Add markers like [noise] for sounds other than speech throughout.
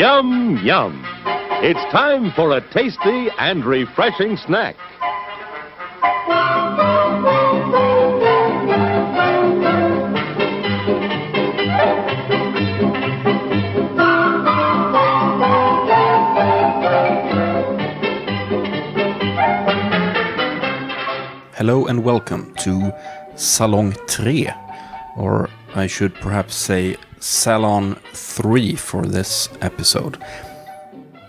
Yum, yum. It's time for a tasty and refreshing snack. Hello and welcome to Salon 3, or I should perhaps say Salon 3 for this episode.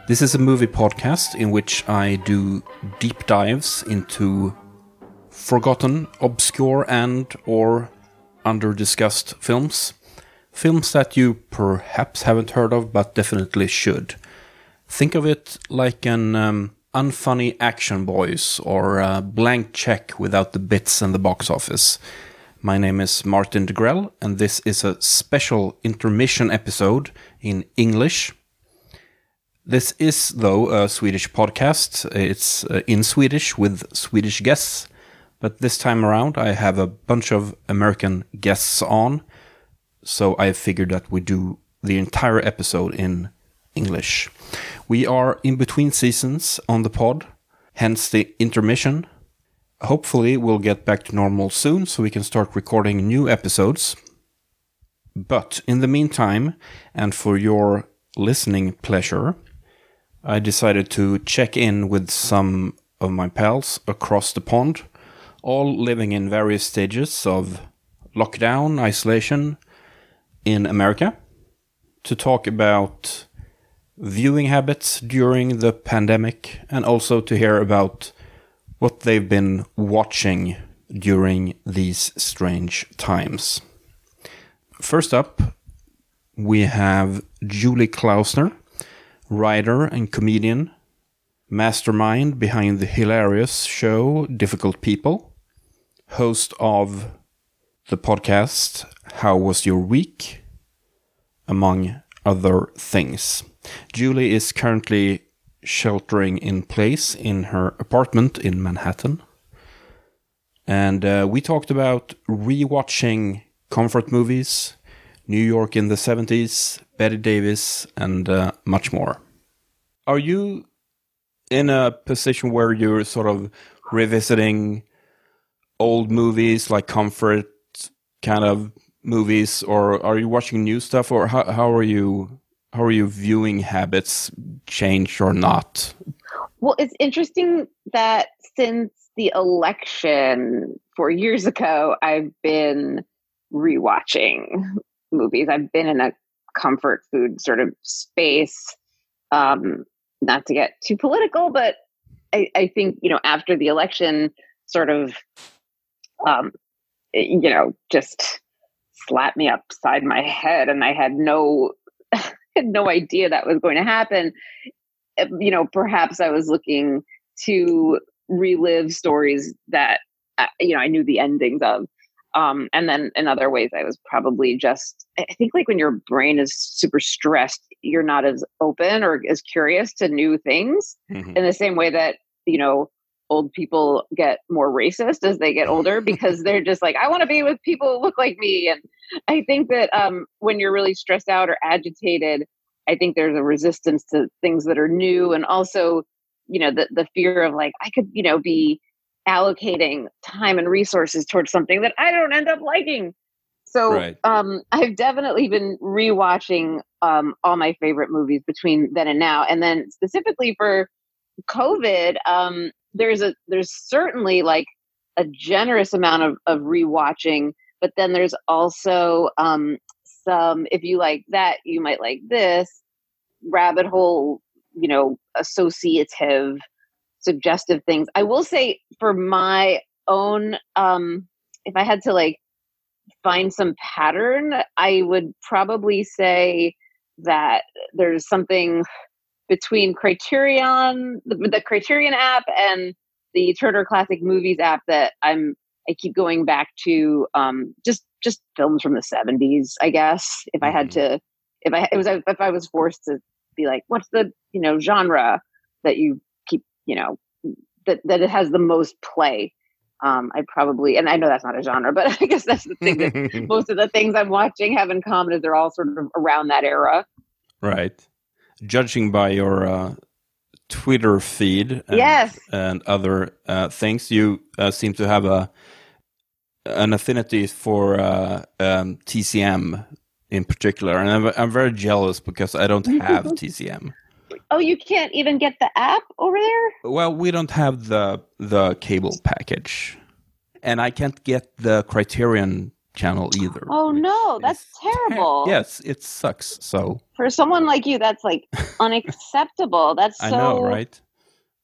This is a movie podcast in which I do deep dives into forgotten, obscure and or under-discussed films. Films that you perhaps haven't heard of but definitely should. Think of it like an um, unfunny action boys or a blank check without the bits and the box office. My name is Martin Degrell, and this is a special intermission episode in English. This is, though, a Swedish podcast. It's uh, in Swedish with Swedish guests, but this time around I have a bunch of American guests on, so I figured that we do the entire episode in English. We are in between seasons on the pod, hence the intermission. Hopefully, we'll get back to normal soon so we can start recording new episodes. But in the meantime, and for your listening pleasure, I decided to check in with some of my pals across the pond, all living in various stages of lockdown, isolation in America, to talk about viewing habits during the pandemic and also to hear about what they've been watching during these strange times. First up, we have Julie Klausner, writer and comedian, mastermind behind the hilarious show Difficult People, host of the podcast How Was Your Week, among other things. Julie is currently sheltering in place in her apartment in Manhattan. And uh, we talked about rewatching comfort movies, New York in the 70s, Bette Davis, and uh, much more. Are you in a position where you're sort of revisiting old movies like comfort kind of movies, or are you watching new stuff, or how, how are you how are you viewing habits change or not? Well, it's interesting that since the election four years ago, I've been rewatching movies. I've been in a comfort food sort of space. Um, not to get too political, but I, I think you know after the election, sort of, um, you know, just slapped me upside my head, and I had no [laughs] [laughs] had no idea that was going to happen. You know, perhaps I was looking to relive stories that uh, you know I knew the endings of. Um, and then in other ways, I was probably just, I think like when your brain is super stressed, you're not as open or as curious to new things mm-hmm. in the same way that, you know, old people get more racist as they get older [laughs] because they're just like, I want to be with people who look like me. And I think that um, when you're really stressed out or agitated, I think there's a resistance to things that are new, and also, you know, the the fear of like I could, you know, be allocating time and resources towards something that I don't end up liking. So right. um, I've definitely been rewatching um, all my favorite movies between then and now, and then specifically for COVID, um, there's a there's certainly like a generous amount of of rewatching but then there's also um, some if you like that you might like this rabbit hole you know associative suggestive things. I will say for my own um if i had to like find some pattern i would probably say that there's something between criterion the, the criterion app and the turner classic movies app that i'm I keep going back to um, just just films from the seventies. I guess if I had mm-hmm. to, if I it was if I was forced to be like, what's the you know genre that you keep you know that that it has the most play. Um, I probably, and I know that's not a genre, [laughs] but I guess that's the thing that [laughs] most of the things I'm watching have in common is they're all sort of around that era. Right. judging by your uh, Twitter feed, and, Yes. and other uh, things, you uh, seem to have a an affinity for uh, um, TCM in particular, and I'm, I'm very jealous because I don't have [laughs] TCM. Oh, you can't even get the app over there? Well, we don't have the the cable package, and I can't get the Criterion channel either. Oh no, that's [laughs] terrible. Yes, it sucks. So For someone like you, that's like unacceptable. That's so [laughs] I know, right?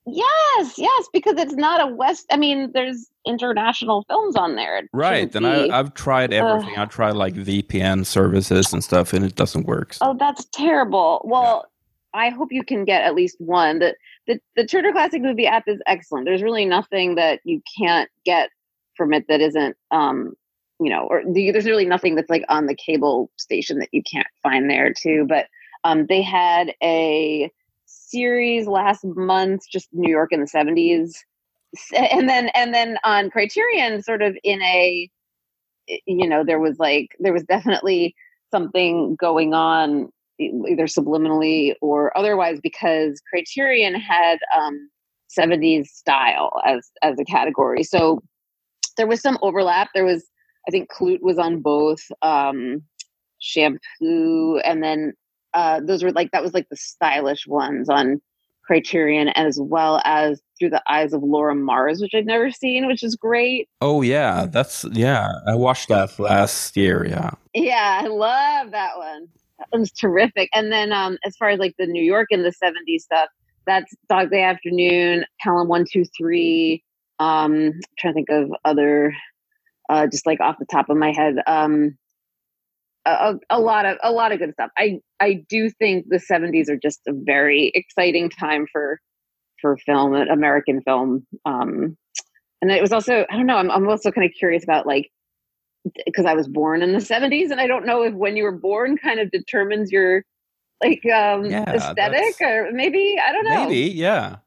Yes, yes, because it's not a West. I mean, there's international films on there. It Right, and be. I, I've tried everything. I've tried like VPN services and stuff, and it doesn't work. so- Oh, that's terrible. Well, I hope you can get at least one. The, the the Turner Classic Movie app is excellent. There's really nothing that you can't get from it that isn't, um, you know, or the, there's really nothing that's like on the cable station that you can't find there too. But um, they had a series last month, just New York in the '70s, [laughs] and then and then on Criterion, sort of in a, you know, there was like there was definitely something going on either subliminally or otherwise because criterion had um 70s style as as a category so there was some overlap there was i think klute was on both um shampoo and then uh those were like that was like the stylish ones on criterion as well as through the eyes of laura mars which i've never seen which is great Oh yeah, that's yeah. I watched that last year. Yeah. Yeah, I love that one. That one's terrific. And then um as far as like the New York in the 70s stuff, that's Dog Day Afternoon, Pelham 123. Um trying to think of other uh just like off the top of my head. Um a, a- lot of a lot of good stuff. I I do think the 70s are just a very exciting time for for film, American film. Um and it was also I don't know, I'm I'm also kind of curious about like because I was born in the 70s and I don't know if when you were born kind of determines your like um Yeah, aesthetic or maybe I don't know. Maybe, yeah.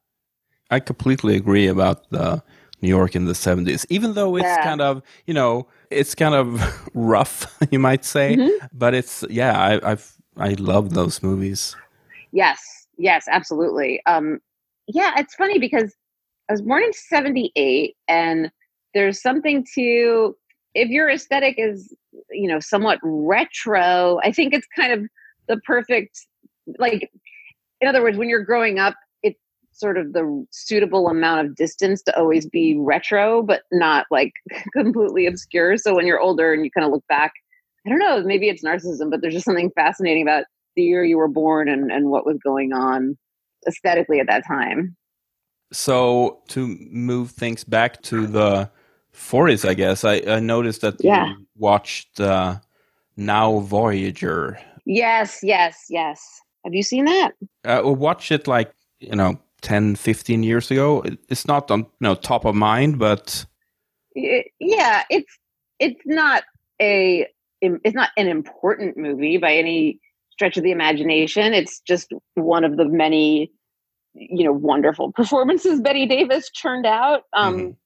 I completely agree about the New York in the 70s, even though it's Yeah. kind of, you know, it's kind of [laughs] rough, [laughs] you might say, Mhm. but it's, yeah, I, I've, I love those movies. Yes, yes, absolutely. Um yeah, it's funny because I was born in 78 and there's something to if your aesthetic is you know somewhat retro, I think it's kind of the perfect like in other words when you're growing up sort of the suitable amount of distance to always be retro but not like [laughs] completely obscure so when you're older and you kind of look back i don't know maybe it's narcissism but there's just something fascinating about the year you were born and, and what was going on aesthetically at that time So to move things back to the 40s, I guess, I, I noticed that Yeah. you watched uh, Now Voyager. yes yes yes have you seen that Uh, I watched it like, you know, 10, 15 years ago. It's not on, you know, top of mind, but yeah it's it's not a it's not an important movie by any stretch of the imagination it's just one of the many you know wonderful [laughs] performances bette davis churned out um Mhm.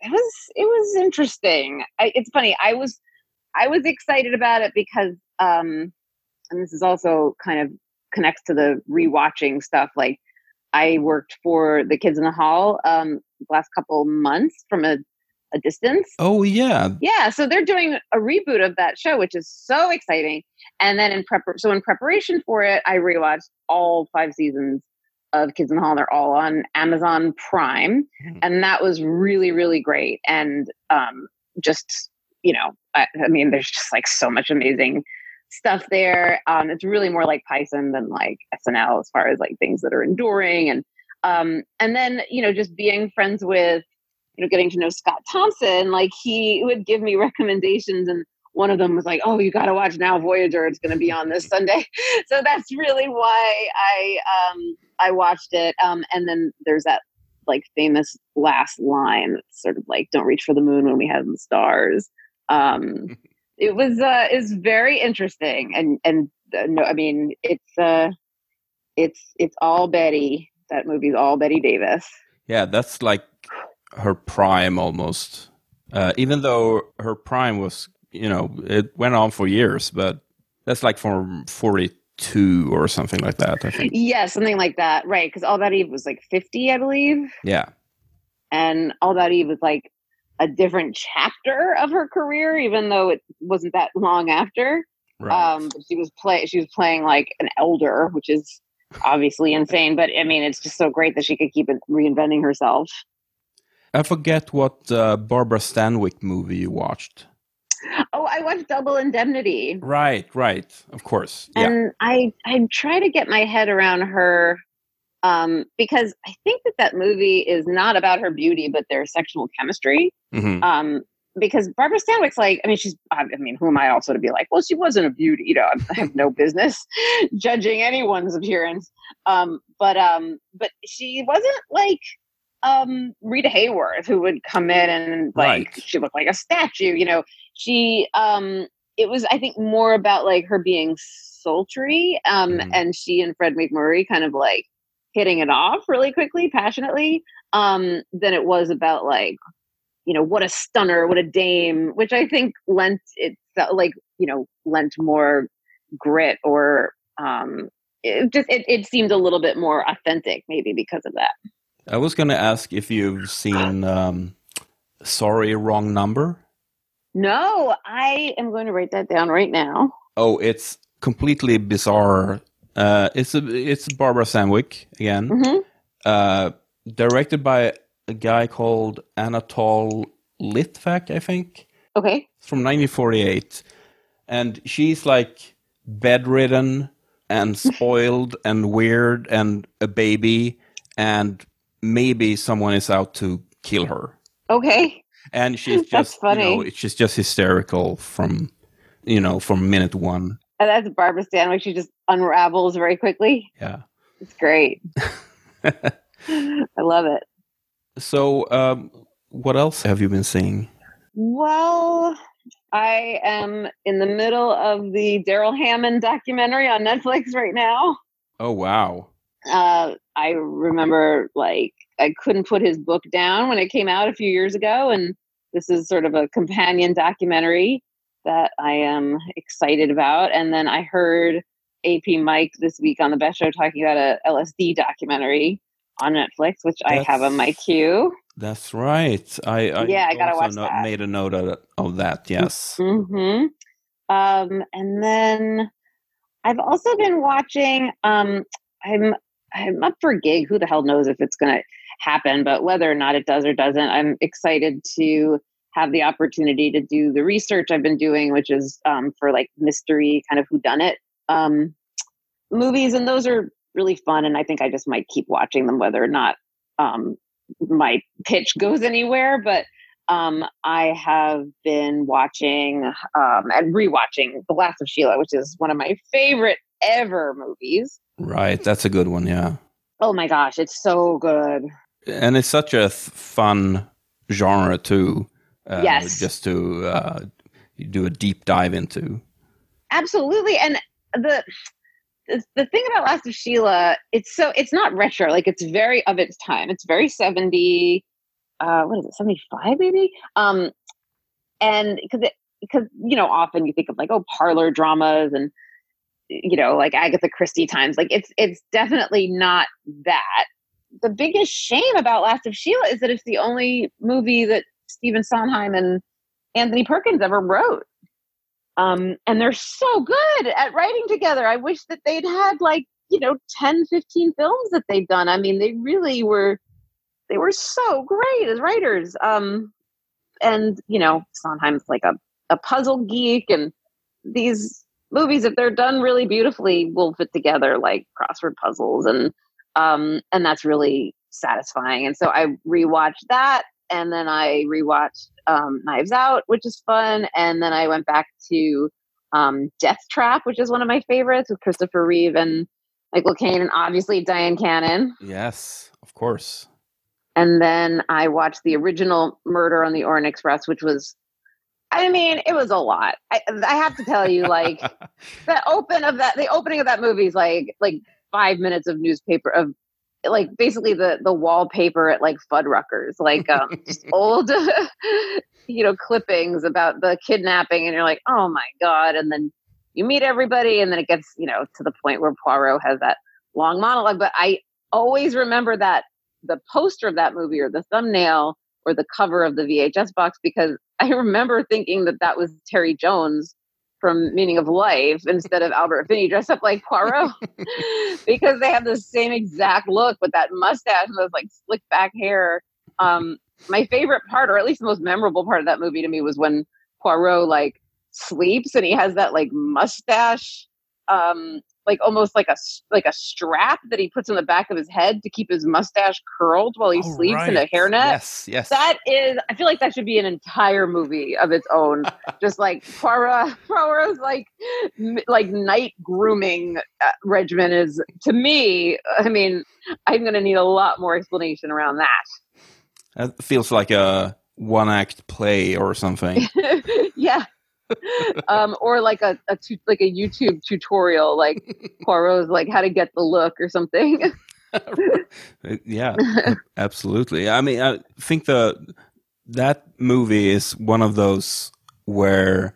it was it was interesting I, it's funny i was i was excited about it because um and this is also kind of connects to the rewatching stuff like i worked for the kids in the hall um last couple months from a, a distance oh, yeah. yeah so they're doing a reboot of that show which is so exciting and then in prep so in preparation for it i rewatched all five seasons of kids in the hall they're all on amazon prime Mhm. and that was really really great and um just you know I, I mean there's just like so much amazing stuff there. Um it's really more like python than like snl as far as like things that are enduring and um and then you know just being friends with you know getting to know scott thompson like he would give me recommendations and one of them was like oh you got to watch now voyager. It's going to be on this sunday. [laughs] So that's really why i um i watched it. Um and then there's that like famous last line sort of like don't reach for the moon when we have the stars. Um [laughs] it was uh is very interesting and and uh, no i mean it's uh it's it's all bette that movie's all bette davis Yeah, that's like her prime almost. Uh, even though her prime was, you know, it went on for years, but that's like from 42 or something like that. I think. Yeah, something like that. Right. Because All About Eve was like 50, I believe. Yeah. And All About Eve was like a different chapter of her career, even though it wasn't that long after. Right. Um, she was play she was playing like an elder, which is obviously insane. But I mean, it's just so great that she could keep it reinventing herself. I forget what uh, Barbara Stanwyck movie you watched. Oh, I watched Double Indemnity. Right, right. Of course. Yeah. and I I try to get my head around her um, because I think that that movie is not about her beauty, but their sexual chemistry. Mhm. Um, because Barbara Stanwyck's like, I mean, she's, I mean, who am I also to be like, well, she wasn't a beauty, you know, I have no business [laughs] judging anyone's appearance. Um, but, um, but she wasn't like, um, Rita Hayworth who would come in and like, Right. she looked like a statue, you know, she, um, it was, I think more about like her being sultry, um, Mhm. and she and Fred MacMurray kind of like hitting it off really quickly, passionately, um, than it was about like, you know, what a stunner, what a dame, which I think lent it like, you know, lent more grit or um it just it, it seemed a little bit more authentic maybe because of that. I was going to ask if you've seen um, Sorry, Wrong Number. No, I am going to write that down right now. Oh, it's completely bizarre. Uh, it's a it's Barbara Stanwyck again, hmm uh, directed by a guy called Anatole Litvak, I think. Okay. From 1948, and she's like bedridden and [laughs] spoiled and weird and a baby, and maybe someone is out to kill her. Okay. and she's [laughs] That's just funny. You know, she's just hysterical from you know from minute one. And that's Barbara Stanwyck. She just unravels very quickly. Yeah. It's great. [laughs] I love it. So, um, what else have you been seeing? Well, I am in the middle of the Darrell Hammond documentary on Netflix right now. Oh wow! uh, I remember like I couldn't put his book down when it came out a few years ago, and this is sort of a companion documentary that I am excited about. And then I heard AP Mike this week on the Best Show talking about a LSD documentary on Netflix, which I have on my queue. That's right. I, I Yeah, I gotta watch no- that. made a note of, of that. Yes. Mm-hmm. Um, and then I've also been watching. Um, I'm I'm up for a gig. Who the hell knows if it's going to happen? But whether or not it does or doesn't, I'm excited to have the opportunity to do the research I've been doing, which is um, for like mystery kind of whodunit um, movies, and those are really fun. And I think I just might keep watching them, whether or not um, my pitch [laughs] goes anywhere. But um, I have been watching um, and rewatching The Last of Sheila, which is one of my favorite ever movies. Right. That's a good one. Yeah. Oh my gosh, it's so good. And it's such a th- fun genre too. Uh, Yes. Just to uh, do a deep dive into. Absolutely. And the the thing about Last of Sheila, it's so it's not retro, like it's very of its time. It's very 70 uh what is it, 75 maybe? Um and because because you know, often you think of like, oh, parlor dramas and you know, like Agatha Christie times. Like it's it's definitely not that. The biggest shame about Last of Sheila is that it's the only movie that Stephen Sondheim and Anthony Perkins ever wrote. Um, and they're so good at writing together. I wish that they'd had like, you know, 10, 15 films that they've done. I mean, they really were, they were so great as writers. Um, and, you know, Sondheim's like a, a puzzle geek and these movies, if they're done really beautifully, will fit together like crossword puzzles. And, um, and that's really satisfying. And so I rewatched that and then I rewatched um, Knives Out, which is fun, and then I went back to um, Death Trap, which is one of my favorites with Christopher Reeve and Michael Caine, and obviously Dyan Cannon. Yes, of course. And then I watched the original Murder on the Orient Express, which was, I mean, it was a lot. I, I have to tell you, like [laughs] the open of that, the opening of that movie is like like five minutes of newspaper of like basically the the wallpaper at like Fuddruckers, like um, just [laughs] old, [laughs] you know, clippings about the kidnapping, and you're like, oh my god, and then you meet everybody, and then it gets you know to the point where Poirot has that long monologue. But I always remember that the poster of that movie or the thumbnail or the cover of the VHS box because I remember thinking that that was Terry Jones from Meaning of Life instead of Albert Finney dressed up like Poirot [laughs] because they have the same exact look with that mustache and those like slick back hair. Um, my favorite part, or at least the most memorable part of that movie to me, was when Poirot like sleeps and he has that like mustache um like almost like a like a strap that he puts on the back of his head to keep his mustache curled while he Oh, sleeps right. in a hairnet. Yes, yes. That is, I feel like that should be an entire movie of its own. [laughs] Just like Poirot, [laughs] Poirot's like, like night grooming uh, regimen is to me. I mean, I'm going to need a lot more explanation around that. That feels like a one act play or something. [laughs] yeah. Um, or like a, a tu- like a YouTube tutorial, like [laughs] Poirot's like how to get the look or something. [laughs] yeah, absolutely. I mean, I think the that movie is one of those where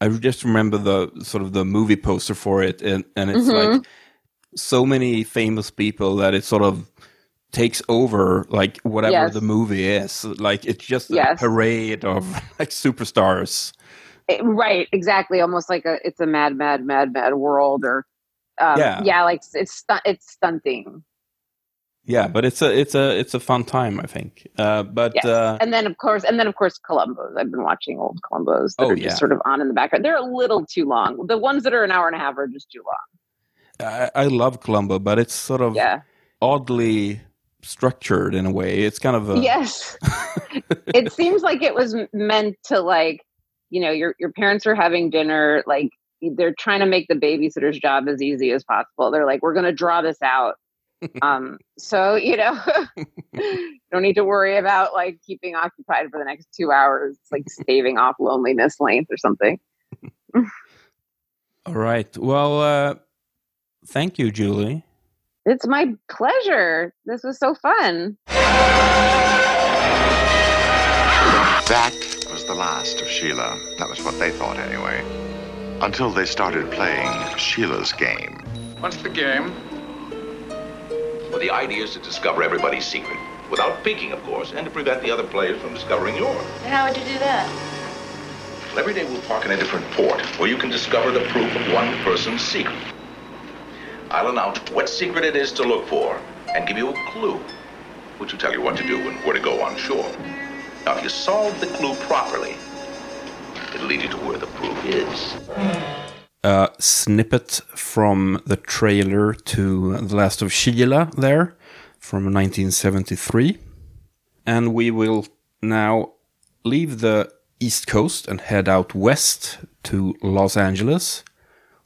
I just remember the sort of the movie poster for it, and and it's Mhm. like so many famous people that it sort of takes over like whatever Yes. the movie is. Like it's just a Yes. parade of [laughs] like superstars. It- right exactly almost like a it's a mad mad mad mad world or um, Yeah. yeah like it's it's stunting Yeah, but it's a it's a it's a fun time, I think. Uh, but Yes. uh, and then of course and then of course columbos i've been watching old columbos that Oh, are just yeah. sort of on in the background they're a little too long the ones that are an hour and a half are just too long I, I love Columbo, but it's sort of yeah oddly structured in a way. It's kind of a yes [laughs] it seems like it was meant to like you know your your parents are having dinner like they're trying to make the babysitter's job as easy as possible. They're like we're going to draw this out. Um so you know [laughs] [laughs] don't need to worry about like keeping occupied for the next two hours like staving off loneliness length or something. All right. Well, uh, thank you, Julie. it's my pleasure. This was so fun. That was the last of Sheila. That was what they thought anyway. Until they started playing Sheila's game. What's the game? Well, the idea is to discover everybody's secret, without peeking, of course, and to prevent the other players from discovering yours. And how would you do that? Well, every day we'll park in a different port where you can discover the proof of one person's secret. I'll announce what secret it is to look for and give you a clue, which will tell you what to do and where to go on shore. Now, if you solve the clue properly, it'll lead you to where the proof is. A snippet from the trailer to The Last of Sheila there from 1973. And we will now leave the East Coast and head out west to Los Angeles,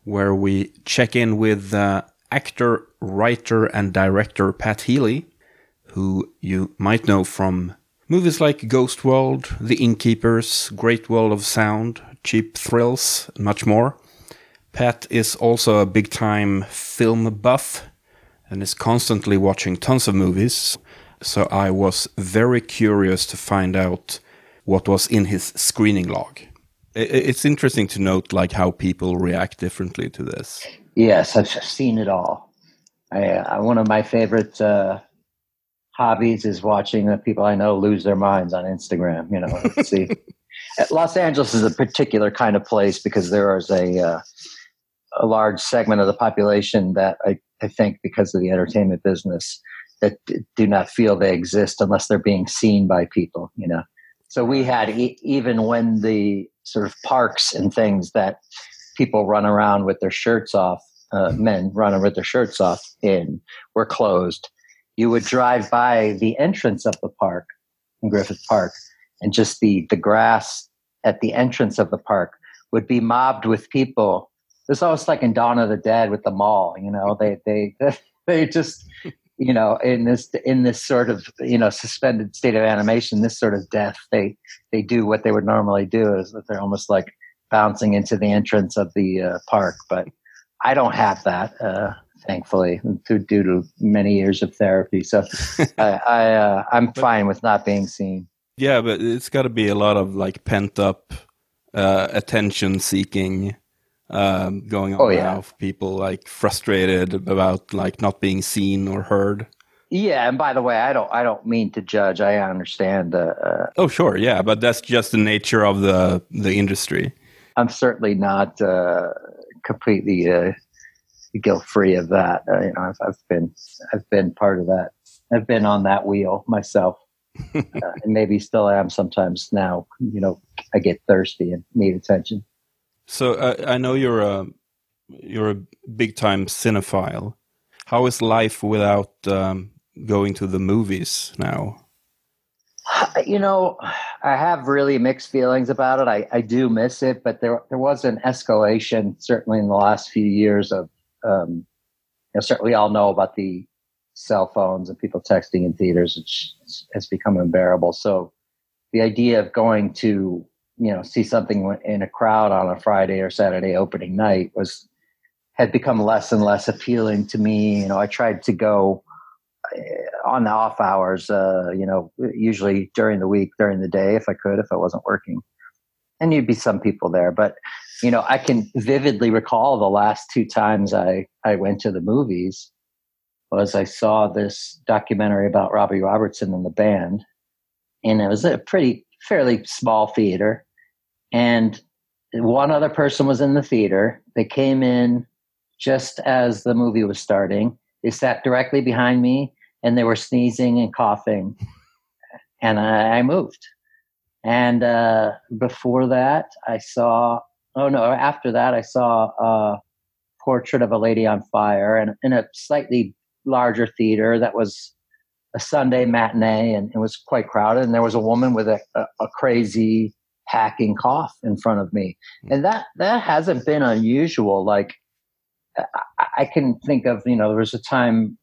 where we check in with uh, actor, writer, and director Pat Healy, who you might know from movies like Ghost World, The Innkeepers, Great World of Sound, Cheap Thrills, and much more. Pat is also a big time film buff and is constantly watching tons of movies. So I was very curious to find out what was in his screening log. I- I- It's interesting to note like how people react differently to this. Yes, I've seen it all. I, uh, one of my favorite uh, hobbies is watching uh, people I know lose their minds on Instagram. You know, see. [laughs] Los Angeles is a particular kind of place because there is a uh, a large segment of the population that I, I think because of the entertainment business that do not feel they exist unless they're being seen by people. You know, so we had e- even when the sort of parks and things that people run around with their shirts off, uh, men running with their shirts off in, were closed. You would drive by the entrance of the park in Griffith Park, and just the the grass at the entrance of the park would be mobbed with people. It's almost like in Dawn of the Dead with the mall. You know, they they [laughs] they just you know in this in this sort of you know suspended state of animation, this sort of death, they they do what they would normally do is that they're almost like bouncing into the entrance of the uh, park. But I don't have that, uh, thankfully, due, due to many years of therapy. So I, I uh, I'm fine with not being seen. Yeah, but it's got to be a lot of like pent up uh, attention seeking um, going on Oh, yeah. now. People like frustrated about like not being seen or heard. Yeah, and by the way, I don't I don't mean to judge. I understand. Uh, uh, Oh, sure, yeah, but that's just the nature of the the industry. I'm certainly not uh, completely uh, guilt free of that. Uh, you know, I've, I've been I've been part of that. I've been on that wheel myself, [laughs] uh, and maybe still am sometimes. Now, you know, I get thirsty and need attention. So uh, I know you're a you're a big time cinephile. How is life without um, going to the movies now? You know, I have really mixed feelings about it. I, I do miss it, but there there was an escalation certainly in the last few years of um, you know, certainly all know about the cell phones and people texting in theaters, which has become unbearable. So the idea of going to you know see something in a crowd on a Friday or Saturday opening night was had become less and less appealing to me. You know, I tried to go uh, on the off hours, uh, you know, usually during the week, during the day, if I could, if I wasn't working. And you'd be some people there, but you know, I can vividly recall the last two times I I went to the movies was I saw this documentary about Robbie Robertson and the band, and it was a pretty fairly small theater, and one other person was in the theater. They came in just as the movie was starting. They sat directly behind me and they were sneezing and coughing. And I, I moved. And uh, before that, I saw, oh no, after that, I saw a portrait of a lady on fire and in a slightly larger theater that was a Sunday matinee and it was quite crowded. And there was a woman with a, a, a crazy hacking cough in front of me. Hmm. And that, that hasn't been unusual. Like, I, I can think of, you know, there was a time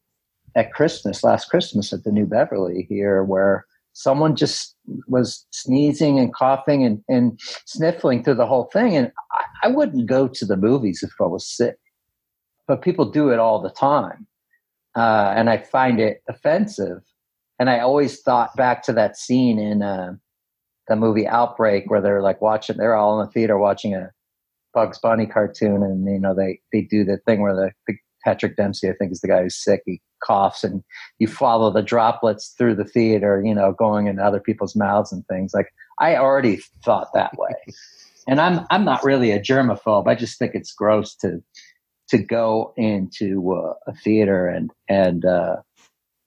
at Christmas, last Christmas at the New Beverly here, where someone just was sneezing and coughing and, and sniffling through the whole thing. And I, I wouldn't go to the movies if I was sick, but people do it all the time. Uh, and I find it offensive. And I always thought back to that scene in uh, the movie Outbreak where they're like watching, they're all in the theater watching a Bugs Bunny cartoon, and you know they they do the thing where the, the Patrick Dempsey, I think, is the guy who's sick. He coughs, and you follow the droplets through the theater, you know, going into other people's mouths and things. Like I already thought that way, [laughs] and I'm I'm not really a germaphobe. I just think it's gross to to go into uh, a theater and and uh,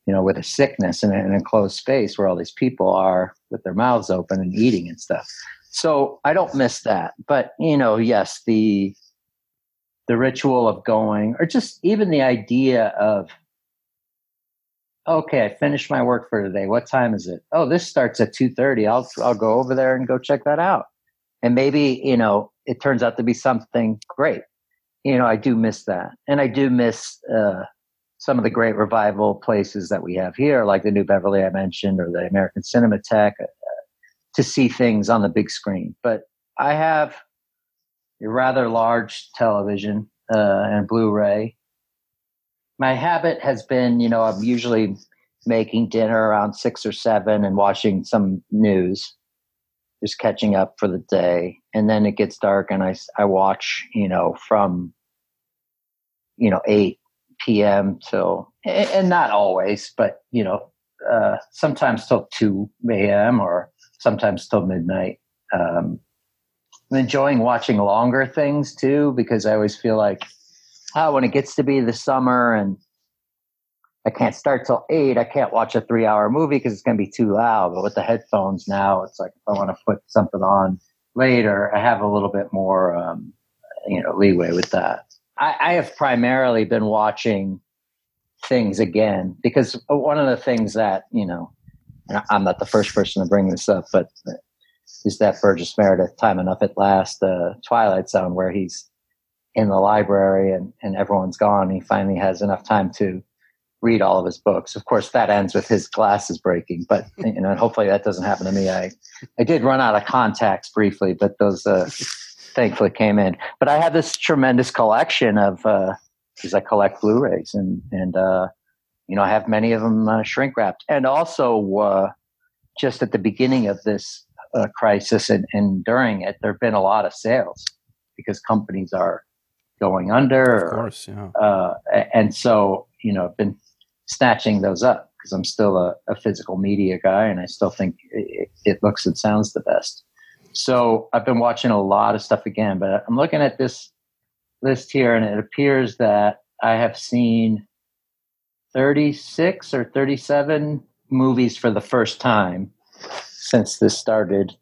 you know with a sickness in an enclosed space where all these people are with their mouths open and eating and stuff. So I don't miss that. But you know, yes, the the ritual of going, or just even the idea of okay, I finished my work for today. What time is it? Oh, this starts at two thirty. I'll I'll go over there and go check that out. And maybe you know it turns out to be something great. You know, I do miss that, and I do miss uh, some of the great revival places that we have here, like the New Beverly I mentioned, or the American Cinematheque, uh, to see things on the big screen. But I have a rather large television uh, and Blu-ray. My habit has been, you know, I'm usually making dinner around six or seven and watching some news, just catching up for the day. And then it gets dark and I, I watch, you know, from, you know, 8 p.m. till, and not always, but, you know, uh, sometimes till 2 a.m. or sometimes till midnight. Um, I'm enjoying watching longer things too because I always feel like, oh, when it gets to be the summer and I can't start till eight, I can't watch a three hour movie because it's going to be too loud. But with the headphones now, it's like if I want to put something on later, I have a little bit more, um, you know, leeway with that. I, I have primarily been watching things again because one of the things that, you know, I'm not the first person to bring this up, but is that Burgess Meredith time enough at last, the Twilight Zone, where he's in the library and, and everyone's gone. He finally has enough time to read all of his books. Of course, that ends with his glasses breaking, but [laughs] you know, hopefully that doesn't happen to me. I, I did run out of contacts briefly, but those uh, thankfully came in. But I have this tremendous collection of uh, because I collect Blu-rays and and uh, you know I have many of them uh, shrink wrapped, and also uh, just at the beginning of this uh, crisis and, and during it, there have been a lot of sales. because companies are going under. Of course, yeah. Uh, and so, you know, I've been snatching those up because I'm still a, a, physical media guy and I still think it, it, looks and sounds the best. So I've been watching a lot of stuff again, but I'm looking at this list here and it appears that I have seen 36 or 37 movies for the first time since this started.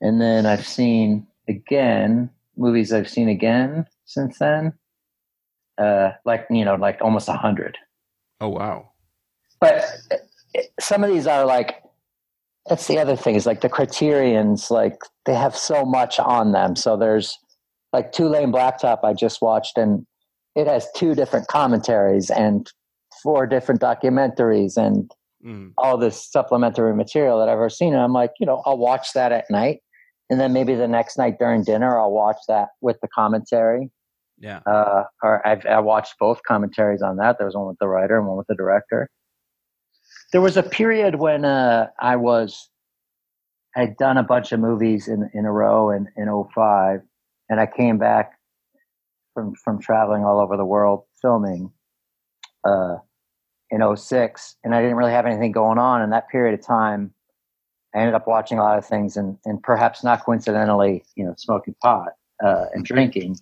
And then I've seen again movies I've seen again since then. Uh, like, you know, like almost a hundred. Oh, wow. But some of these are like, that's the other thing is like the criterions, like they have so much on them. So there's like Two Lane Blacktop I just watched and it has two different commentaries and four different documentaries and mm. all this supplementary material that I've ever seen. And I'm like, you know, I'll watch that at night. And then maybe the next night during dinner, I'll watch that with the commentary. Yeah. Uh, or I've, I watched both commentaries on that. There was one with the writer and one with the director. There was a period when uh, I was, I'd done a bunch of movies in, in a row in, in 05, and I came back from, from traveling all over the world filming. Uh, in 06 and I didn't really have anything going on in that period of time. I ended up watching a lot of things and, and perhaps not coincidentally, you know, smoking pot uh, and drinking.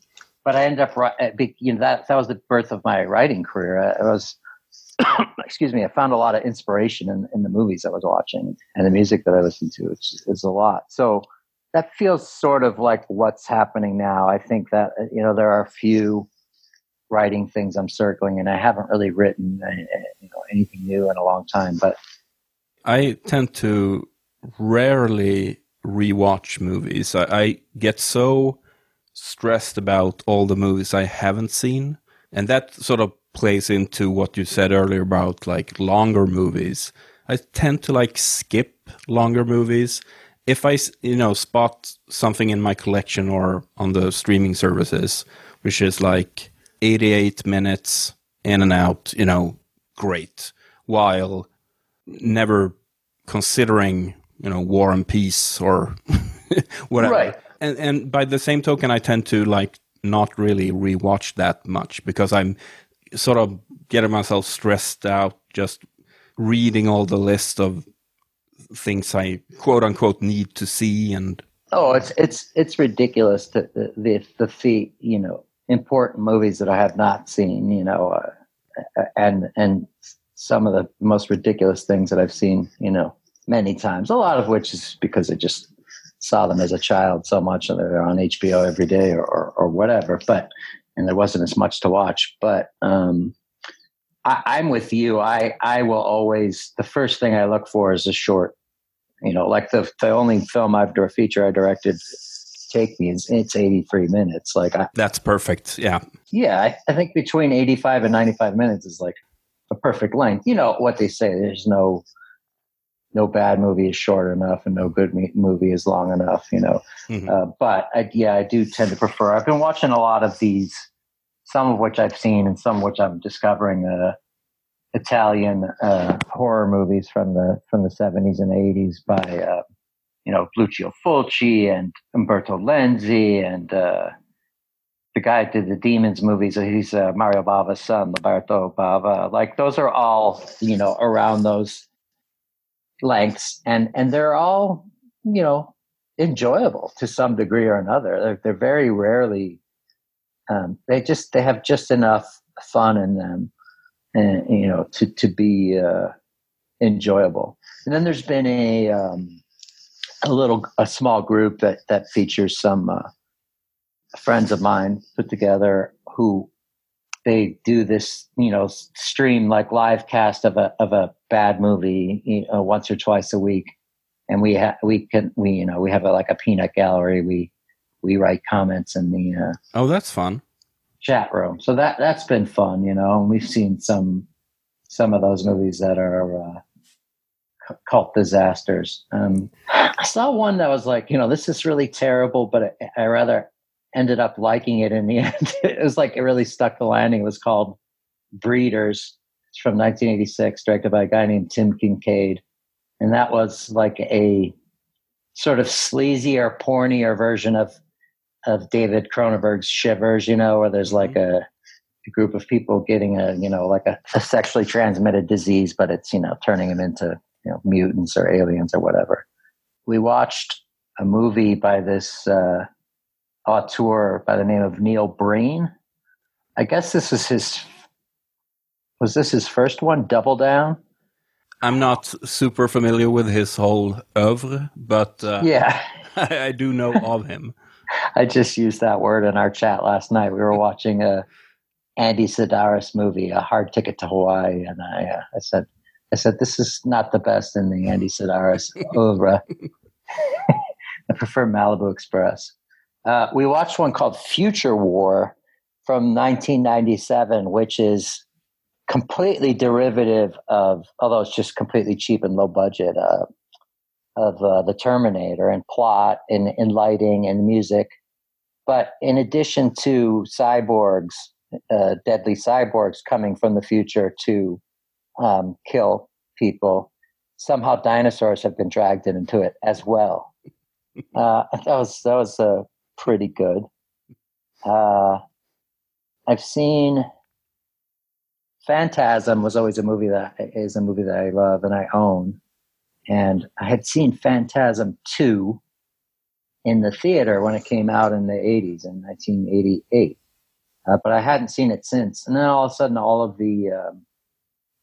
But I ended up, uh, you know, that, that was the birth of my writing career. Uh, I was, [coughs] excuse me, I found a lot of inspiration in, in the movies I was watching and the music that I listened to. It's, it's a lot. So that feels sort of like what's happening now. I think that, uh, you know, there are a few writing things I'm circling, and I haven't really written uh, you know, anything new in a long time. But I tend to rarely rewatch movies. I, I get so stressed about all the movies I haven't seen, and that sort of plays into what you said earlier about like longer movies. I tend to like skip longer movies. If I, you know, spot something in my collection or on the streaming services, which is like 88 minutes in and out, you know, great. While never considering, you know, war and peace or [laughs] whatever. Right. And and by the same token, I tend to like not really rewatch that much because I'm sort of getting myself stressed out just reading all the list of things I quote unquote need to see and oh it's it's it's ridiculous to the the, the fee you know important movies that I have not seen, you know, uh, and and some of the most ridiculous things that I've seen, you know, many times. A lot of which is because I just saw them as a child so much, and they're on HBO every day or, or, or whatever. But and there wasn't as much to watch. But um, I, am with you. I I will always the first thing I look for is a short. You know, like the the only film I've or feature I directed take me. It's, it's 83 minutes. Like I, that's perfect. Yeah. Yeah. I, I think between 85 and 95 minutes is like a perfect length. You know what they say. There's no, no bad movie is short enough and no good me- movie is long enough, you know. Mm-hmm. Uh, but I, yeah, I do tend to prefer. I've been watching a lot of these, some of which I've seen and some of which I'm discovering. Uh, Italian uh, horror movies from the from the 70s and 80s by uh, you know, Lucio Fulci and Umberto Lenzi and uh, the guy who did the Demons movies. He's uh, Mario Bava's son, Lamberto Bava. Like those are all, you know, around those lengths, and and they're all, you know, enjoyable to some degree or another. They're, they're very rarely. Um, they just they have just enough fun in them, and you know, to to be uh, enjoyable. And then there's been a um, a little a small group that that features some uh, friends of mine put together who they do this you know stream like live cast of a of a bad movie you know, once or twice a week. And we have we can we you know we have a, like a peanut gallery. We we write comments in the uh, oh that's fun. chat room. So that that's been fun you know and we've seen some some of those movies that are uh, cult disasters. Um, I saw one that was like, you know, this is really terrible, but I, I rather ended up liking it in the [laughs] end. it was like it really stuck the landing. It was called Breeders. It's from 1986, directed by a guy named Tim Kincaid, and that was like a sort of sleazier, pornier version of of David Cronenberg's Shivers, you know, where there's like a, a group of people getting a, you know, like a, a, sexually transmitted disease, but it's, you know, turning them into, you know, mutants or aliens or whatever. We watched a movie by this uh, auteur by the name of Neil Breen. I guess this is his. Was this his first one? Double Down. I'm not super familiar with his whole oeuvre, but uh, yeah, [laughs] I, I, do know of him. [laughs] I just used that word in our chat last night. We were watching a Andy Sidaris movie, A Hard Ticket to Hawaii, and I, uh, I said, I said, this is not the best in the Andy Sidaris [laughs] oeuvre. I prefer Malibu Express. Uh, we watched one called Future War from 1997, which is completely derivative of, although it's just completely cheap and low budget, uh, of uh, the Terminator and plot and, and lighting and music. But in addition to cyborgs, uh, deadly cyborgs coming from the future to um, kill people, somehow dinosaurs have been dragged into it as well. [laughs] Uh, that was that was uh, pretty good. Uh, I've seen Phantasm was always a movie that is a movie that I love and I own, and I had seen Phantasm two in the theater when it came out in the '80s in 1988, uh, but I hadn't seen it since. And then all of a sudden, all of the um,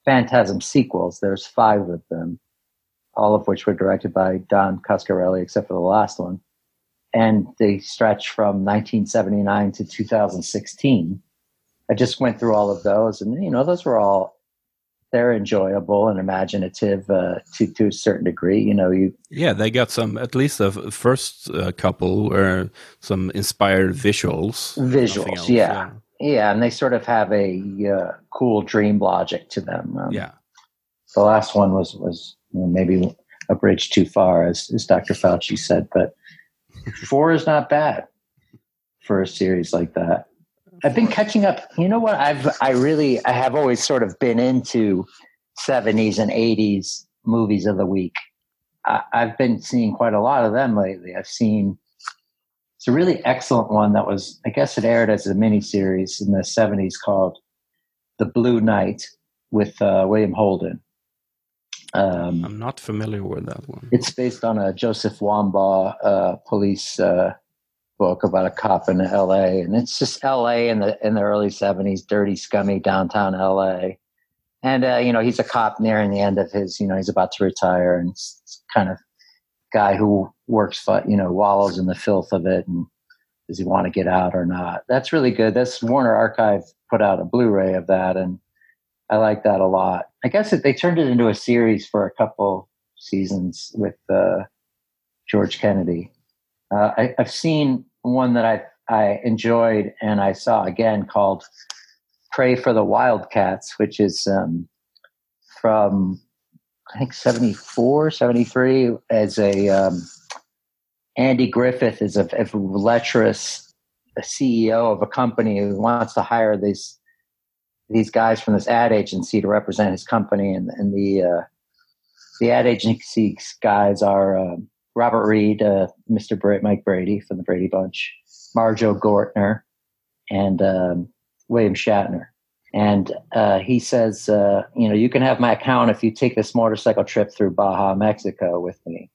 Phantasm sequels, there's five of them, all of which were directed by Don Coscarelli, except for the last one. And they stretch from 1979 to 2016. I just went through all of those, and you know, those were all they're enjoyable and imaginative uh, to to a certain degree. You know, you yeah, they got some at least the first uh, couple were some inspired visuals. Visuals, yeah. yeah. yeah, and they sort of have a uh, cool dream logic to them. Um, yeah, the last one was was you know, maybe a bridge too far, as, as Dr. Fauci said. But four is not bad for a series like that. I've been catching up. You know what? I've I really I have always sort of been into seventies and eighties movies of the week. I, I've been seeing quite a lot of them lately. I've seen it's a really excellent one that was I guess it aired as a miniseries in the seventies called The Blue Knight with uh, William Holden. Um, I'm not familiar with that one. It's based on a Joseph Wambaugh uh, police uh, book about a cop in L.A. and it's just L.A. in the in the early '70s, dirty, scummy downtown L.A. And uh, you know he's a cop nearing the end of his. You know he's about to retire, and kind of guy who works, you know, wallows in the filth of it, and does he want to get out or not? That's really good. That's Warner Archive put out a Blu-ray of that, and I like that a lot. I guess it, they turned it into a series for a couple seasons with uh, George Kennedy. Uh, I, have seen one that I I enjoyed and I saw again called "Pray for the Wildcats," which is um, from I think 74, 73 as a um, Andy Griffith is a, a lecherous CEO of a company who wants to hire these these guys from this ad agency to represent his company, and, and the uh, the ad agency guys are uh, Robert Reed, uh, Mr. Mike Brady from the Brady Bunch, Marjoe Gortner, and um, William Shatner. And uh, he says, uh, you know, you can have my account if you take this motorcycle trip through Baja, Mexico with me.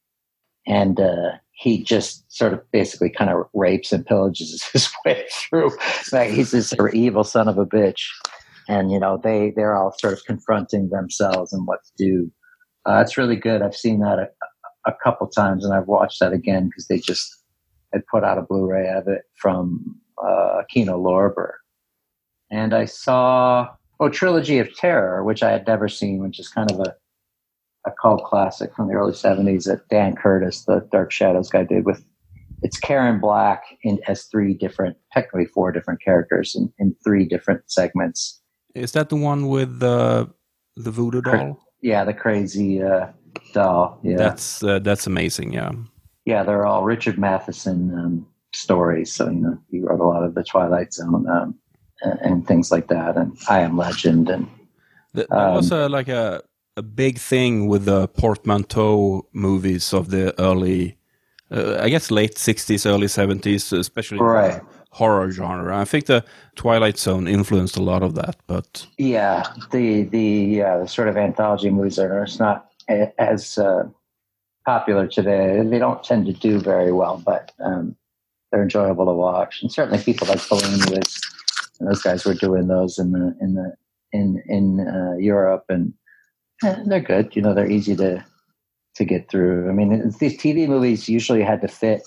And uh, he just sort of basically kind of rapes and pillages [laughs] his way through. Like he's this evil son of a bitch and you know they they're all sort of confronting themselves and what to do. Uh, it's really good. I've seen that a, a couple times, and I've watched that again because they just had put out a Blu-ray of it from uh, Kino Lorber, and I saw oh Trilogy of Terror, which I had never seen, which is kind of a a cult classic from the early '70s that Dan Curtis, the Dark Shadows guy, did with it's Karen Black in as three different, technically four different characters in, in three different segments. Is that the one with the the voodoo doll? Yeah, the crazy uh, doll. Yeah, that's uh, that's amazing. Yeah, yeah, they're all Richard Matheson um, stories. So you know, he wrote a lot of the Twilight Zone um, and, and, things like that, and I Am Legend, and that, that um, was a, like a a big thing with the portmanteau movies of the early uh, I guess late '60s, early '70s, especially Right. Horror genre. I think the Twilight Zone influenced a lot of that, but Yeah, the the, uh, sort of anthology movies are it's not as uh, popular today. They don't tend to do very well, but um, they're enjoyable to watch. And certainly, people like Polonius and those guys were doing those in the in the in in uh, Europe, and eh, they're good. You know, they're easy to to get through. I mean, these TV movies usually had to fit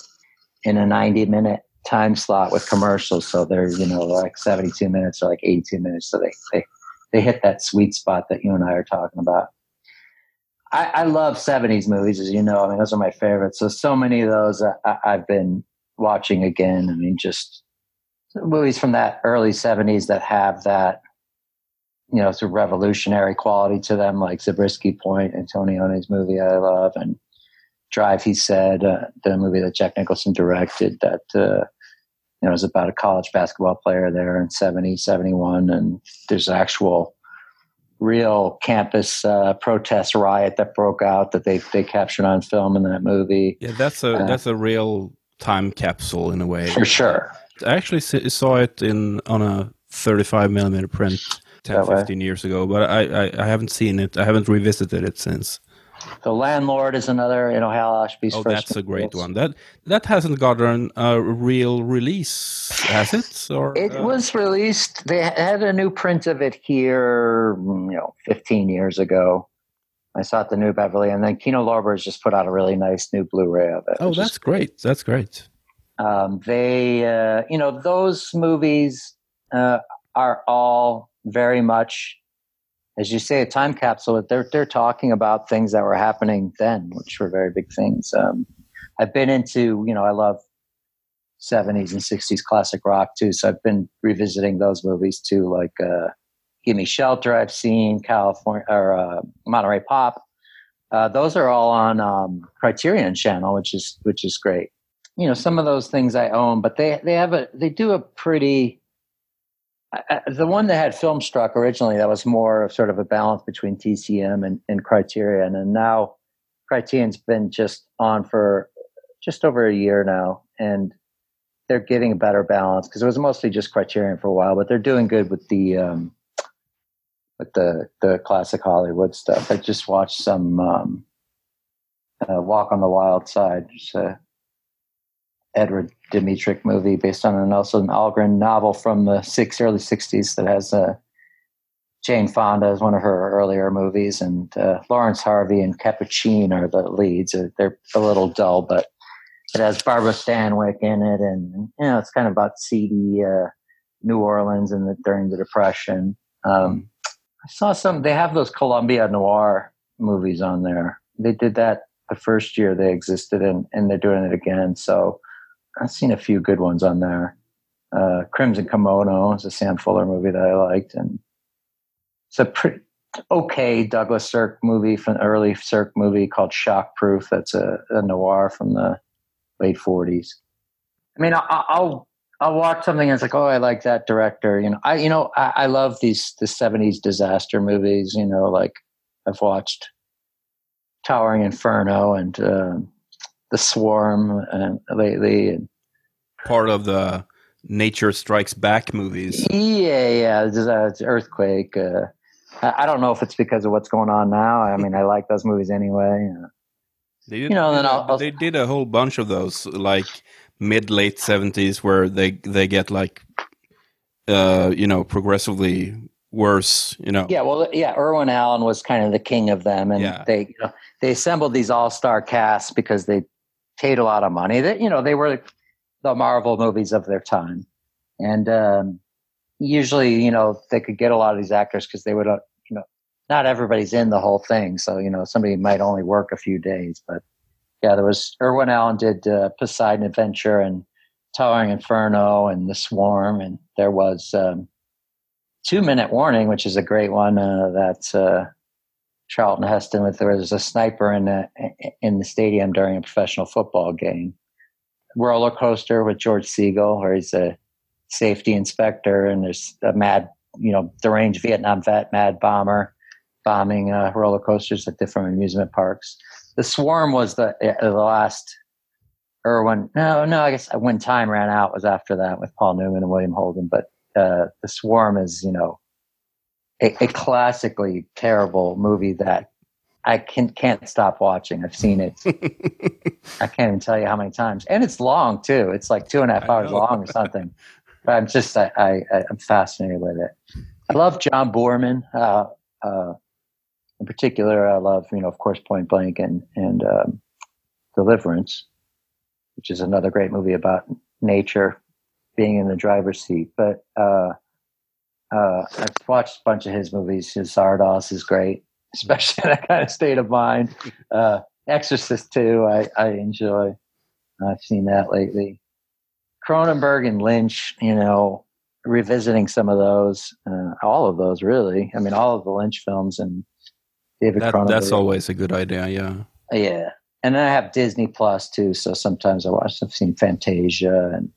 in a ninety minute time slot with commercials, so they're you know like seventy two minutes or like eighty two minutes, so they they they hit that sweet spot that you and I are talking about. I, I love 70s movies, as you know. I mean, those are my favorites. So, so many of those I, I've been watching again. I mean, just movies from that early 70s that have that, you know, sort of revolutionary quality to them, like Zabriskie Point, Antonioni's movie I love, and Drive, he said, uh, the movie that Jack Nicholson directed that, uh, you know, was about a college basketball player there in 70, 71. And there's actual real campus uh, protest riot that broke out that they, they captured on film in that movie. yeah, that's a Uh, that's a real time capsule in a way. For sure. I actually s- saw it in on a 35 millimeter print 10, 15 years ago, but I, I I haven't seen it. I haven't revisited it since. The Landlord is another, you know, Hal Ashby's Oh, that's a great one. That that hasn't gotten a real release, has it? Or It uh, was released. They had a new print of it here, mm, you know, 15 years ago. I saw it at the New Beverly, and then Kino Lorber's just put out a really nice new Blu-ray of it. Oh, that's great. That's great. um, they uh, you know those movies uh, are all very much as you say a time capsule they're they're talking about things that were happening then which were very big things um, i've been into you know i love 70s and 60s classic rock too so i've been revisiting those movies too like uh, give me shelter i've seen california or uh, monterey pop uh, those are all on um, criterion channel which is which is great you know some of those things I own, but they they have a they do a pretty. Uh, the one that had Filmstruck originally that was more of sort of a balance between TCM and, and Criterion, and now Criterion's been just on for just over a year now, and they're getting a better balance because it was mostly just Criterion for a while, but they're doing good with the um, with the the classic Hollywood stuff. I just watched some um, uh, Walk on the Wild Side. Uh, Edward Dmytryk movie based on a Nelson Algren novel from the six early '60s that has uh, Jane Fonda as one of her earlier movies, and uh, Laurence Harvey and Capucine are the leads. They're a little dull, but it has Barbara Stanwyck in it, and you know it's kind of about seedy uh, New Orleans and the, during the Depression. Um, I saw some. They have those Columbia Noir movies on there. They did that the first year they existed, and and they're doing it again. So I've seen a few good ones on there. Uh, Crimson Kimono is a Sam Fuller movie that I liked, and it's a pretty okay Douglas Sirk movie from an early Sirk movie called Shock Proof. That's a, a noir from the late forties. I mean, I, I'll I'll watch something and it's like, oh, I like that director. You know, I you know I, I love these the seventies disaster movies. You know, like I've watched Towering Inferno and um The Swarm and Part of the Nature Strikes Back movies. Yeah, yeah, it's, uh, it's earthquake. Uh, I, I don't know if it's because of what's going on now. I mean, I like those movies anyway. Uh, They did, You know, then I'll- I'll- they did a whole bunch of those, like mid late seventies, where they they get like, uh, you know, progressively worse. You know, yeah, well, yeah, Irwin Allen was kind of the king of them, and Yeah. they you know, they assembled these all star casts because they paid a lot of money. That you know they were the Marvel movies of their time, and um, usually you know they could get a lot of these actors because they would uh, you know not everybody's in the whole thing, so you know somebody might only work a few days, but yeah, there was Irwin Allen did uh, Poseidon Adventure and Towering Inferno and The Swarm, and there was um, Two Minute Warning, which is a great one. Uh, that's uh, Charlton Heston with there was a sniper in the in the stadium during a professional football game. Roller Coaster with George Segal, where he's a safety inspector, and there's a mad, you know, deranged Vietnam vet, mad bomber, bombing uh, roller coasters at different amusement parks. The Swarm was the the last or when no, no, I guess when time ran out was after that with Paul Newman and William Holden. But uh, the Swarm is, you know, a, a classically terrible movie that I can, can't stop watching. I've seen it. [laughs] I can't even tell you how many times, and it's long too. It's like two and a half hours long or something. But I'm just I, I I'm fascinated with it. I love John Boorman. Uh, uh, in particular, I love you know of course Point Blank and and um, Deliverance, which is another great movie about nature being in the driver's seat. But uh, uh, I've watched a bunch of his movies. His Zardoz is great, [laughs] especially that kind of state of mind. Uh, Exorcist too, I, I enjoy. I've seen that lately. Cronenberg and Lynch, you know, revisiting some of those, uh, all of those really. I mean, all of the Lynch films and David that, Cronenberg. That's always a good idea, yeah. Yeah. And then I have Disney Plus too, so sometimes I watch. I've seen Fantasia, and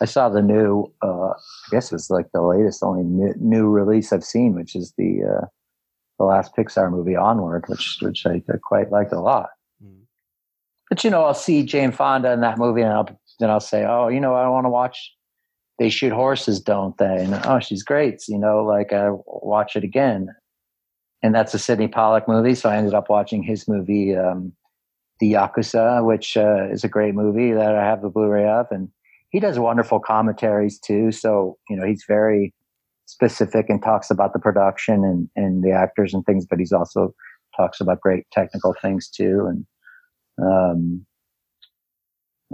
I saw the new. Uh, I guess it's like the latest, only new, new release I've seen, which is the uh, the last Pixar movie, Onward, which which I, I quite liked a lot. Mm. But you know, I'll see Jane Fonda in that movie, and I'll then I'll say, oh, you know, I want to watch. They shoot horses, don't they? And oh, she's great. You know, like I watch it again, and that's a Sydney Pollack movie. So I ended up watching his movie. Um, the Yakuza, which uh, is a great movie that I have the Blu-ray of, and he does wonderful commentaries too. So you know he's very specific and talks about the production and and the actors and things, but he's also talks about great technical things too. And um,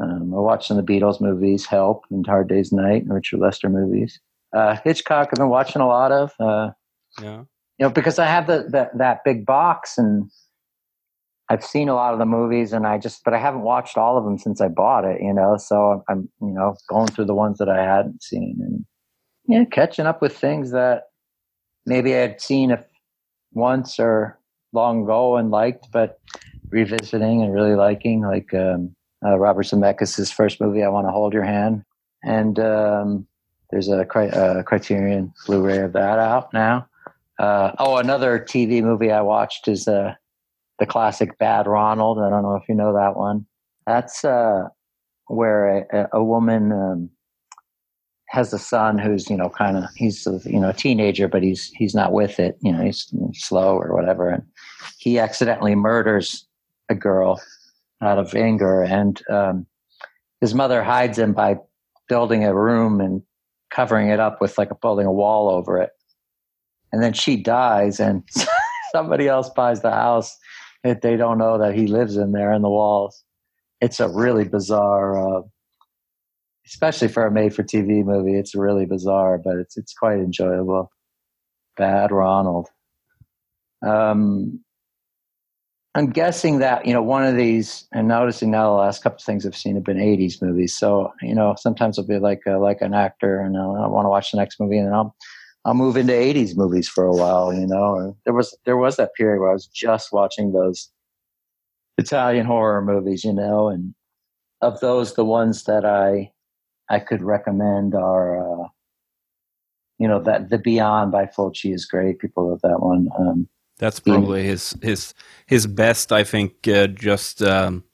um, I watched some of the Beatles movies, Help and Hard Day's Night, and Richard Lester movies. Uh, Hitchcock, I've been watching a lot of. Uh, yeah. You know, because I have the, the that big box and I've seen a lot of the movies and I just, but I haven't watched all of them since I bought it, you know, so I'm, you know, going through the ones that I hadn't seen and, yeah, catching up with things that maybe I had seen if once or long ago and liked, but revisiting and really liking, like um, uh, Robert Zemeckis' first movie, I Want to Hold Your Hand. And um, there's a, a, Criterion Blu-ray of that out now. Uh, oh, another TV movie I watched is uh, the classic Bad Ronald. I don't know if you know that one. That's uh, where a, a woman um, has a son who's you know kind of he's a, you know a teenager, but he's he's not with it. You know he's slow or whatever, and he accidentally murders a girl out of anger, and um, his mother hides him by building a room and covering it up with like a, building a wall over it, and then she dies, and [laughs] somebody else buys the house if they don't know that he lives in there in the walls. It's a really bizarre, uh, especially for a made-for-TV movie. It's really bizarre, but it's it's quite enjoyable. Bad Ronald. Um, I'm guessing that you know one of these, and noticing now the last couple of things I've seen have been '80s movies. So you know sometimes I'll be like a, like an actor, and I want to watch the next movie, and I'll I'll move into 80s movies for a while, you know. Or there was there was that period where I was just watching those Italian horror movies, you know, and of those the ones that I I could recommend are uh, you know that The Beyond by Fulci is great. People love that one. Um, That's probably his his his best, I think, uh, just um,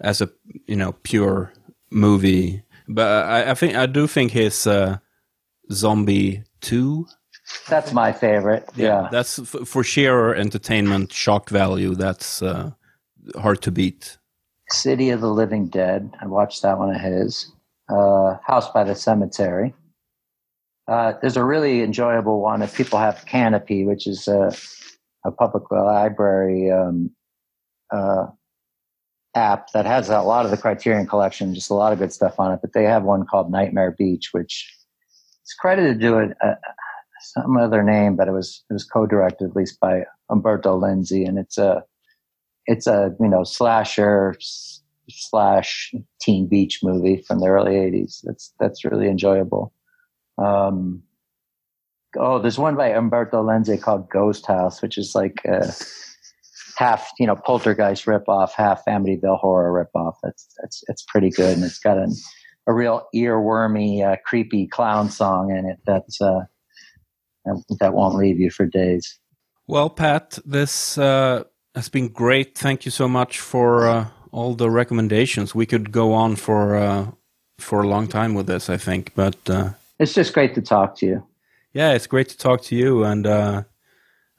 as a you know pure movie. But I, I think I do think his uh, Zombie two. That's my favorite. Yeah, yeah. that's for sheer entertainment shock value. That's uh, hard to beat. City of the Living Dead. I watched that one of his. Uh, House by the Cemetery. Uh, there's a really enjoyable one if people have Kanopy, which is a, a public library um, uh, app that has a lot of the Criterion Collection, just a lot of good stuff on it. But they have one called Nightmare Beach, which it's credited to it some other name, but it was it was co-directed at least by Umberto Lenzi, and it's a it's a you know slasher slash teen beach movie from the early '80s. That's that's really enjoyable. Um, oh, there's one by Umberto Lenzi called Ghost House, which is like a half you know poltergeist ripoff, half Amityville horror ripoff. That's that's it's pretty good, and it's got an a real earwormy, uh, creepy clown song in it that's uh, that won't leave you for days. Well, Pat, this uh, has been great. Thank you so much for uh, all the recommendations. We could go on for uh, for a long time with this, I think. But uh, It's just great to talk to you. yeah, it's great to talk to you, and uh,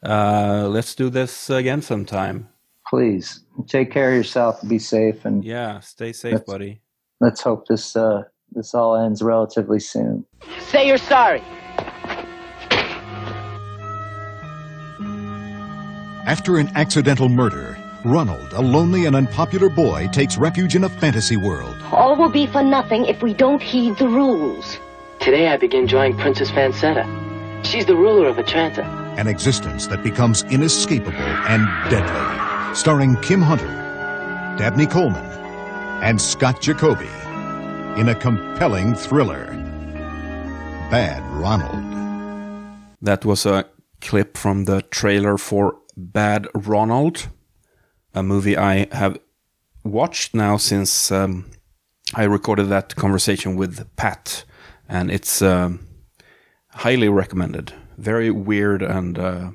uh, let's do this again sometime. Please take care of yourself. Be safe, and Yeah, stay safe, buddy. Let's hope this uh, this all ends relatively soon. Say you're sorry. After an accidental murder, Ronald, a lonely and unpopular boy, takes refuge in a fantasy world. All will be for nothing if we don't heed the rules. Today I begin drawing Princess Fancetta. She's the ruler of Atlanta. An existence that becomes inescapable and deadly. Starring Kim Hunter, Dabney Coleman, and Scott Jacoby in a compelling thriller. Bad Ronald. That was a clip from the trailer for Bad Ronald, a movie I have watched now since um, I recorded that conversation with Pat, and it's um, highly recommended. Very weird and uh,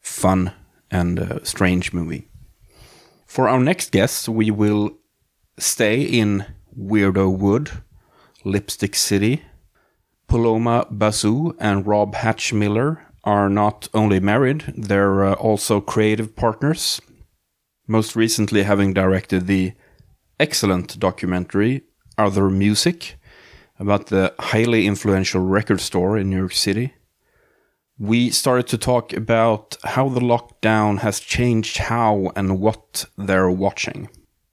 fun and uh, strange movie. For our next guest, we will stay in Weirdo Wood, Lipstick City. Puloma Basu and Rob Hatch Miller are not only married, they're uh, also creative partners. Most recently, having directed the excellent documentary Other Music about the highly influential record store in New York City. We started to talk about how the lockdown has changed how and what they're watching.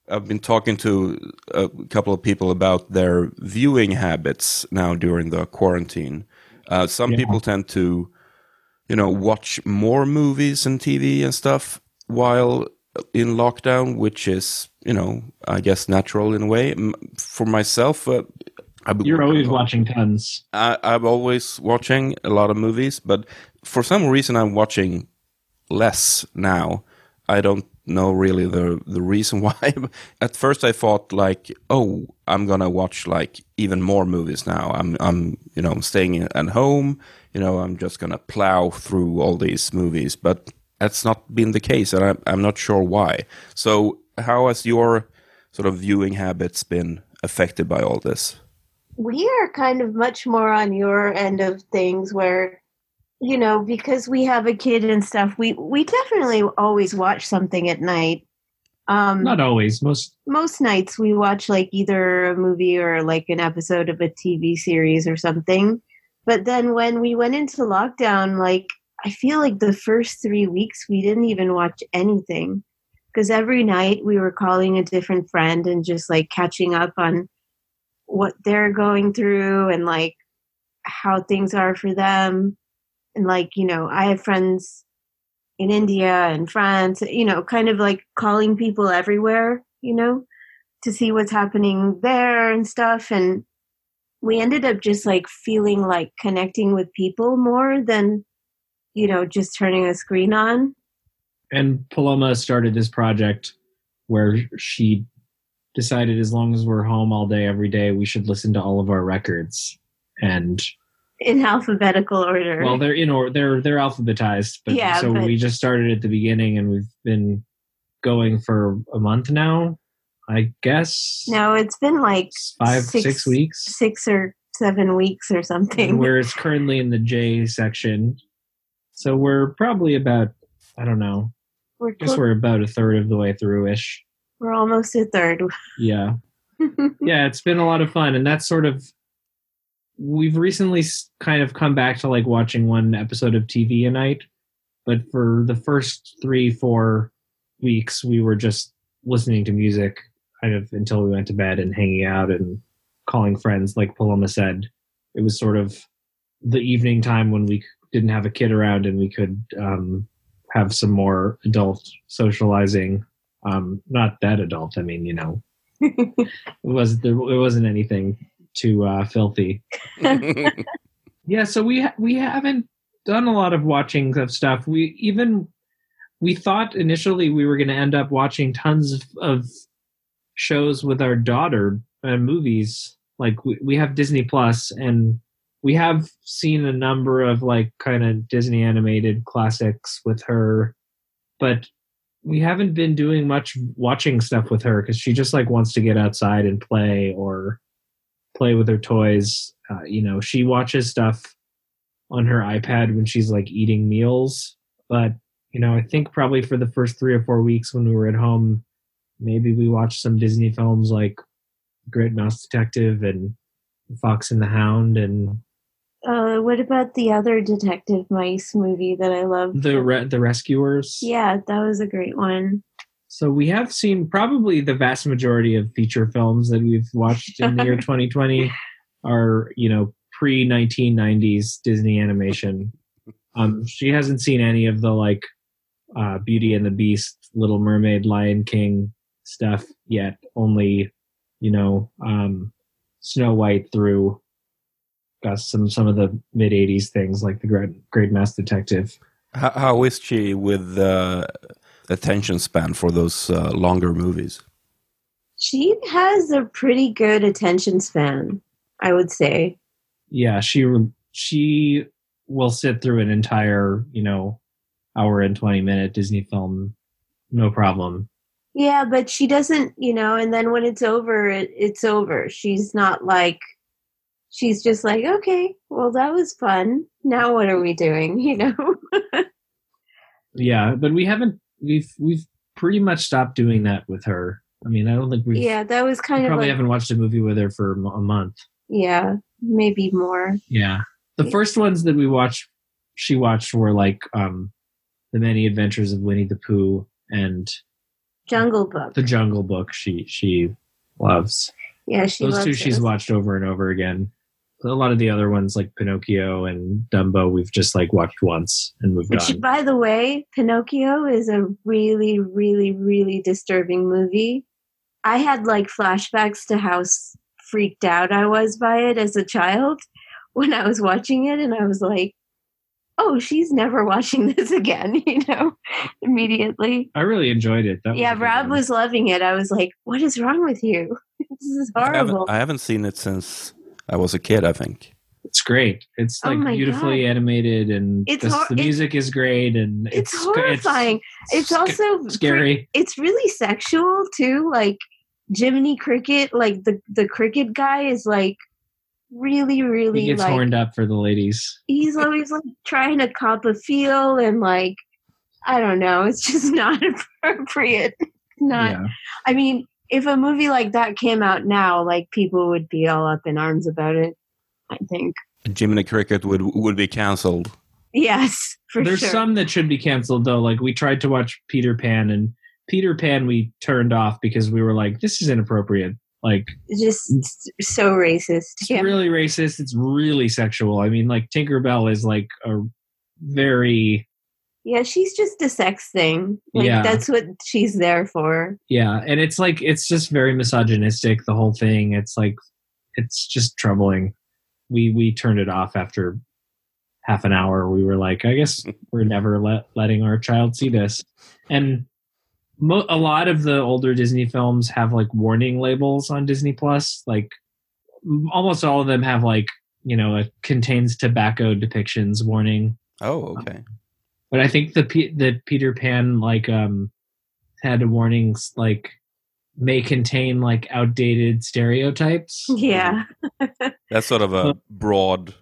I've been talking to a couple of people about their viewing habits now during the quarantine. Uh, some people tend to, you know, watch more movies and TV and stuff while in lockdown, which is, you know, I guess natural in a way. For myself, uh, I've You're always watching tons. I, I'm always watching a lot of movies, but for some reason I'm watching less now. I don't know really the the reason [laughs] why. At first, I thought like, oh, I'm gonna watch like even more movies now. I'm I'm you know I'm staying at home. You know I'm just gonna plow through all these movies, but that's not been the case, and I'm I'm not sure why. So how has your sort of viewing habits been affected by all this? we are kind of much more on your end of things where you know because we have a kid and stuff we we definitely always watch something at night um Not always. Most most nights we watch like either a movie or like an episode of a TV series or something. But then when we went into lockdown, like I feel like the first three weeks we didn't even watch anything because every night we were calling a different friend and just like catching up on what they're going through and like how things are for them. And like, you know, I have friends in India and France, you know, kind of like calling people everywhere, you know, to see what's happening there and stuff. And we ended up just like feeling like connecting with people more than, you know, just turning a screen on. and Puloma started this project where she decided as long as we're home all day every day, we should listen to all of our records. And In alphabetical order. well, they're in or they're they're alphabetized, but Yeah, so but- we just started at the beginning and we've been going for a month now, I guess. no, it's been like five, six- six weeks. six or seven weeks or something. and we're it's currently in the J section. So we're probably about I don't know. We're, I guess we're about a third of the way through ish. we're almost a third. Yeah. [laughs] yeah, it's been a lot of fun and that's sort of we've recently kind of come back to like watching one episode of TV a night, but for the first 3 4 weeks we were just listening to music kind of until we went to bed and hanging out and calling friends like Puloma said. It was sort of the evening time when we didn't have a kid around and we could um, have some more adult socializing. Um, not that adult. I mean, you know, [laughs] it was there. It wasn't anything too uh, filthy. [laughs] Yeah, so we ha- we haven't done a lot of watching of stuff. We even we thought initially we were going to end up watching tons of, of shows with our daughter, uh, movies. Like we, we have Disney Plus, and we have seen a number of like kind of Disney animated classics with her, but we haven't been doing much watching stuff with her because she just like wants to get outside and play or play with her toys. Uh, you know, she watches stuff on her iPad when she's like eating meals. But you know, I think probably for the first three or four weeks when we were at home, maybe we watched some Disney films like Great Mouse Detective and Fox and the Hound and Uh, what about the other Detective Mice movie that I love? the Re- the Rescuers. Yeah, that was a great one. So we have seen probably the vast majority of feature films that we've watched in the year [laughs] 2020 are, you know, pre 1990s Disney animation. Um, she hasn't seen any of the like uh, Beauty and the Beast, Little Mermaid, Lion King stuff yet. Only, you know, um, Snow White through got some some of the mid 80s things like the Great, Great Mouse Detective. How, how is she with uh, attention span for those uh, longer movies? She has a pretty good attention span, I would say. yeah she she will sit through an entire you know hour and 20 minute disney film no problem Yeah, but she doesn't, you know, and then when it's over, it, it's over. She's not like, she's just like, okay, well, that was fun. Now what are we doing? [laughs] You know? yeah but we haven't we've we've pretty much stopped doing that with her i mean i don't think we've yeah, that was we kind of probably like, haven't watched a movie with her for a month yeah, maybe more. yeah the first ones that we watched she watched were like um the many adventures of winnie the pooh and Jungle Book. the jungle book she she loves Yeah, she those two she's watched over and over again. A lot of the other ones like Pinocchio and Dumbo we've just like watched once and moved Which, on. by the way, Pinocchio is a really, really, really disturbing movie. I had like flashbacks to how freaked out I was by it as a child [laughs] when I was watching it, and I was like, "Oh, she's never [laughs] watching this again," [laughs] you know, immediately. I really enjoyed it. That yeah, a good Rob was loving it. I was like, "What is wrong with you? this is I haven't, horrible." I haven't seen it since I was a kid, I think. It's great. It's Oh like my beautifully God. animated and It's the, hor- the it- music is great and it's, it's, horrifying. It's, sca- also scary. it's really sexual too. Like Jiminy Cricket, like the the cricket guy is like really, He really gets like horned up for the ladies. he's always like trying to cop a feel and like I don't know. It's just [laughs] not appropriate. Not. yeah. I mean, if a movie like that came out now, like people would be all up in arms about it. I think. Jiminy Cricket would would be cancelled. Yes, for There's sure. some that should be canceled though. Like we tried to watch Peter Pan and Peter Pan we turned off because we were like, this is inappropriate. Like just so racist. it's Yeah. really racist. It's really sexual. I mean, like Tinkerbell is like a very Yeah, she's just a sex thing. Like Yeah. that's what she's there for. yeah, and it's like it's just very misogynistic. The whole thing. It's like it's just troubling. We we turned it off after half an hour. We were like, I guess we're never let, letting our child see this. And mo- a lot of the older Disney films have like warning labels on Disney Plus. Like almost all of them have like you know a contains tobacco depictions warning. Oh, okay. But I think the P- the Peter Pan like um had warnings like may contain like outdated stereotypes. Yeah. [laughs] That's sort of a broad.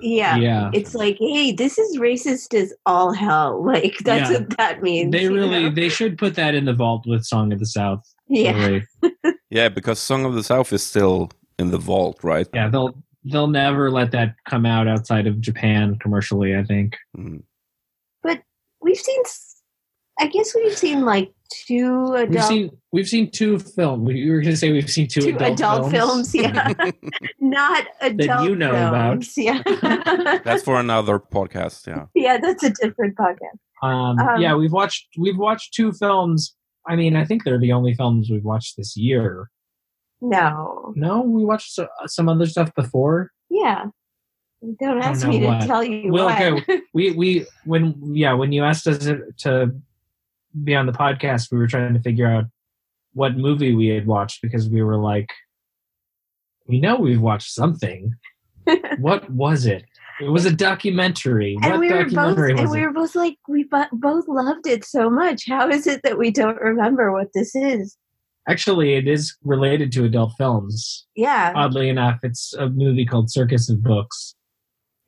Yeah. Yeah. It's like, hey, this is racist as all hell. [laughs] Like that's Yeah. what that means. They really know? they should put that in the vault with Song of the South. Yeah. Really. [laughs] Yeah, because Song of the South is still in the vault, right? Yeah, they'll they'll never let that come out outside of Japan commercially. I think. Mm. But we've seen I guess we've seen like two We've adult seen we've seen two film. We were going to say we've seen two, two adult, adult, films. yeah. [laughs] [laughs] Not adult you know about. films. Yeah. [laughs] That's for another podcast. Yeah. yeah, that's a different podcast. Um, Um, yeah, we've watched we've watched two films. I mean, I think they're the only films we've watched this year. No. No, we watched so, some other stuff before. Yeah. Don't ask don't me know to tell you Well, what. okay, [laughs] we we when yeah when you asked us to be on the podcast, we were trying to figure out what movie we had watched because we were like, we know we've watched something. [laughs] what was it? It was a documentary. and what we were both documentary and was we it? were both like we bo- both loved it so much. How is it that we don't remember what this is? Actually, it is related to adult films. Yeah, Oddly enough, it's a movie called Circus of Books.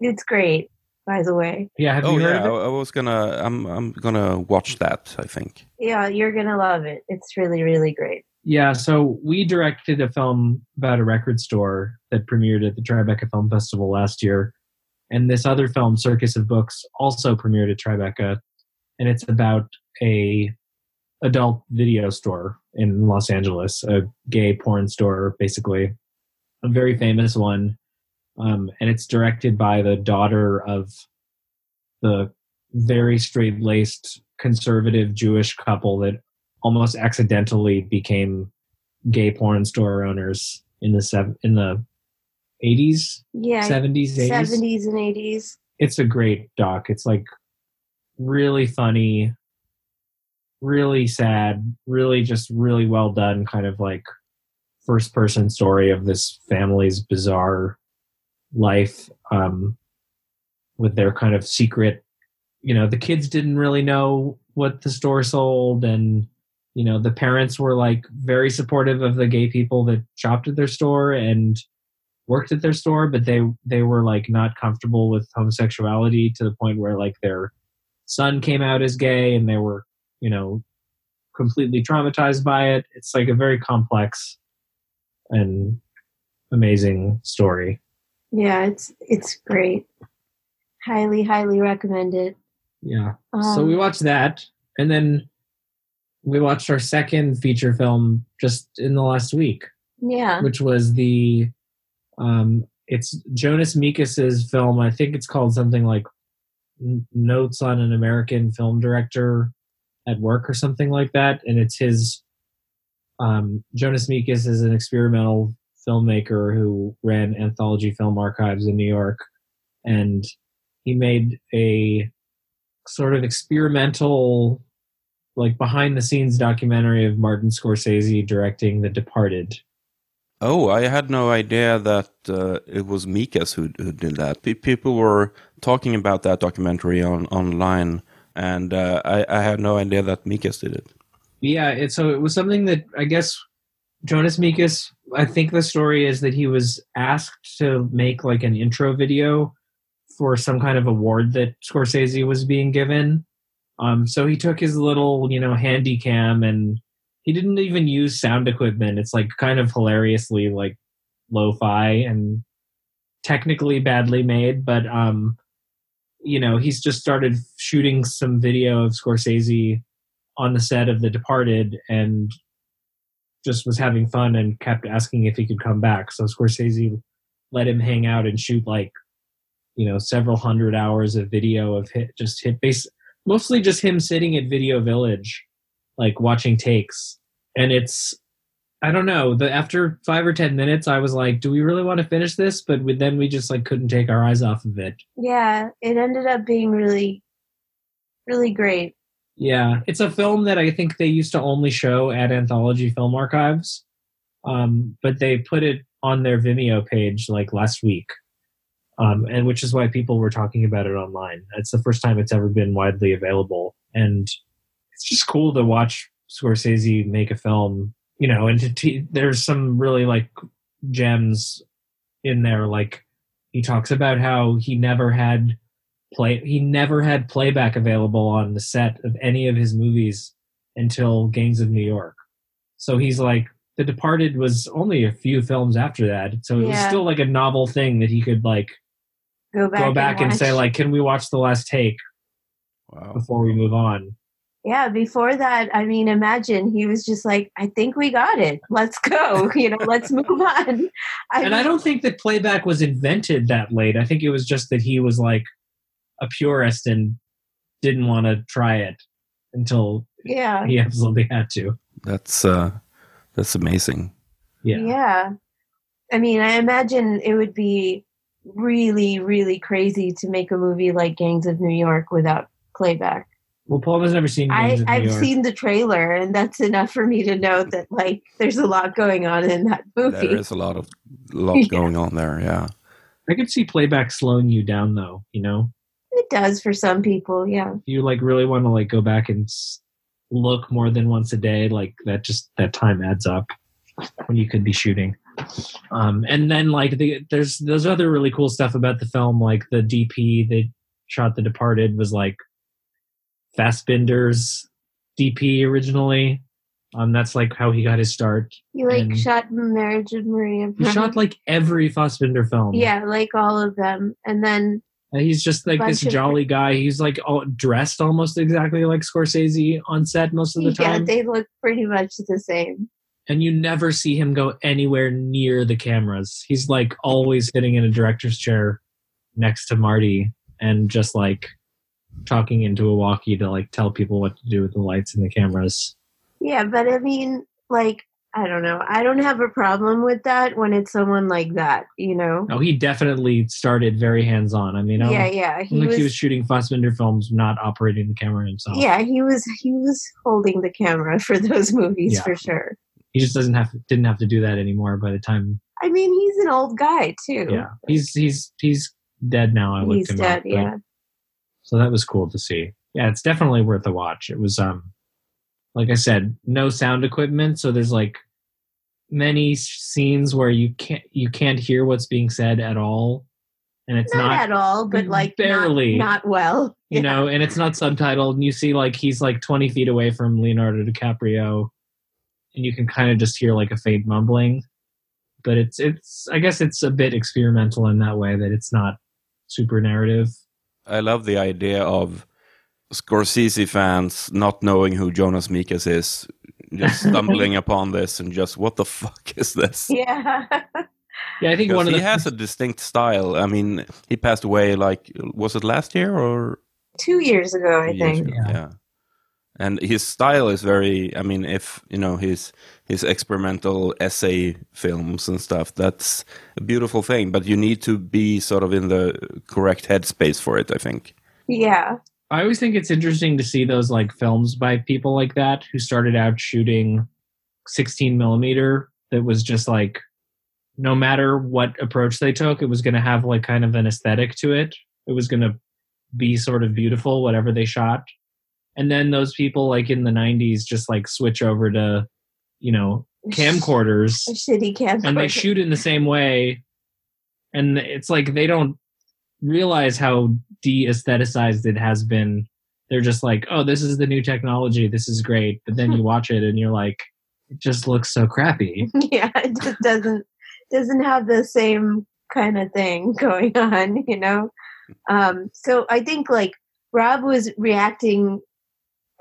It's great. By the way, Yeah, have oh you heard yeah, I, of it? I was gonna. I'm I'm gonna watch that. I think. yeah, you're gonna love it. It's really really great. Yeah, so we directed a film about a record store that premiered at the Tribeca Film Festival last year. And this other film, Circus of Books, also premiered at Tribeca. And it's about a adult video store in Los Angeles, a gay porn store, basically. A very famous one. Um, and it's directed by the daughter of the very straight laced conservative Jewish couple that almost accidentally became gay porn store owners in the sev- in the 80s Yeah, 70s 80s seventies and eighties. it's a great doc. It's like really funny really sad really just really well done kind of like first person story of this family's bizarre life um with their kind of secret you know the kids didn't really know what the store sold and you know the parents were like very supportive of the gay people that shopped at their store and worked at their store but they they were like not comfortable with homosexuality to the point where like their son came out as gay and they were you know completely traumatized by it. It's like a very complex and amazing story Yeah, it's it's great. Highly highly recommend it. yeah so Um, we watched that and then we watched our second feature film just in the last week Yeah, which was the um it's Jonas Mekas's film. I think it's called something like Notes on an American Film Director at Work or something like that. And it's his um Jonas Mekas is an experimental filmmaker who ran Anthology Film Archives in New York and he made a sort of experimental like behind the scenes documentary of Martin Scorsese directing The Departed. Oh, I had no idea that uh, it was Mekas who, who did that. Pe- people were talking about that documentary on online, and uh, I, I had no idea that Mekas did it. Yeah, it, so it was something that I guess Jonas Mekas. I think the story is that he was asked to make like an intro video for some kind of award that Scorsese was being given. Um, so he took his little, you know, handy cam and he didn't even use sound equipment. It's like kind of hilariously like lo-fi and technically badly made, but um, you know, he's just started shooting some video of Scorsese on the set of The Departed and just was having fun and kept asking if he could come back. So Scorsese let him hang out and shoot like, you know, several hundred hours of video of hit just hit base mostly just him sitting at Video Village, like watching takes. And it's I don't know. The after five or ten minutes, I was like, "Do we really want to finish this?" But we, then we just like couldn't take our eyes off of it. yeah, it ended up being really, really great. Yeah, it's a film that I think they used to only show at Anthology Film Archives, um, but they put it on their Vimeo page like last week, um, and which is why people were talking about it online. It's the first time it's ever been widely available, and it's just cool to watch Scorsese make a film. You know, and t- there's some really like gems in there. Like he talks about how he never had play he never had playback available on the set of any of his movies until Gangs of New York. So he's like The Departed was only a few films after that. So it was still like a novel thing that he could like Go back, go back and, watch. say like can we watch the last take Wow. before we move on? yeah. Before that, I mean, imagine he was just like, "I think we got it. Let's go. [laughs] You know, let's move on." I and I don't think that playback was invented that late. I think it was just that he was like a purist and didn't want to try it until yeah, he absolutely had to. That's uh, that's amazing. Yeah. yeah. I mean, I imagine it would be really, really crazy to make a movie like Gangs of New York without playback. Well, Paul has never seen I, Gangs of New I've York. seen the trailer, and that's enough for me to know that like there's a lot going on in that movie. There is a lot of lot Yeah. [laughs] going on there. Yeah. I could see playback slowing you down though, you know? It does for some people, yeah. You like really want to like go back and look more than once a day, like that just that time adds up when you could be shooting. Um and then like the there's there's other really cool stuff about the film like the DP that shot The Departed was like Fassbinder's DP originally. Um that's like how he got his start. He like And- shot Marriage of Maria. He shot like every Fassbinder film. yeah, like all of them, and then he's just like this Bunch jolly guy. He's like all, dressed almost exactly like Scorsese on set most of the yeah, time. Yeah, they look pretty much the same. and you never see him go anywhere near the cameras. He's like always sitting in a director's chair next to Marty and just like talking into a walkie to like tell people what to do with the lights and the cameras. Yeah, but I mean, like, I don't know. I don't have a problem with that when it's someone like that, you know? No, he definitely started very hands on. I mean, I Yeah, yeah, he don't he was- was shooting Fassbinder films, not operating the camera himself. Yeah, he was he was holding the camera [laughs] for those movies Yeah. for sure. he just doesn't have didn't have to do that anymore by the time. I mean, he's an old guy too. Yeah, he's he's he's dead now. I looked he's him dead. up, Yeah, so that was cool to see yeah it's definitely worth a watch it was um like i said no sound equipment so there's like many scenes where you can't you can't hear what's being said at all and it's not, not, at all, but mm, like not- barely. not, well. you Yeah. know and it's not subtitled and you see like he's like 20 feet away from leonardo dicaprio and you can kind of just hear like a faint mumbling but it's it's i guess it's a bit experimental in that way that it's not super narrative I love the idea of Scorsese fans not knowing who Jonas Mekas is, just [laughs] stumbling upon this and just what the fuck is this? [laughs] Yeah. yeah i think Because one of he has a distinct style. I mean, he passed away like was it last year or Two years ago, I years think. ago? Yeah. And his style is very. I mean, if you know his his experimental essay films and stuff, that's a beautiful thing. But you need to be sort of in the correct headspace for it. I think. Yeah. I always think it's interesting to see those like films by people like that who started out shooting 16 millimeter that was just like no matter what approach they took, it was going to have like kind of an aesthetic to it. It was going to be sort of beautiful, whatever they shot. And then those people like in the 90s just like switch over to, you know, camcorders [laughs] A shitty camcorder. and they shoot in the same way and it's like they don't realize how de-aestheticized it has been. They're just like oh this is the new technology. This is great. But then you [laughs] watch it and you're like it just looks so crappy. [laughs] Yeah, it just doesn't doesn't have the same kind of thing [laughs] going on, you know. Um, so I think like Rob was reacting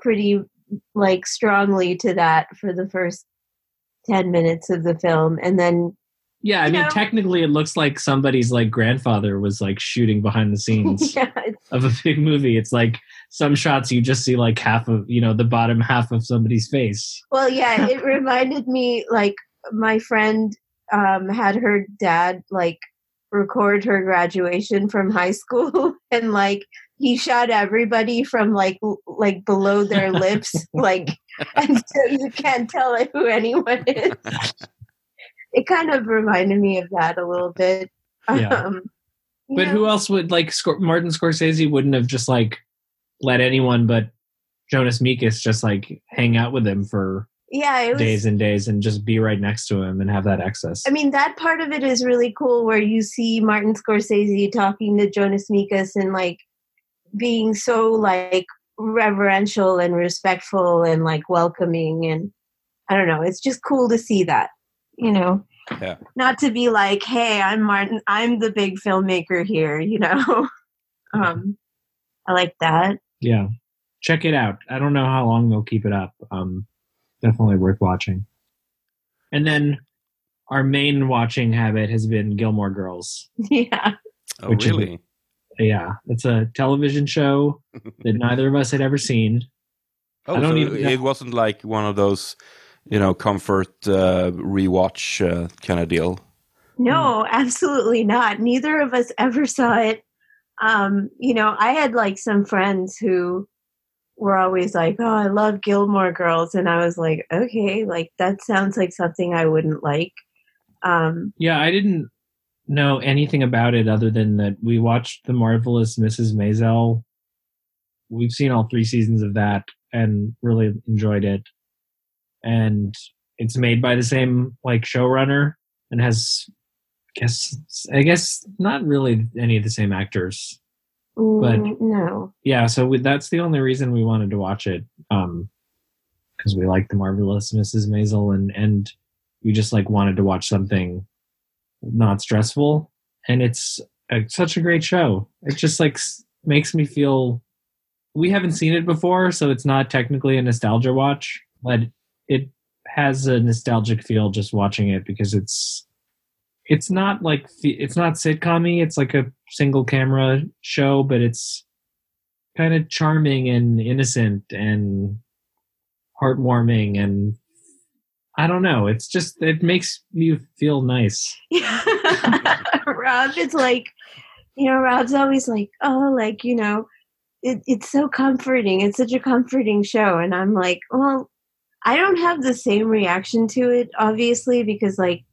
pretty like strongly to that for the first ten minutes of the film, and then yeah i You mean know- technically it looks like somebody's like grandfather was like shooting behind the [laughs] scenes yeah, of a big movie. It's like some shots you just see like half of you know the bottom half of somebody's face. Well, yeah, [laughs] it reminded me like my friend um, had her dad like record her graduation from high school, [laughs] and like he shot everybody from like l- like below their lips, like, and so you can't tell who anyone is. It kind of reminded me of that a little bit. Yeah. [laughs] Um, But know, who else would like Scor- Martin Scorsese wouldn't have just like let anyone but Jonas Mekas just like hang out with him for Yeah, was. days and days and just be right next to him and have that access. I mean, that part of it is really cool where you see Martin Scorsese talking to Jonas Mekas and like being so like reverential and respectful and like welcoming and I don't know, it's just cool to see that, you know. Yeah. Not to be like, "Hey, I'm Martin, I'm the big filmmaker here," you know. [laughs] um I like that. yeah, check it out. I don't know how long they'll keep it up. Um, definitely worth watching. And then our main watching habit has been Gilmore Girls. [laughs] yeah. Oh, Which is- really? Yeah, it's a television show [laughs] that neither of us had ever seen. Oh, I don't so even know- it wasn't like one of those, you know, comfort uh, rewatch uh, kind of deal. No, absolutely not. Neither of us ever saw it. Um, you know, I had like some friends who were always like, "Oh, I love Gilmore Girls," and I was like, "Okay, like that sounds like something I wouldn't like." Um, Yeah, I didn't know anything about it other than that we watched the marvelous Mrs. Maisel. We've seen all three seasons of that and really enjoyed it. And it's made by the same like showrunner and has I guess I guess not really any of the same actors. But Mm, no. yeah, so we, that's the only reason we wanted to watch it. Um because we like the marvelous Mrs. Maisel and and we just like wanted to watch something not stressful and it's a, such a great show. It just like s- makes me feel we haven't seen it before, so it's not technically a nostalgia watch, but it has a nostalgic feel just watching it because it's it's not like it's not sitcom It's like a single camera show, but it's kind of charming and innocent and heartwarming and I don't know. It's just it makes you feel nice. [laughs] Rob is like, you know, Rob's always like, oh, like, you know, it, it's so comforting. It's such a comforting show. And I'm like, well, I don't have the same reaction to it, obviously, because like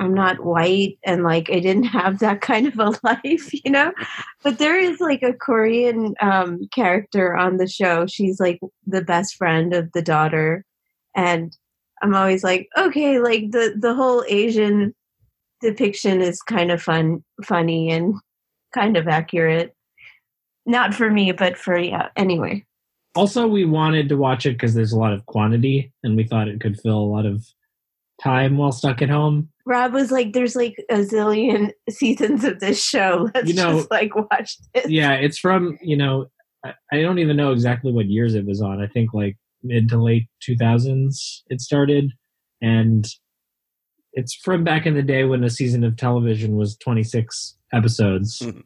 I'm not white and like I didn't [laughs] have that kind of a [laughs] life, you know? But there is like a Korean um, character on the show. She's like the best friend of the daughter. And I'm always like, okay, like the, the whole Asian depiction is kind of fun, funny and [laughs] kind of accurate. Not for me, but for, yeah, anyway. Also, we wanted to watch it because there's a lot of quantity, and we thought it could fill a lot of time while stuck at home. Rob was like, "There's like a zillion [laughs] seasons of this show. [laughs] Let's You know- just like watch this." Yeah, it's from you know, I, I don't even know exactly what years it was on. I think like mid to late 2000s it started, and it's from back in the day when a season of television was 26 episodes, hmm.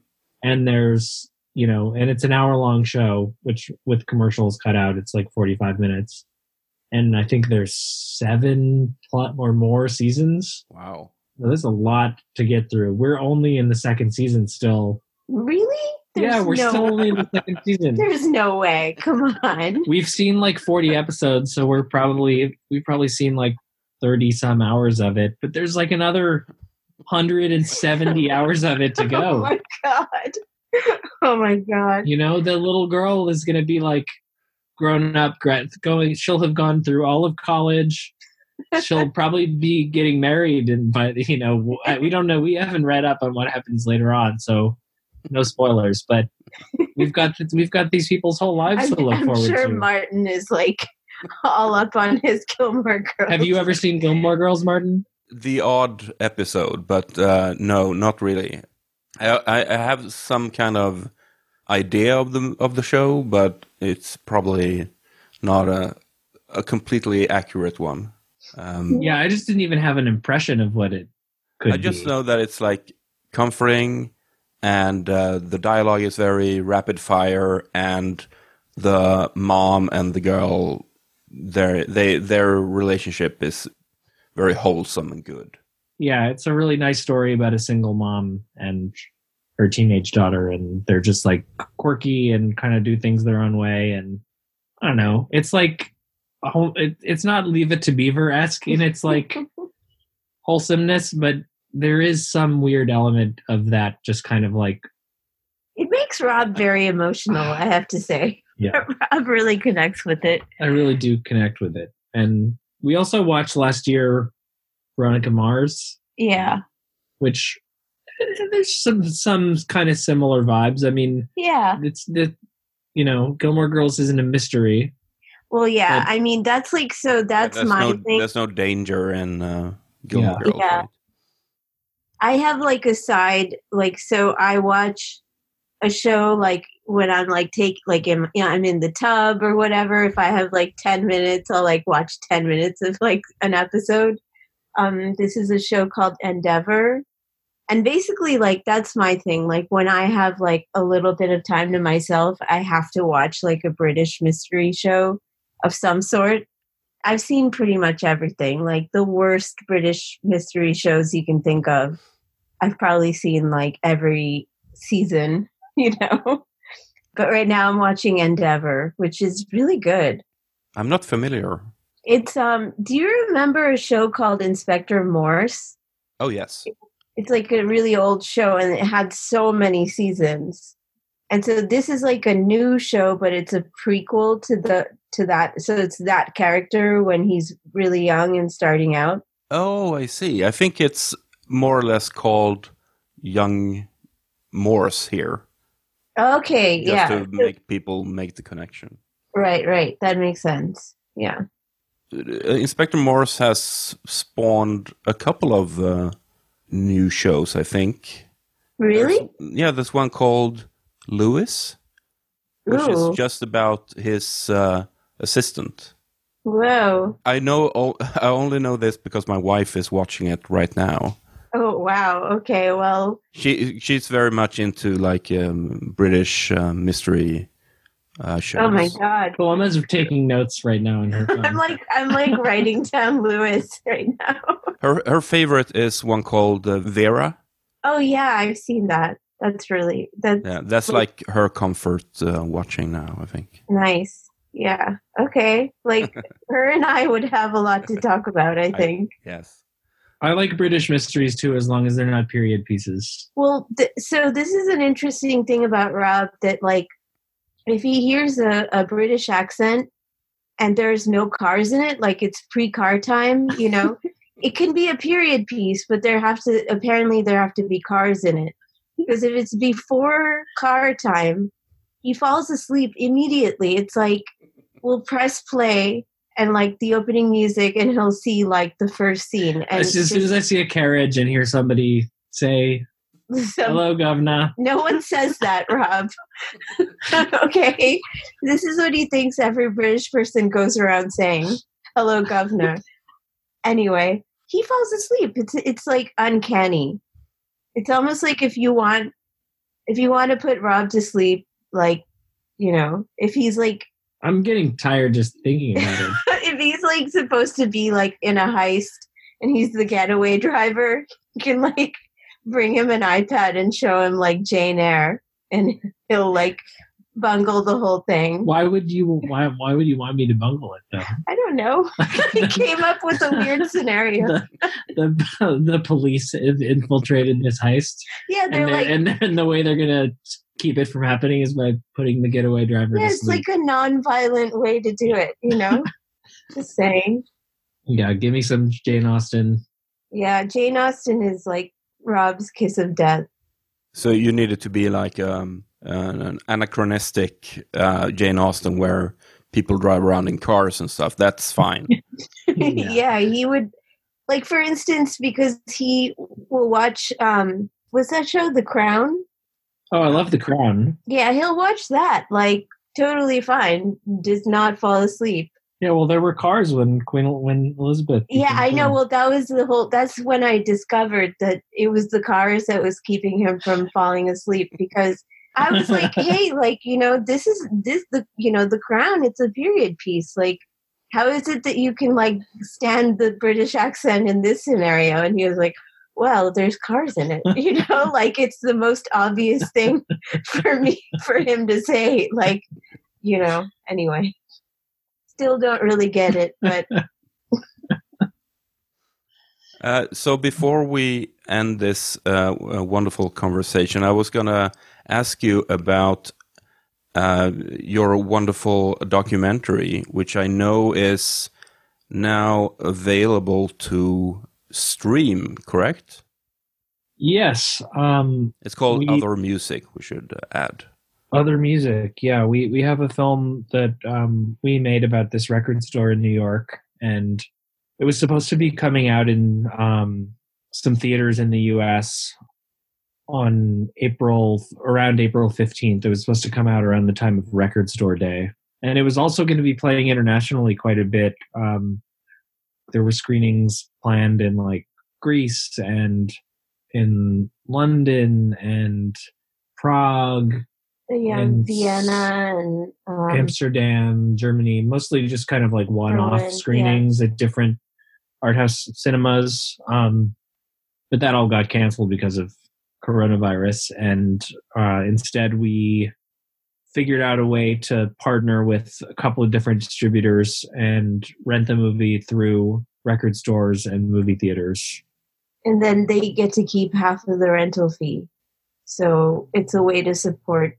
and there's you know, and it's an hour long show, which with commercials cut out, it's like 45 minutes. And I think there's seven plot or more seasons. Wow. There's a lot to get through. We're only in the second season still. Really? yeah, we're no- still only in the [laughs] second season. There's no way. Come on. We've seen like 40 episodes, so we're probably we've probably seen like 30 some hours of it, but there's like another 170 [laughs] hours of it to go. Oh go. my god. [laughs] Oh my god. You know, the little girl is going to be like grown up, gra- going. She'll have gone through all of college. She'll [laughs] probably be getting married, and but you know, we don't know. We haven't read up on what happens later on, so no spoilers. But we've got we've got these people's whole lives I'm, to look I'm forward sure to. Martin is like all up on his Gilmore Girls. Have you ever seen Gilmore Girls, Martin? The odd episode, but uh, no, not really. I, I, I have some kind of idea of the of the show, but it's probably not a a completely accurate one. Um, Yeah, I just didn't even have an impression of what it could I just be. know that it's like comforting, and uh, the dialogue is very rapid fire, and the mom and the girl, their they their relationship is very wholesome and good. yeah, it's a really nice story about a single mom and her teenage daughter, and they're just like quirky and kind of do things their own way. And I don't know, it's like whole, it, it's not Leave It to Beaver esque in its like [laughs] wholesomeness, but there is some weird element of that, just kind of like It makes Rob very emotional, I have to say. [sighs] Yeah. [laughs] Rob really connects with it. I really do connect with it. And we also watched last year Veronica Mars, Yeah. which there's some some kind of similar vibes. I mean, Yeah. it's the you know Gilmore Girls isn't a mystery. Well, yeah. But- I mean, that's like so. That's there's my no thing. there's no danger in uh, Gilmore Yeah. Girls. Yeah. right? I have like a side, like so. I watch a show like when I'm like take like in, you know, I'm in the tub or whatever. If I have like ten minutes, I'll like watch ten minutes of like an episode. Um, this is a show called Endeavour, and basically like that's my thing. Like when I have like a little bit of time to myself, I have to watch like a British mystery show of some sort. I've seen pretty much everything, like the worst British mystery shows you can think of. I've probably seen like every season, [laughs] you know. But right now I'm watching Endeavour, which is really good. I'm not familiar. It's um do you remember a show called Inspector Morse? Oh yes, it's like a really old show and it had so many seasons. And so this is like a new show, but it's a prequel to the to that. So it's that character when he's really young and starting out. Oh, I see. I think it's more or less called Young Morse here. Okay, Just yeah. to make people make the connection. Right, right. That makes sense. Yeah. Uh, Inspector Morse has spawned a couple of uh, new shows, I think. Really? Yeah, there's one called Lewis, which Ooh. is just about his uh, assistant. Whoa. I know. [laughs] I only know this because my wife is watching it right now. Oh wow. Okay. Well, She she's very much into like um, British uh, mystery uh, shows. oh my god. Puloma's taking notes right now in her phone. [laughs] I'm like I'm like writing down Lewis [laughs] right now. Her her favorite is one called uh, Vera. Oh yeah, I've seen that. That's really that's Yeah, that's like her comfort uh, watching now. I think. nice. Yeah. Okay. Like [laughs] her and I would have a lot to talk about, I think. Yes. I like British mysteries too, as long as they're not period pieces. Well, th- so this is an interesting thing about Rob that, like, if he hears a, a British accent and there's no cars in it, like it's pre-car time, you know, [laughs] it can be a period piece, but there have to apparently there have to be cars in it because if it's before car time, he falls asleep immediately. It's like we'll press play and like the opening music, and he'll see like the first scene, and As, as soon as I see a carriage and hear somebody say, [laughs] So- "Hello, governor," No one says that, Rob. [laughs] okay. This is what he thinks every British person goes around saying. Hello, governor. Anyway, he falls asleep. It's it's like uncanny. It's almost like if you want if you want to put Rob to sleep, like, you know, if he's like I'm getting tired just thinking about it. [laughs] if he's like supposed to be like in a heist and he's the getaway driver, you can like bring him an iPad and show him like Jane Eyre and [laughs] he'll like bungle the whole thing. Why would you? Why? Why would you want me to bungle it though? I don't know. [laughs] [laughs] he came up with a weird scenario. the, the the police have infiltrated this heist, Yeah, they're and, like and, and the way they're gonna keep it from happening is by putting the getaway driver yeah, it's like a non-violent way to do it, you know? Just saying. yeah, give me some Jane Austen. Yeah, Jane Austen is like Rob's kiss of death. So you need it to be like um, an an anachronistic uh, Jane Austen where people drive around in cars and stuff. That's fine. [laughs] yeah. he would like for instance because he will watch um was that show The Crown? Oh, I love The Crown. Yeah, he'll watch that like totally fine. Does not fall asleep. Yeah, well, there were cars when Queen when Elizabeth. Yeah, I know. Well, that was the whole. That's when I discovered that it was the cars that was keeping him from falling asleep because I was like, [laughs] hey, like you know, this is this the you know the crown. It's a period piece. Like, how is it that you can like stand the British accent in this scenario? And he was like, well, there's cars in it. You know, [laughs] like it's the most obvious thing [laughs] for me for him to say. Like, you know. Anyway, still don't really get it, but. [laughs] Uh, so before we end this uh, wonderful conversation, I was gonna ask you about uh, your wonderful documentary, which I know is now available to stream. Correct? Yes. Um, It's called we- Other Music. We should uh, add. Other music, yeah. We we have a film that um, we made about this record store in New York, and it was supposed to be coming out in um, some theaters in the U.S. on April around April fifteenth. It was supposed to come out around the time of Record Store Day, and it was also going to be playing internationally quite a bit. Um, there were screenings planned in like Greece and in London and Prague yeah, and Vienna and um, Amsterdam, Germany, mostly just kind of like one-off Berlin, yeah. screenings at different art house cinemas. Um, but that all got canceled because of coronavirus, and uh, instead we figured out a way to partner with a couple of different distributors and rent the movie through record stores and movie theaters. and then they get to keep half of the rental fee. So it's a way to support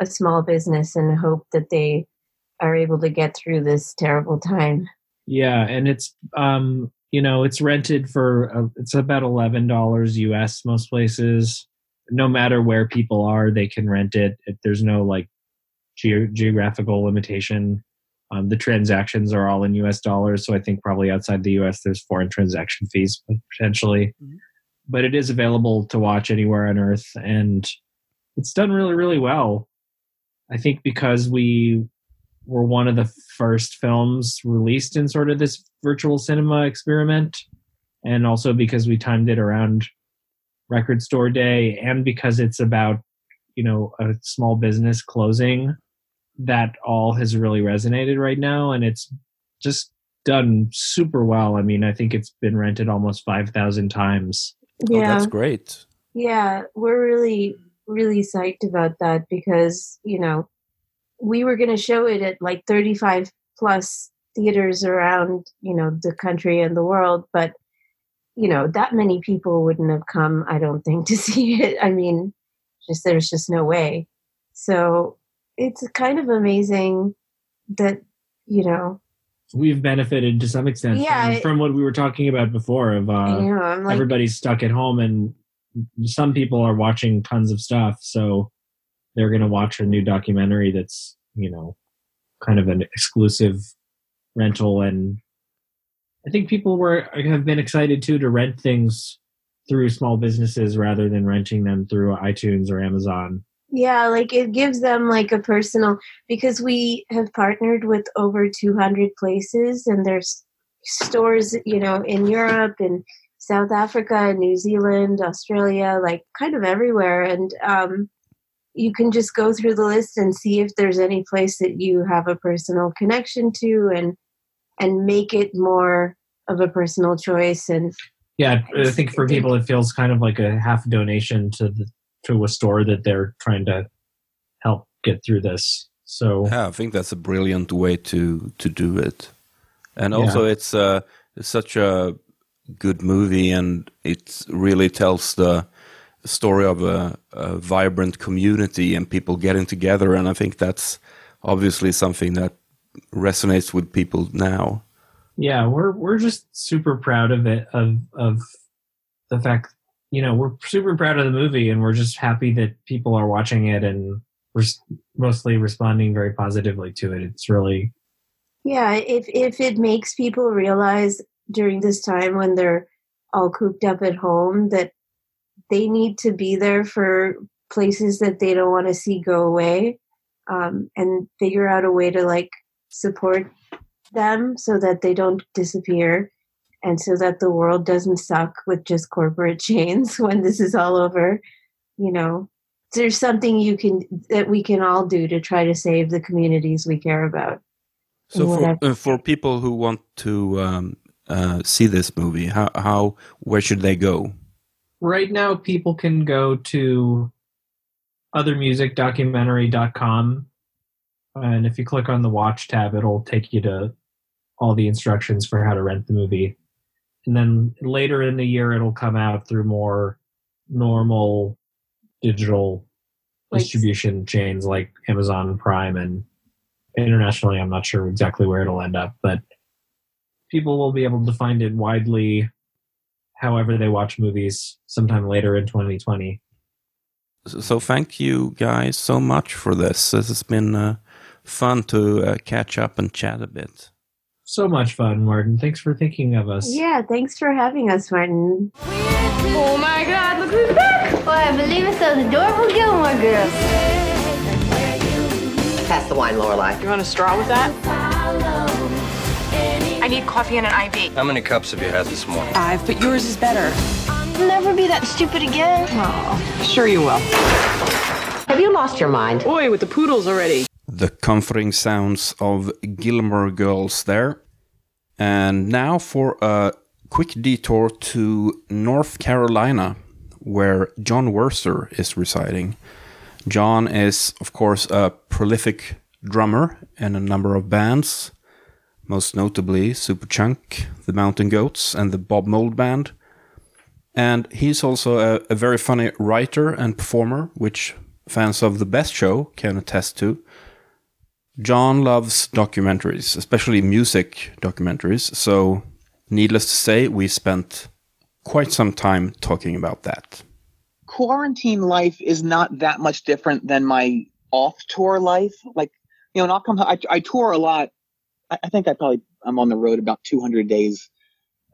a small business and hope that they are able to get through this terrible time. Yeah, and it's um you know it's rented for uh, it's about eleven dollars US most places. No matter where people are, they can rent it. If there's no like ge- geographical limitation. Um, the transactions are all in US dollars, so I think probably outside the US there's foreign transaction fees potentially. But it is available to watch anywhere on earth and it's done really really well. I think because we were one of the first films released in sort of this virtual cinema experiment and also because we timed it around record store day and because it's about you know a small business closing that all has really resonated right now and it's just done super well i mean i think it's been rented almost 5000 times Oh, Yeah. that's great. Yeah, we're really, really psyched about that because, you know, we were going to show it at like 35 plus theaters around, you know, the country and the world. But, you know, that many people wouldn't have come, I don't think, [laughs] to see it. I mean, just there's just no way. So it's kind of amazing that, you know, we've benefited to some extent Yeah, from, it- from what we were talking about before of uh, know, like- everybody's stuck at home and some people are watching tons of stuff so they're going to watch a new documentary that's you know kind of an exclusive rental and i think people were have been excited too to rent things through small businesses rather than renting them through itunes or amazon. Yeah, like it gives them like a personal because we have partnered with over 200 places and there's stores, you know, in Europe and South Africa, New Zealand, Australia, like kind of everywhere. And um you can just go through the list and see if there's any place that you have a personal connection to and and make it more of a personal choice and yeah i think for people it feels kind of like a half donation to the to a store that they're trying to help get through this. So Yeah, I think that's a brilliant way to to do it, and Yeah. also it's uh, it's such a good movie, and it really tells the story of a, a vibrant community and people getting together, and I think that's obviously something that resonates with people now. yeah we're we're just super proud of it of of the fact you know we're super proud of the movie and we're just happy that people are watching it and we're mostly responding very positively to it it's really Yeah, if if it makes people realize during this time when they're all cooped up at home that they need to be there for places that they don't want to see go away, um, and figure out a way to like support them so that they don't disappear, and so that the world doesn't suck with just corporate [laughs] chains when this is all over. You know, there's something you can that we can all do to try to save the communities we care about. So for uh, for people who want to um, uh, see this movie, how how where should they go? right now people can go to othermusicdocumentary.com and if you click on the watch tab it'll take you to all the instructions for how to rent the movie. And then later in the year it'll come out through more normal digital Like- distribution chains like amazon prime and internationally. I'm not sure exactly where it'll end up but people will be able to find it widely however they watch movies sometime later in 2020. So, so thank you guys so much for this. This has been uh, fun to uh, catch up and chat a bit. So much fun, Martin. Thanks for thinking of us. Yeah, thanks for having us, Martin. Oh my god, look who's back! Well, I believe it's those adorable Gilmore girls. Pass the wine, Lorelai. You want a straw with that? I need coffee and an IV. How many cups have you had this morning? Five, but yours is better. I'll never be that stupid again. Oh, sure you will. Have you lost your mind? Boy, with the poodles already. The comforting sounds of Gilmore Girls there. And now for a quick detour to North Carolina, where Jon Wurster is residing. Jon is, of course, a prolific drummer in a number of bands, most notably Superchunk, the Mountain Goats, and the Bob Mould Band. And he's also a, a very funny writer and performer, which fans of the best show can attest to. Jon loves documentaries, especially music documentaries. So, needless to say, we spent quite some time talking about that. quarantine life is not that much different than my off tour life. Like, you know, and I'll come, I, I tour a lot. I, I think I probably, I'm on the road about 200 days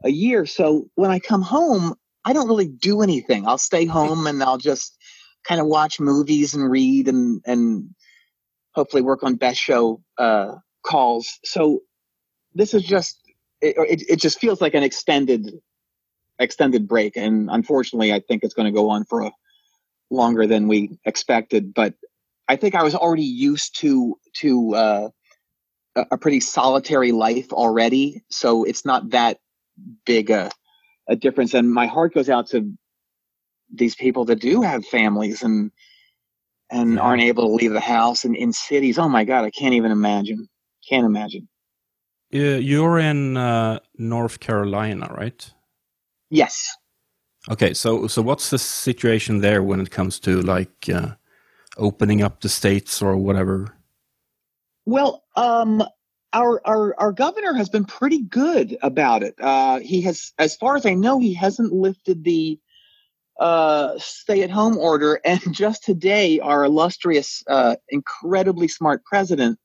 a year. So when I come home, I don't really do anything. I'll stay home and I'll just kind of watch movies and read and, and hopefully work on best show, uh, calls. So this is just, it, it, it just feels like an extended extended break and unfortunately i think it's going to go on for a longer than we expected but i think i was already used to to uh, a, a pretty solitary life already so it's not that big a, a difference. And my heart goes out to these people that do have families and and aren't able to leave the house and in cities. Oh my god i can't even imagine. Can't imagine. Uh, you're in uh, North Carolina, right? yes. Okay, so so what's the situation there when it comes to like uh, opening up the states or whatever? Well, um, our our our governor has been pretty good about it. Uh, he has, as far as I know, he hasn't lifted the uh, stay-at-home order. [laughs] And just today, our illustrious, uh, incredibly smart president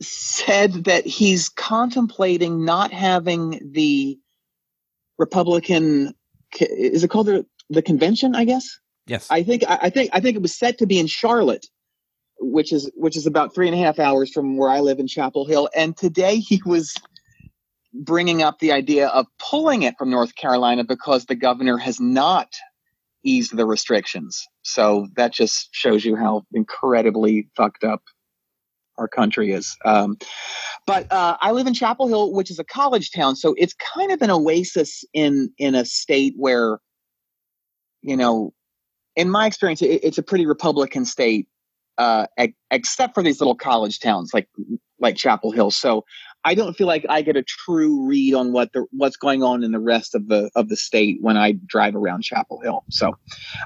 said that he's contemplating not having the Republican. Is it called the the convention? I guess. Yes. I think I I think I think it was set to be in Charlotte, which is which is about three and a half hours from where I live in Chapel Hill. And today he was bringing up the idea of pulling it from North Carolina because the governor has not eased the restrictions. So that just shows you how incredibly fucked up our country is. Um, but uh, I live in Chapel Hill, which is a college town, so it's kind of an oasis in in a state where, you know, in my experience, it, it's a pretty Republican state, uh, except for these little college towns like like Chapel Hill. So I don't feel like I get a true read on what the what's going on in the rest of the of the state when I drive around Chapel Hill. So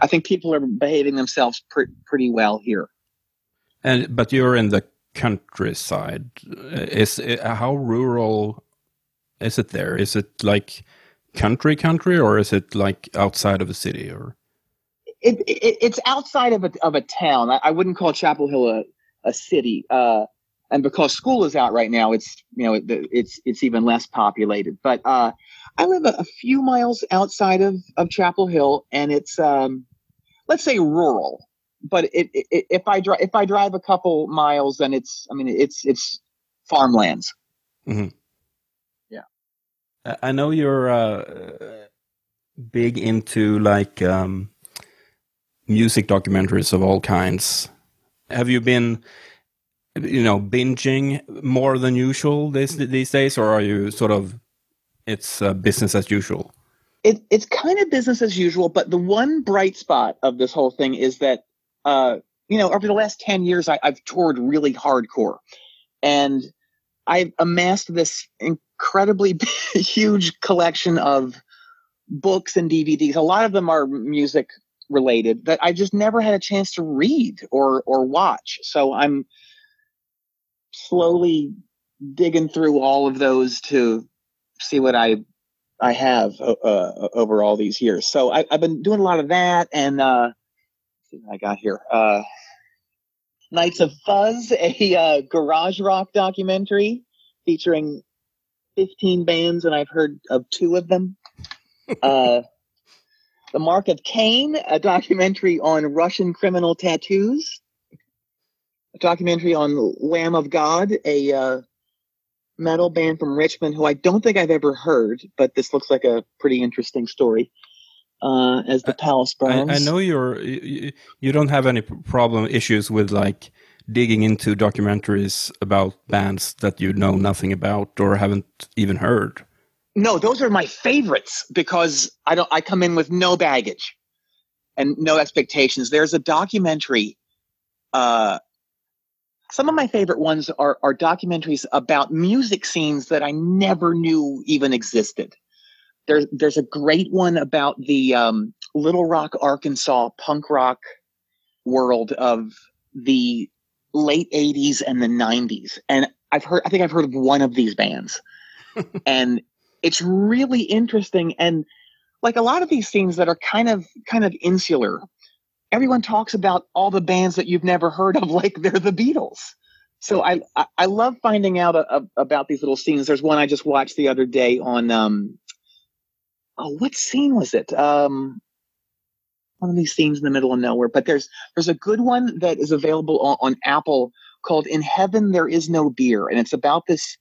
I think people are behaving themselves pre- pretty well here. And but you're in the countryside. Is how rural is it there? Is it like country country or is it like outside of the city or? It, it it's outside of a of a town. I, I wouldn't call Chapel Hill a a city. Uh, and because school is out right now, it's you know it, it's it's even less populated. But uh, I live a, a few miles outside of of Chapel Hill, and it's um, let's say rural. But it, it, if I drive if I drive a couple miles, then it's I mean it's it's farmlands. Mhm. Yeah. I I know you're uh, big into like um, music documentaries of all kinds. Have you been, you know, binging more than usual these these days, or are you sort of it's uh, business as usual? it, it's kind of business as usual, but the one bright spot of this whole thing is that, uh, you know, over the last 10 years, I, I've toured really hardcore and I've amassed this incredibly [laughs] huge collection of books and DVDs. A lot of them are music related that I just never had a chance to read or, or watch. So I'm slowly digging through all of those to see what I I have uh, uh, over all these years. So I, I've been doing a lot of that, and uh, let's see what I got here. Uh, Knights of Fuzz, [laughs] a uh, garage rock documentary featuring 15 bands, and I've heard of two of them. [laughs] the Mark of Cain, a documentary on Russian criminal tattoos. A documentary on Lamb of God, a uh, metal band from Richmond who I don't think I've ever heard, but this looks like a pretty interesting story. Uh, as the Palace I. I know you're you, you don't have any problem issues with like digging into documentaries about bands that you know nothing about or haven't even heard. No, those are my favorites because I don't. I come in with no baggage and no expectations. There's a documentary. Uh, some of my favorite ones are are documentaries about music scenes that I never knew even existed. there's there's a great one about the um, Little Rock, Arkansas punk rock world of the late 80s and the 90s. And I've heard I think I've heard of one of these bands. [laughs] and it's really interesting and like a lot of these scenes that are kind of kind of insular. Everyone talks about all the bands that you've never heard of [laughs] like they're the Beatles. So I I, I love finding out a, a, about these little scenes. There's one I just watched the other day on um oh what scene was it? Um one of these scenes in the middle of nowhere. But there's there's a good one that is available on, on Apple called "In Heaven There Is No Beer," and it's about this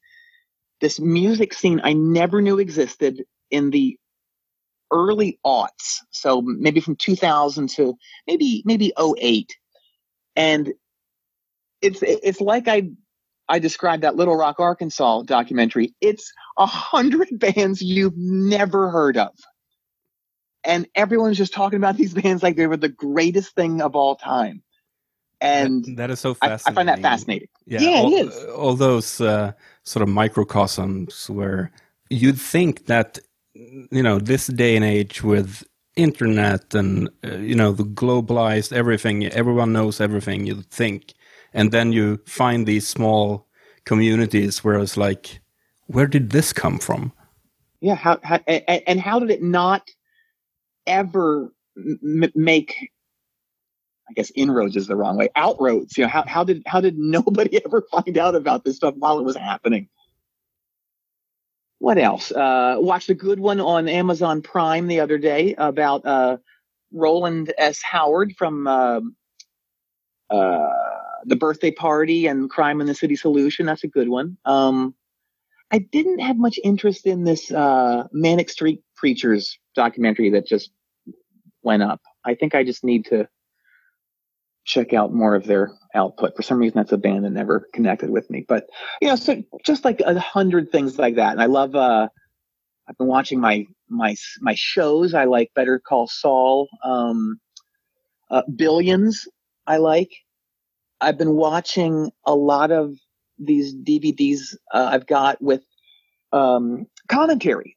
this music scene I never knew existed in the early aughts. So maybe from 2000 to maybe maybe 08. and it's it's like I I described that Little Rock, Arkansas documentary. It's a hundred [laughs] bands you've never heard of and everyone's just talking about these [laughs] bands like they were the greatest thing of all time. And that, that is so I, fascinating. I, find that fascinating. Yeah, yeah all, it is. All those uh, sort of microcosms where you'd think that you know this day and age with internet and uh, you know the globalized everything, everyone knows everything. You'd think, and then you find these small communities where it's like, where did this come from? Yeah, how, how and, and how did it not ever m- make I guess inroads is the wrong way. Outroads. You know, how, how did how did nobody [laughs] ever find out about this stuff while it was happening? What else? Uh, watched a good one on Amazon Prime the other day about uh, Rowland S. Howard from uh, uh, the Birthday Party and Crime in the City Solution. That's a good one. Um, I didn't have much interest in this uh, Manic Street Preachers documentary that just went up. I think I just need to check out more of their output. For some reason, that's a band that never connected with me. But you know, so just like a hundred things like that. And I love. uh I've been watching my my my shows. I like Better Call Saul. Um, uh, Billions. I like. I've been watching a lot of these DVDs uh, I've got with um, commentary,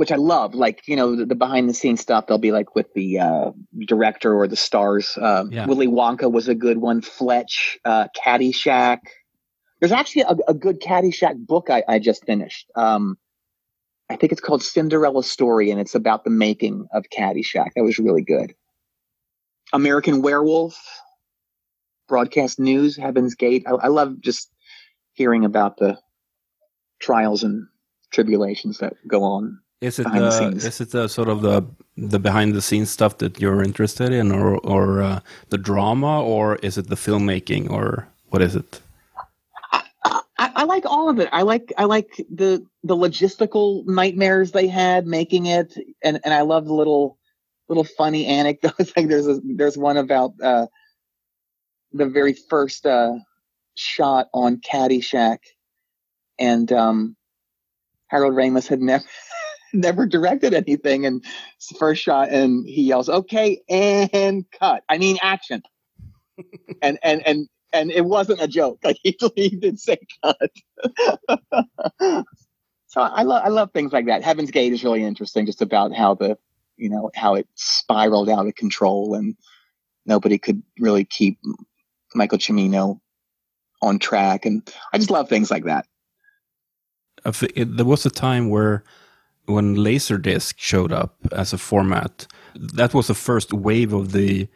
which I love. Like you know the, the, behind the scenes stuff. They'll be like with the uh, director or the stars. Um, Yeah. Willy Wonka was a good one. Fletch, uh, Caddyshack. There's actually a, a good Caddyshack book I, I just finished. Um, I think it's called Cinderella Story, and it's about the making of Caddyshack. That was really good. American Werewolf, broadcast news, Heaven's Gate. I, I love just hearing about the trials and tribulations that go on. Is it the the, is it the sort of the the behind the scenes stuff that you're interested in, or or uh, the drama, or is it the filmmaking, or what is it? I, I like all of it. I like I like the the logistical nightmares they had making it, and and I love the little little funny anecdotes. [laughs] like there's a, there's one about uh, the very first uh, shot on Caddyshack, and um, Harold Ramis had never [laughs] never directed anything, and it's the first shot, and he yells, "Okay, and cut." I mean, action, [laughs] and and and and it wasn't a joke. Like [laughs] he, he did say cut. so I love I love things like that. Heaven's Gate is really interesting, just about how the you know how it spiraled out of control and nobody could really keep Michael Cimino on track, and I just love things like that. I it- there was a time where when Laserdisc showed up as a format, that was the first wave of the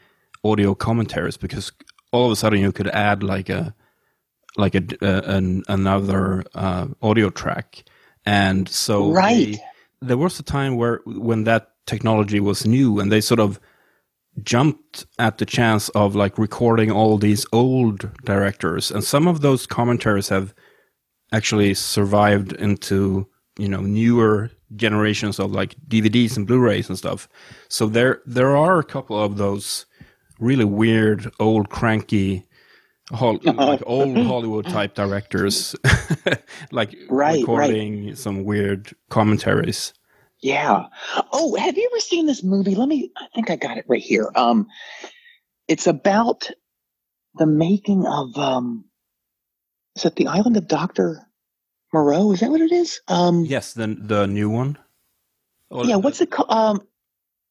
audio commentaries because all of a sudden you could add like a like a uh, an, another uh, audio track, and so Right. they- there was a time where when that technology was new, and they sort of jumped at the chance of like recording all these old directors, and some of those commentaries have actually survived into you know newer generations of like DVDs and Blu-rays and stuff. So there there are a couple of those really weird old cranky hol- [laughs] like old Hollywood type directors [laughs] like Right, recording some weird commentaries. Yeah. Oh, have you ever seen this movie? Let me. I think I got it right here. Um, it's about the making of um. Is it the Island of Doctor Moreau? Is that what it is? Um. Yes, the the new one. Or- yeah, what's it called? Um,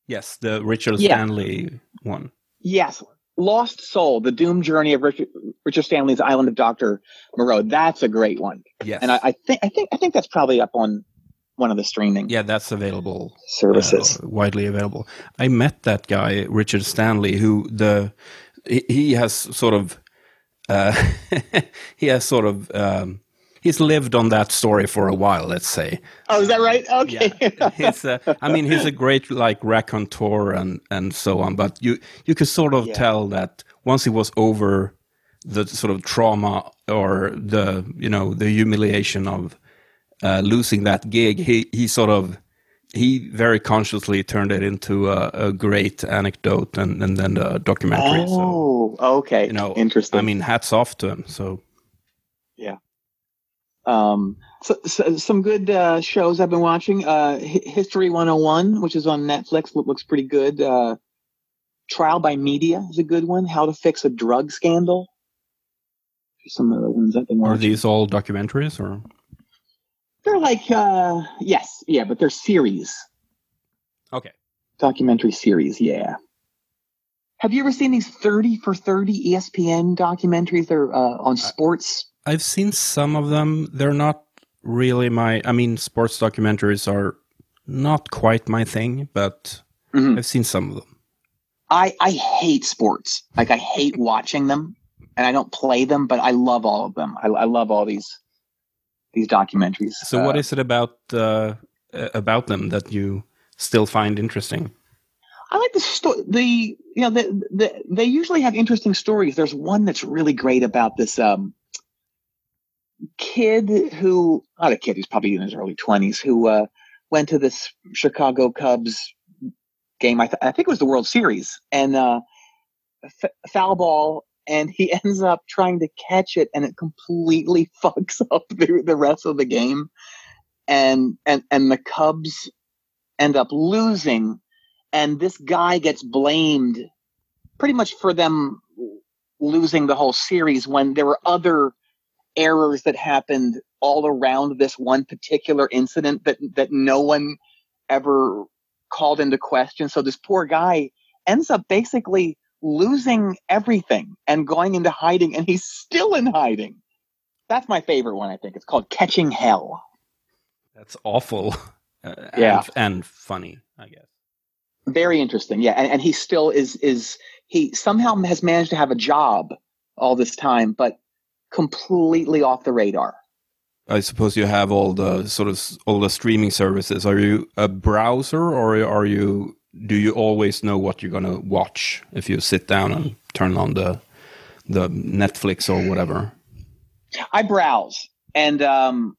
Yes, the Richard Yeah. Stanley one. yes, Lost Soul: The Doomed Journey of Richard, Richard Stanley's Island of Doctor Moreau. That's a great one. Yes. and I, I think I think I think that's probably up on one of the streaming. Yeah, that's available. Services. uh, widely available. I met that guy, Richard Stanley, who the he, he has sort of uh, [laughs] he has sort of um, he's lived on that story for a while. Let's say. Oh, is that right? Okay. yeah. He's, uh, I mean, he's a great like raconteur and and so on. But you you could sort of tell that once he was over the sort of trauma or the you know the humiliation of uh, losing that gig, he he sort of he very consciously turned it into a, a great anecdote and and then a documentary. So Oh, okay. you know, interesting. I mean, hats off to him. So Yeah. Um, so, so some good uh, shows I've been watching. Uh, Hi- History 101, which is on Netflix, looks pretty good. Uh, Trial by Media is a good one. How to Fix a Drug Scandal. Some of the ones I've been are these all documentaries or? They're like, uh, yes, yeah, but they're series, Okay. documentary series, yeah. Have you ever seen these 30 for 30 ESPN documentaries? They're uh, on sports. I've seen some of them. They're not really my. I mean, sports documentaries are not quite my thing, but Mm-hmm. I've seen some of them. I, I hate sports. Like I hate watching them and I don't play them, but I love all of them. I, I love all these these documentaries. So, what Uh, is it about uh, uh, about them that you still find interesting? I like the story. the you know the, the they usually have interesting stories. There's one that's really great about this um kid who not a kid, he's probably in his early 20s who uh went to this Chicago Cubs game. I, th- I think it was the World Series. And uh f- foul ball and he [laughs] ends up trying to catch it and it completely [laughs] fucks up the, the rest of the game. And and and the Cubs end up losing. And this guy gets blamed pretty much for them losing the whole series when there were other errors that happened all around this one particular incident that that no one ever called into question so this poor guy ends up basically losing everything and going into hiding and he's still in hiding that's my favorite one i think it's called catching hell That's awful. [laughs] Uh, Yeah. and, and funny, I guess. very interesting yeah and, and he still is is he somehow has managed to have a job all this time but completely off the radar I suppose you have all the sort of all the streaming services. Are you a browser, or are you? Do you always know what you're gonna watch if you sit down and turn on the the Netflix or whatever? i browse and um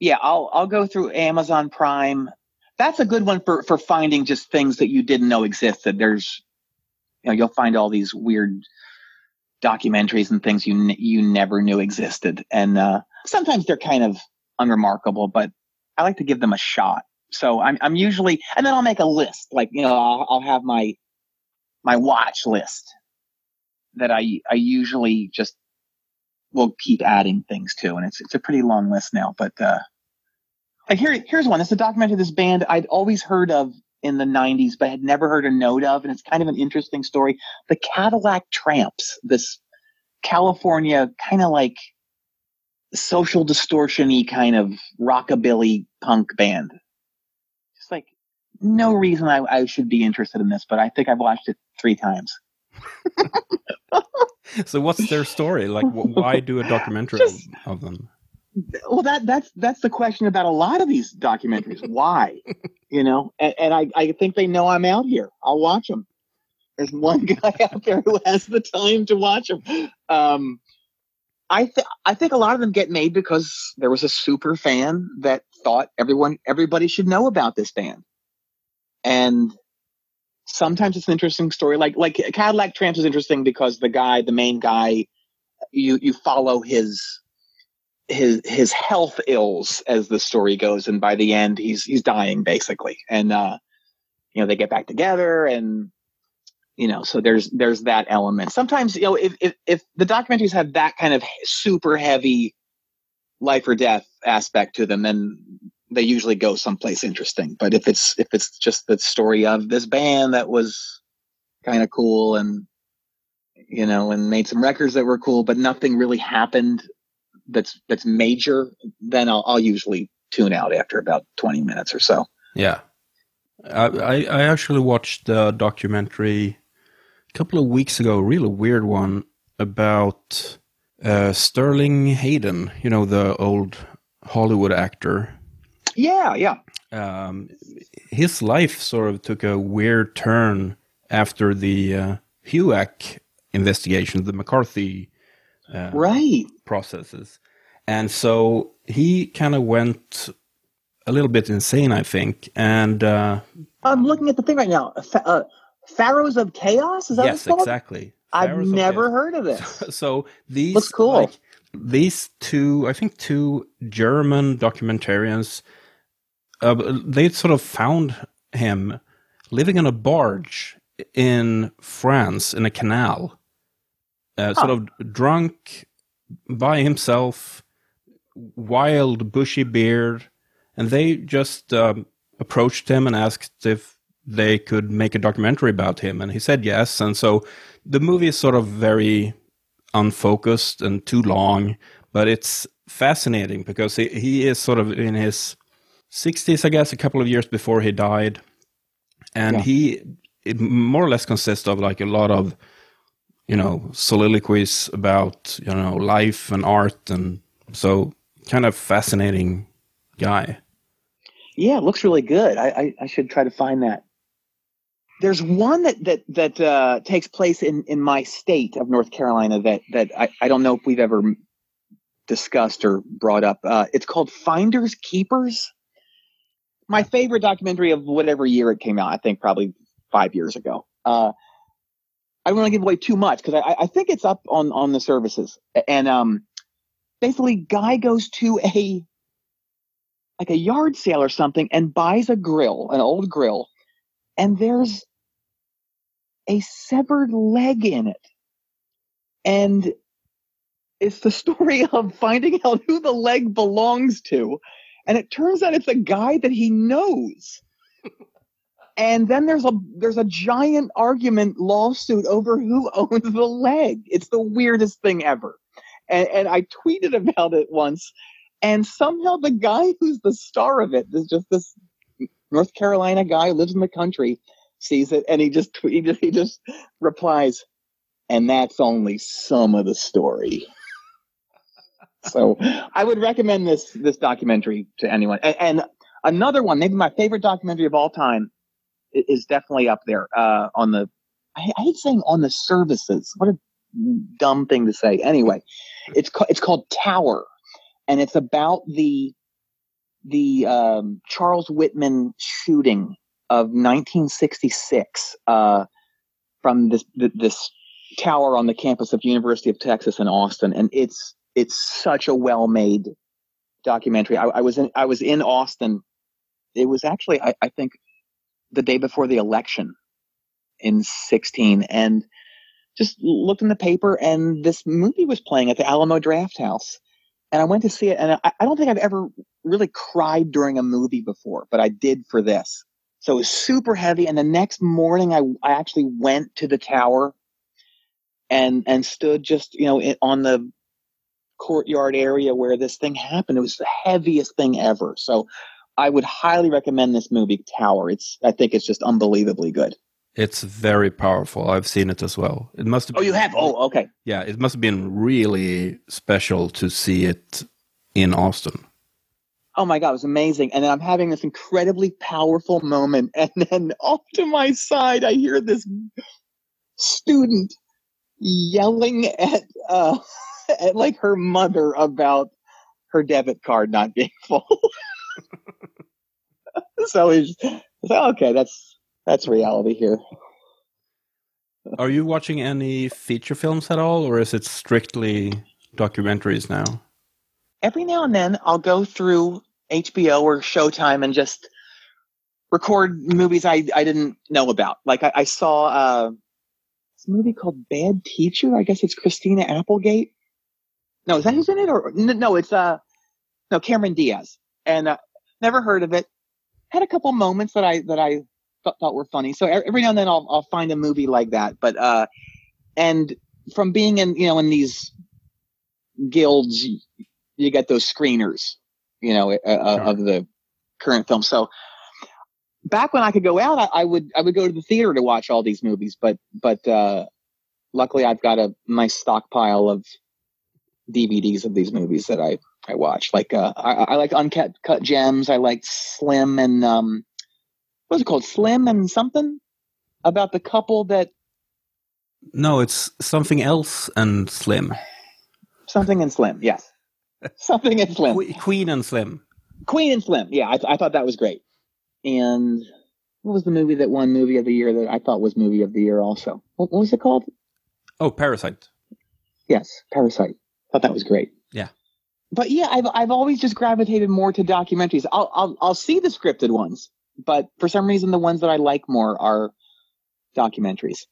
yeah i'll i'll go through amazon prime that's a good one for for finding just things that you didn't know existed there's you know you'll find all these weird documentaries and things you you never knew existed. And uh sometimes they're kind of unremarkable but i like to give them a shot. So i'm i'm usually and then i'll make a list like you know i'll, I'll have my my watch list that i i usually just will keep adding things to and it's it's a pretty long list now but uh here here's one. It's a documentary this band i'd always heard of in the 90s but had never heard a note of and it's kind of an interesting story the cadillac tramps this california kind of like social distortion-y kind of rockabilly punk band just like no reason I, I should be interested in this but i think i've watched it three times [laughs] So what's their story? Like, wh- why do a documentary of them? Well that that's that's the question about a lot of these documentaries. [laughs] Why? You know and, and i i think they know i'm out here. I'll watch them there's one [laughs] guy out there who has the time to watch them um i th- i think a lot of them get made because there was a super fan that thought everyone everybody should know about this band. And sometimes it's an interesting story. Like like cadillac tramps is interesting because the guy the main guy you you follow his his his health ills as the story goes and by the end he's he's dying basically and uh you know they get back together and you know so there's there's that element sometimes you know if if, if the documentaries have that kind of super heavy life or death aspect to them then they usually go someplace interesting. But if it's if it's just the story of this band that was kind of cool and you know and made some records that were cool, but nothing really happened that's that's major, then I'll, I'll usually tune out after about twenty minutes or so. Yeah, I I, I actually watched the documentary a couple of weeks ago, a really weird one about uh, Sterling Hayden. You know the old Hollywood actor. Yeah, yeah. Um, his life sort of took a weird turn after the uh, HUAC investigation, the McCarthy uh, right processes, and so he kind of went a little bit insane, I think. And uh, I'm looking at the thing right now. Fa- uh, Pharos of Chaos is that yes, what it's called? exactly. I've never Chaos. heard of this. [laughs] so these Looks cool. like, these two, I think, two German documentarians, uh, they sort of found him living on a barge in France in a canal, uh, sort of drunk by himself, wild bushy beard, and they just um, approached him and asked if they could make a documentary about him, and he said yes. And so the movie is sort of very unfocused and too long, but it's fascinating because he, he is sort of in his 60s, I guess, a couple of years before he died. And Yeah. he it more or less consists of like a lot of, you know, soliloquies about, you know, life and art. And so kind of fascinating guy. Yeah, looks really good. I, I, I should try to find that. There's one that that that uh, takes place in in my state of North Carolina that that I, I don't know if we've ever discussed or brought up. Uh, it's called Finders Keepers. My favorite documentary of whatever year it came out. I think probably five years ago. Uh, I don't want to give away too much because I, I think it's up on on the services. And um, basically, guy goes to a like a yard sale or something and buys a grill, an old grill, and there's a severed leg in it. And it's the [laughs] story of finding out who the leg belongs to. And it turns out it's a guy that he knows. And then there's a there's a giant argument lawsuit over who [laughs] owns the leg. It's the weirdest thing ever. And, and I tweeted about it once, and somehow the guy who's the star of it just this North Carolina guy who lives in the country, sees it, and he just tw- he just, replies, and that's only some of the story. [laughs] so I would recommend this this documentary to anyone. And, and another one, maybe my favorite documentary of all time, is definitely up there uh, on the. I, I hate saying on the services. What a dumb thing to say. Anyway, it's ca- it's called Tower, and it's about the the um, Charles Whitman shooting of 1966 uh, from this this tower on the campus of University of Texas in Austin, and it's it's such a well made documentary. I, I was in I was in Austin. It was actually I, I think the day before the election in 16, and just looked in the paper, and this movie was playing at the Alamo Drafthouse and I went to see it, and I, I don't think I've ever really cried during a movie before, but I did for this. So it was super heavy. And the next morning, I I actually went to the tower and and stood just you know on the courtyard area where this thing happened. It was the heaviest thing ever. So I would highly recommend this movie, Tower. It's I think it's just unbelievably good. It's very powerful. I've seen it as well. It must have Oh, you have? Oh, okay. Yeah, it must have been really special to see it in Austin. oh my god, it was amazing. And then I'm having this incredibly powerful moment, [laughs] and then off to my side, I hear this student yelling at uh [laughs] at like her mother about her debit card not being [laughs] full. So it's so, okay, that's that's reality here. Are you watching any feature films at all, or is it strictly documentaries now? every now and then I'll go through HBO or Showtime and just record movies I, I didn't know about. Like I, I saw uh, this movie called Bad Teacher. I guess it's Christina Applegate. No, is that who's in it? Or no, it's uh, no Cameron Diaz. And uh, Never heard of it. Had a couple moments that I that I thought, thought were funny. So every now and then I'll I'll find a movie like that. But uh, and from being in you know in these guilds, you, you get those screeners, you know, uh, uh, of the current film. So back when I could go out, I, I would I would go to the theater to watch all these movies. But but uh, luckily, I've got a nice stockpile of DVDs of these movies that I I watch. Like uh, I, I like Uncut Cut Gems. I like Slim and um, what's it called? Slim and something about the couple that No, it's something else and Slim. something and Slim. Yes, [laughs] something and Slim. Queen and Slim. Queen and Slim. Yeah, I, I thought that was great. And what was the movie that won movie of the year that I thought was movie of the year also? What, what was it called? Oh, Parasite. Yes, Parasite. Thought that was great. But yeah, I've I've always just gravitated more to documentaries. I'll I'll I'll see the scripted ones, but for some reason the ones that I like more are documentaries.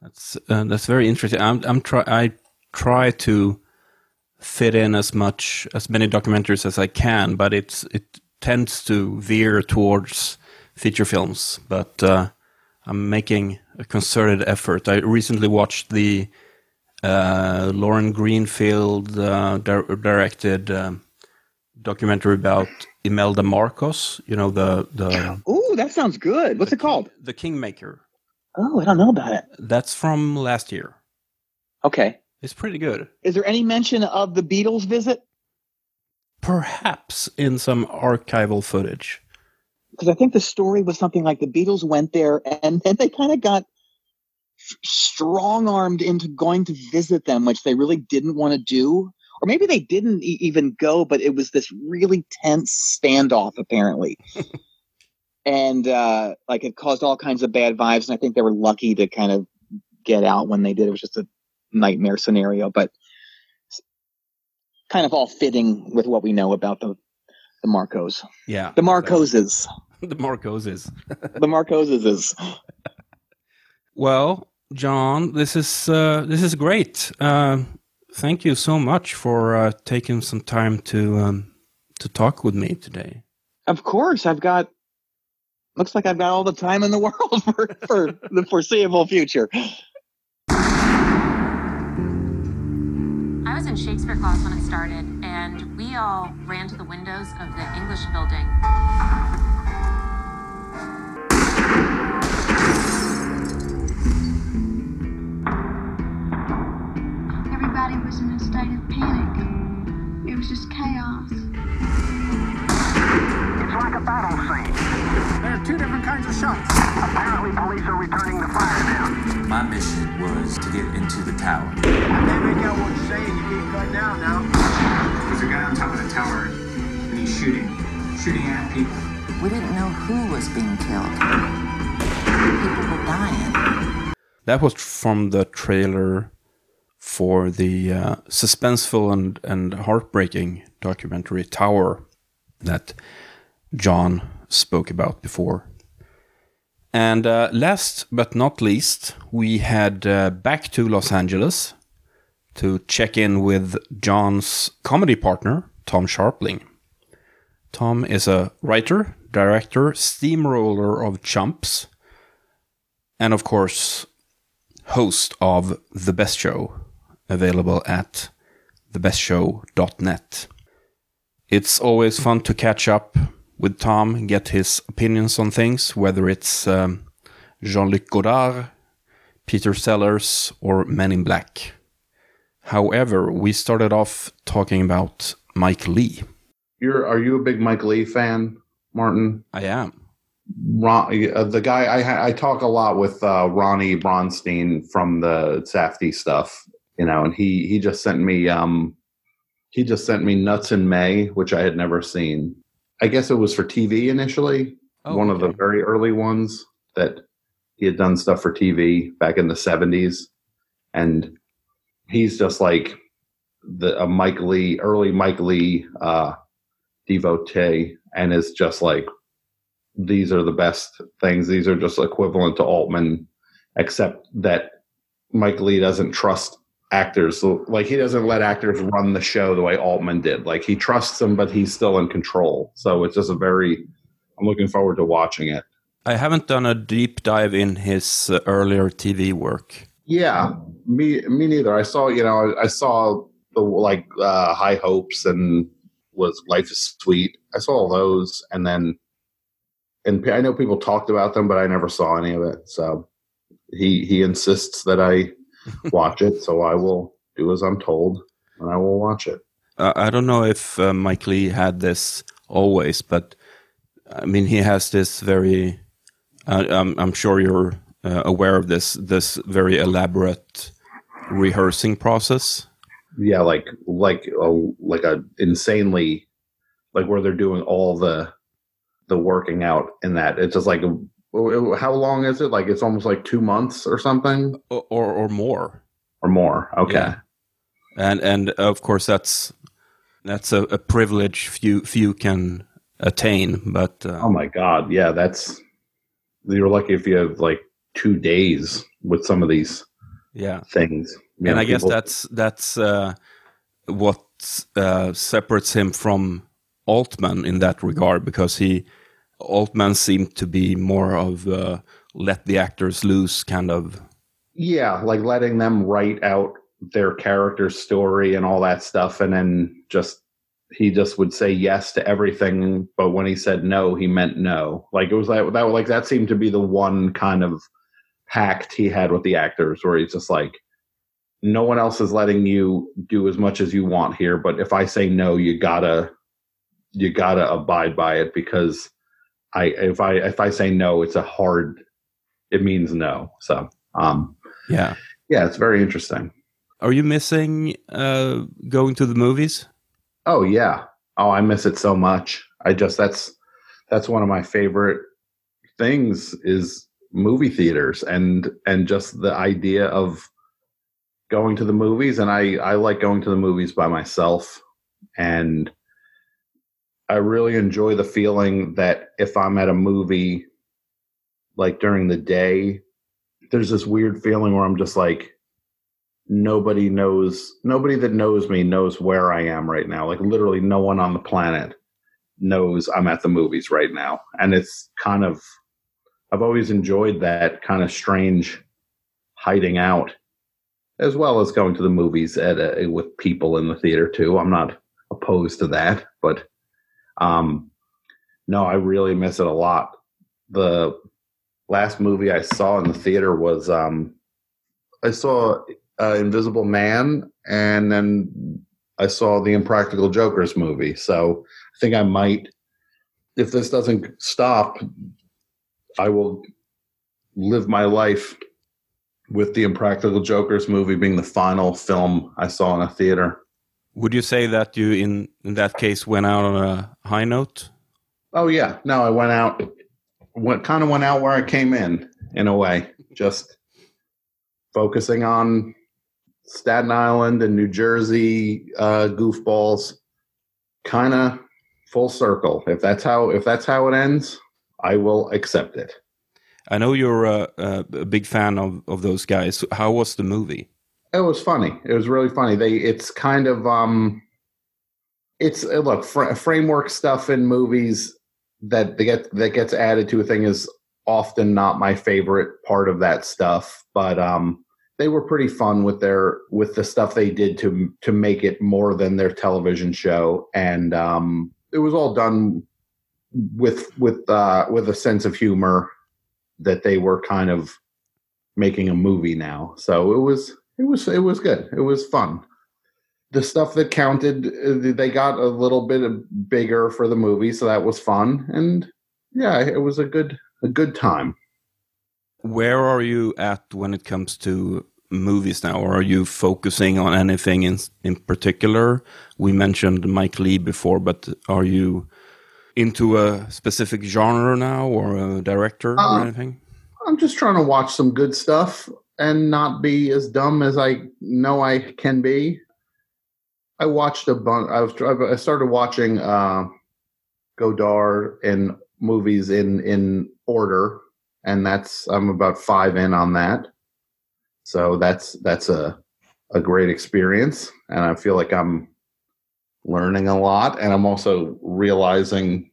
That's uh, that's very interesting. I'm I'm try I try to fit in as much as many documentaries as I can, but it's it tends to veer towards feature films. But uh, I'm making a concerted effort. I recently watched the Lauren Greenfield uh, dir- directed um, documentary about Imelda Marcos. You know the the [gasps] Ooh, that sounds good. What's it called? the Kingmaker. Oh, I don't know about it. That's from last year. Okay. It's pretty good. Is there any mention of the Beatles visit? Perhaps in some archival footage. Because I think the story was something like the Beatles went there and then they kind of got strong armed into going to visit them, which they really didn't want to do. Or maybe they didn't e- even go, but it was this really tense standoff, apparently. [laughs] and uh, like it caused all kinds of bad vibes. And I think they were lucky to kind of get out when they did. It was just a nightmare scenario, but kind of all fitting with what we know about the the Marcos. Yeah. The Marcoses. [laughs] the Marcoses. the Marcoses is. [laughs] Well, Jon, this is uh, this is great. Uh, thank you so much for uh, taking some time to um, to talk with me today. Of course, I've got. Looks like I've got all the time in the [laughs] world for, for the foreseeable future. I was in Shakespeare class when it started, and we all ran to the windows of the English building. Everybody was in a state of panic. It was just chaos. It's like a battle scene. There are two different kinds of shots. Apparently, police are returning the fire down. My mission was to get into the tower. I can't make out what you're saying. You can't cut down now. There's a guy on top of the tower, and he's shooting, shooting at people. We didn't know who was being killed. People were dying. That was from the trailer for the uh, suspenseful and, and heartbreaking documentary Tower that Jon spoke about before. And uh, last but not least, we head uh, back to Los Angeles to check in with John's comedy partner, Tom Scharpling. Tom is a writer, director, steamroller of chumps, and of course, host of The Best Show, available at thebestshow.net. It's always fun to catch up with Tom and get his opinions on things, whether it's um, Jean Luc Godard, Peter Sellers, or Men in Black. However, we started off talking about Mike Leigh. You're are you a big Mike Leigh fan, Martin? I am. Ron, uh, the guy I I talk a lot with uh, Ronnie Bronstein from the Safdie stuff, you know, and he he just sent me um he just sent me Nuts in May, which I had never seen. I guess it was for TV initially, Oh, one of the very early ones that he had done stuff for TV back in the seventies, and he's just like the a Mike Leigh early Mike Leigh uh, devotee, and is just like these are the best things. These are just equivalent to Altman, except that Mike Leigh doesn't trust actors. Like he doesn't let actors run the show the way Altman did. Like he trusts them, but he's still in control. So it's just a very. I'm looking forward to watching it. I haven't done a deep dive in his uh, earlier TV work. Yeah, me me neither. I saw you know I, I saw the like uh, High Hopes and was Life is Sweet. I saw all those, and then and I know people talked about them, but I never saw any of it. So he he insists that I watch it, so I will do as I'm told, and I will watch it. Uh, I don't know if uh, Mike Leigh had this always, but I mean he has this very. Uh, I'm, I'm sure you're uh, aware of this this very elaborate rehearsing process. Yeah, like like a like a insanely like where they're doing all the the working out in that. It's just like how long is it? Like it's almost like two months or something, or or, or more, or more. Okay, Yeah. and and of course that's that's a, a privilege few few can attain. But uh, oh my god, yeah, that's you're lucky if you have like two days with some of these yeah things. You and know, I guess that's that's uh, what uh, separates him from Altman in that regard, because he Altman seemed to be more of uh, let the actors loose kind of. yeah, like letting them write out their character story and all that stuff, and then just he just would say yes to everything, but when he said no, he meant no. Like it was like that. Like that seemed to be the one kind of pact he had with the actors, where he's just like, no one else is letting you do as much as you want here, but if I say no, you gotta you gotta abide by it because I if I if I say no, it's a hard it means no. So um Yeah. yeah, it's very interesting. Are you missing uh, going to the movies? Oh yeah. Oh, I miss it so much. I just that's that's one of my favorite things is movie theaters and and just the idea of going to the movies and I I like going to the movies by myself and I really enjoy the feeling that if I'm at a movie like during the day there's this weird feeling where I'm just like nobody knows nobody that knows me knows where I am right now. Like literally no one on the planet knows I'm at the movies right now. And it's kind of I've always enjoyed that kind of strange hiding out as well as going to the movies at a, with people in the theater too. I'm not opposed to that, but um no, I really miss it a lot. The last movie I saw in the theater was um I saw uh, Invisible Man, and then I saw the Impractical Jokers movie. So I think I might, if this doesn't stop, I will live my life with the Impractical Jokers movie being the final film I saw in a theater. Would you say that you, in in that case, went out on a high note? Oh yeah, no, I went out, went kind of went out where I came in, in a way, just focusing on Staten Island and New Jersey uh, goofballs, kind of full circle. If that's how if that's how it ends, I will accept it. I know you're a, a, a big fan of, of those guys. How was the movie? It was funny. It was really funny. They it's kind of um, it's uh, look fr- framework stuff in movies that they get that gets added to a thing is often not my favorite part of that stuff, but um, they were pretty fun with their with the stuff they did to to make it more than their television show, and um, it was all done with with uh, with a sense of humor that they were kind of making a movie now. So it was it was it was good. It was fun. The stuff that counted, uh, they got a little bit bigger for the movie, so that was fun. And yeah, it was a good a good time. Where are you at when it comes to movies now? Or are you focusing on anything in in particular? We mentioned Mike Leigh before, but are you into a specific genre now, or a director, or Uh, anything? I'm just trying to watch some good stuff and not be as dumb as I know I can be. I watched a bunch. I was I started watching uh, Godard in movies in in order, and that's I'm about five in on that. So that's that's a a great experience, and I feel like I'm learning a lot, and I'm also realizing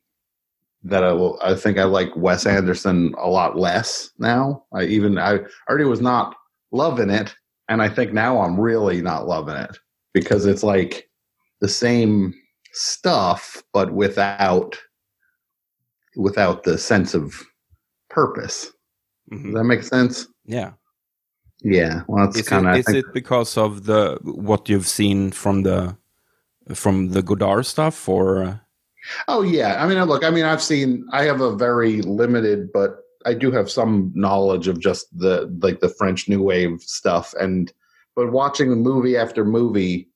that I will. I think I like Wes Anderson a lot less now. I even I already was not loving it, and I think now I'm really not loving it because it's like the same stuff, but without without the sense of purpose. Does that make sense? Yeah. Yeah. Well, that's Is, kind of. it, is it because of the what you've seen from the from the Godard stuff, or uh, Oh yeah, I mean, look, I mean, I've seen. I have a very limited, but I do have some knowledge of just the like the French New Wave stuff, and but watching movie after movie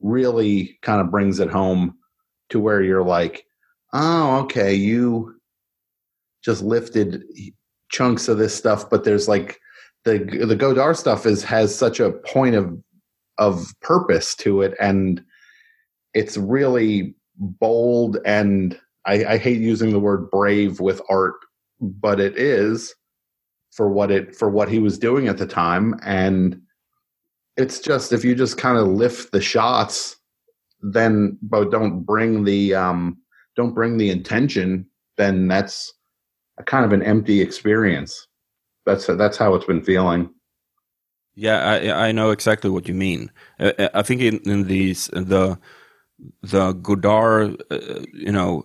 really kind of brings it home to where you're like, oh, okay, you just lifted chunks of this stuff, but there's like the the Godard stuff is has such a point of of purpose to it, and it's really bold and I, I hate using the word brave with art, but it is for what it for what he was doing at the time, and it's just if you just kind of lift the shots, then but don't bring the um don't bring the intention, then that's a kind of an empty experience. That's that's how it's been feeling. yeah, I I know exactly what you mean. Uh, I think in, in these the the Godard, uh, you know,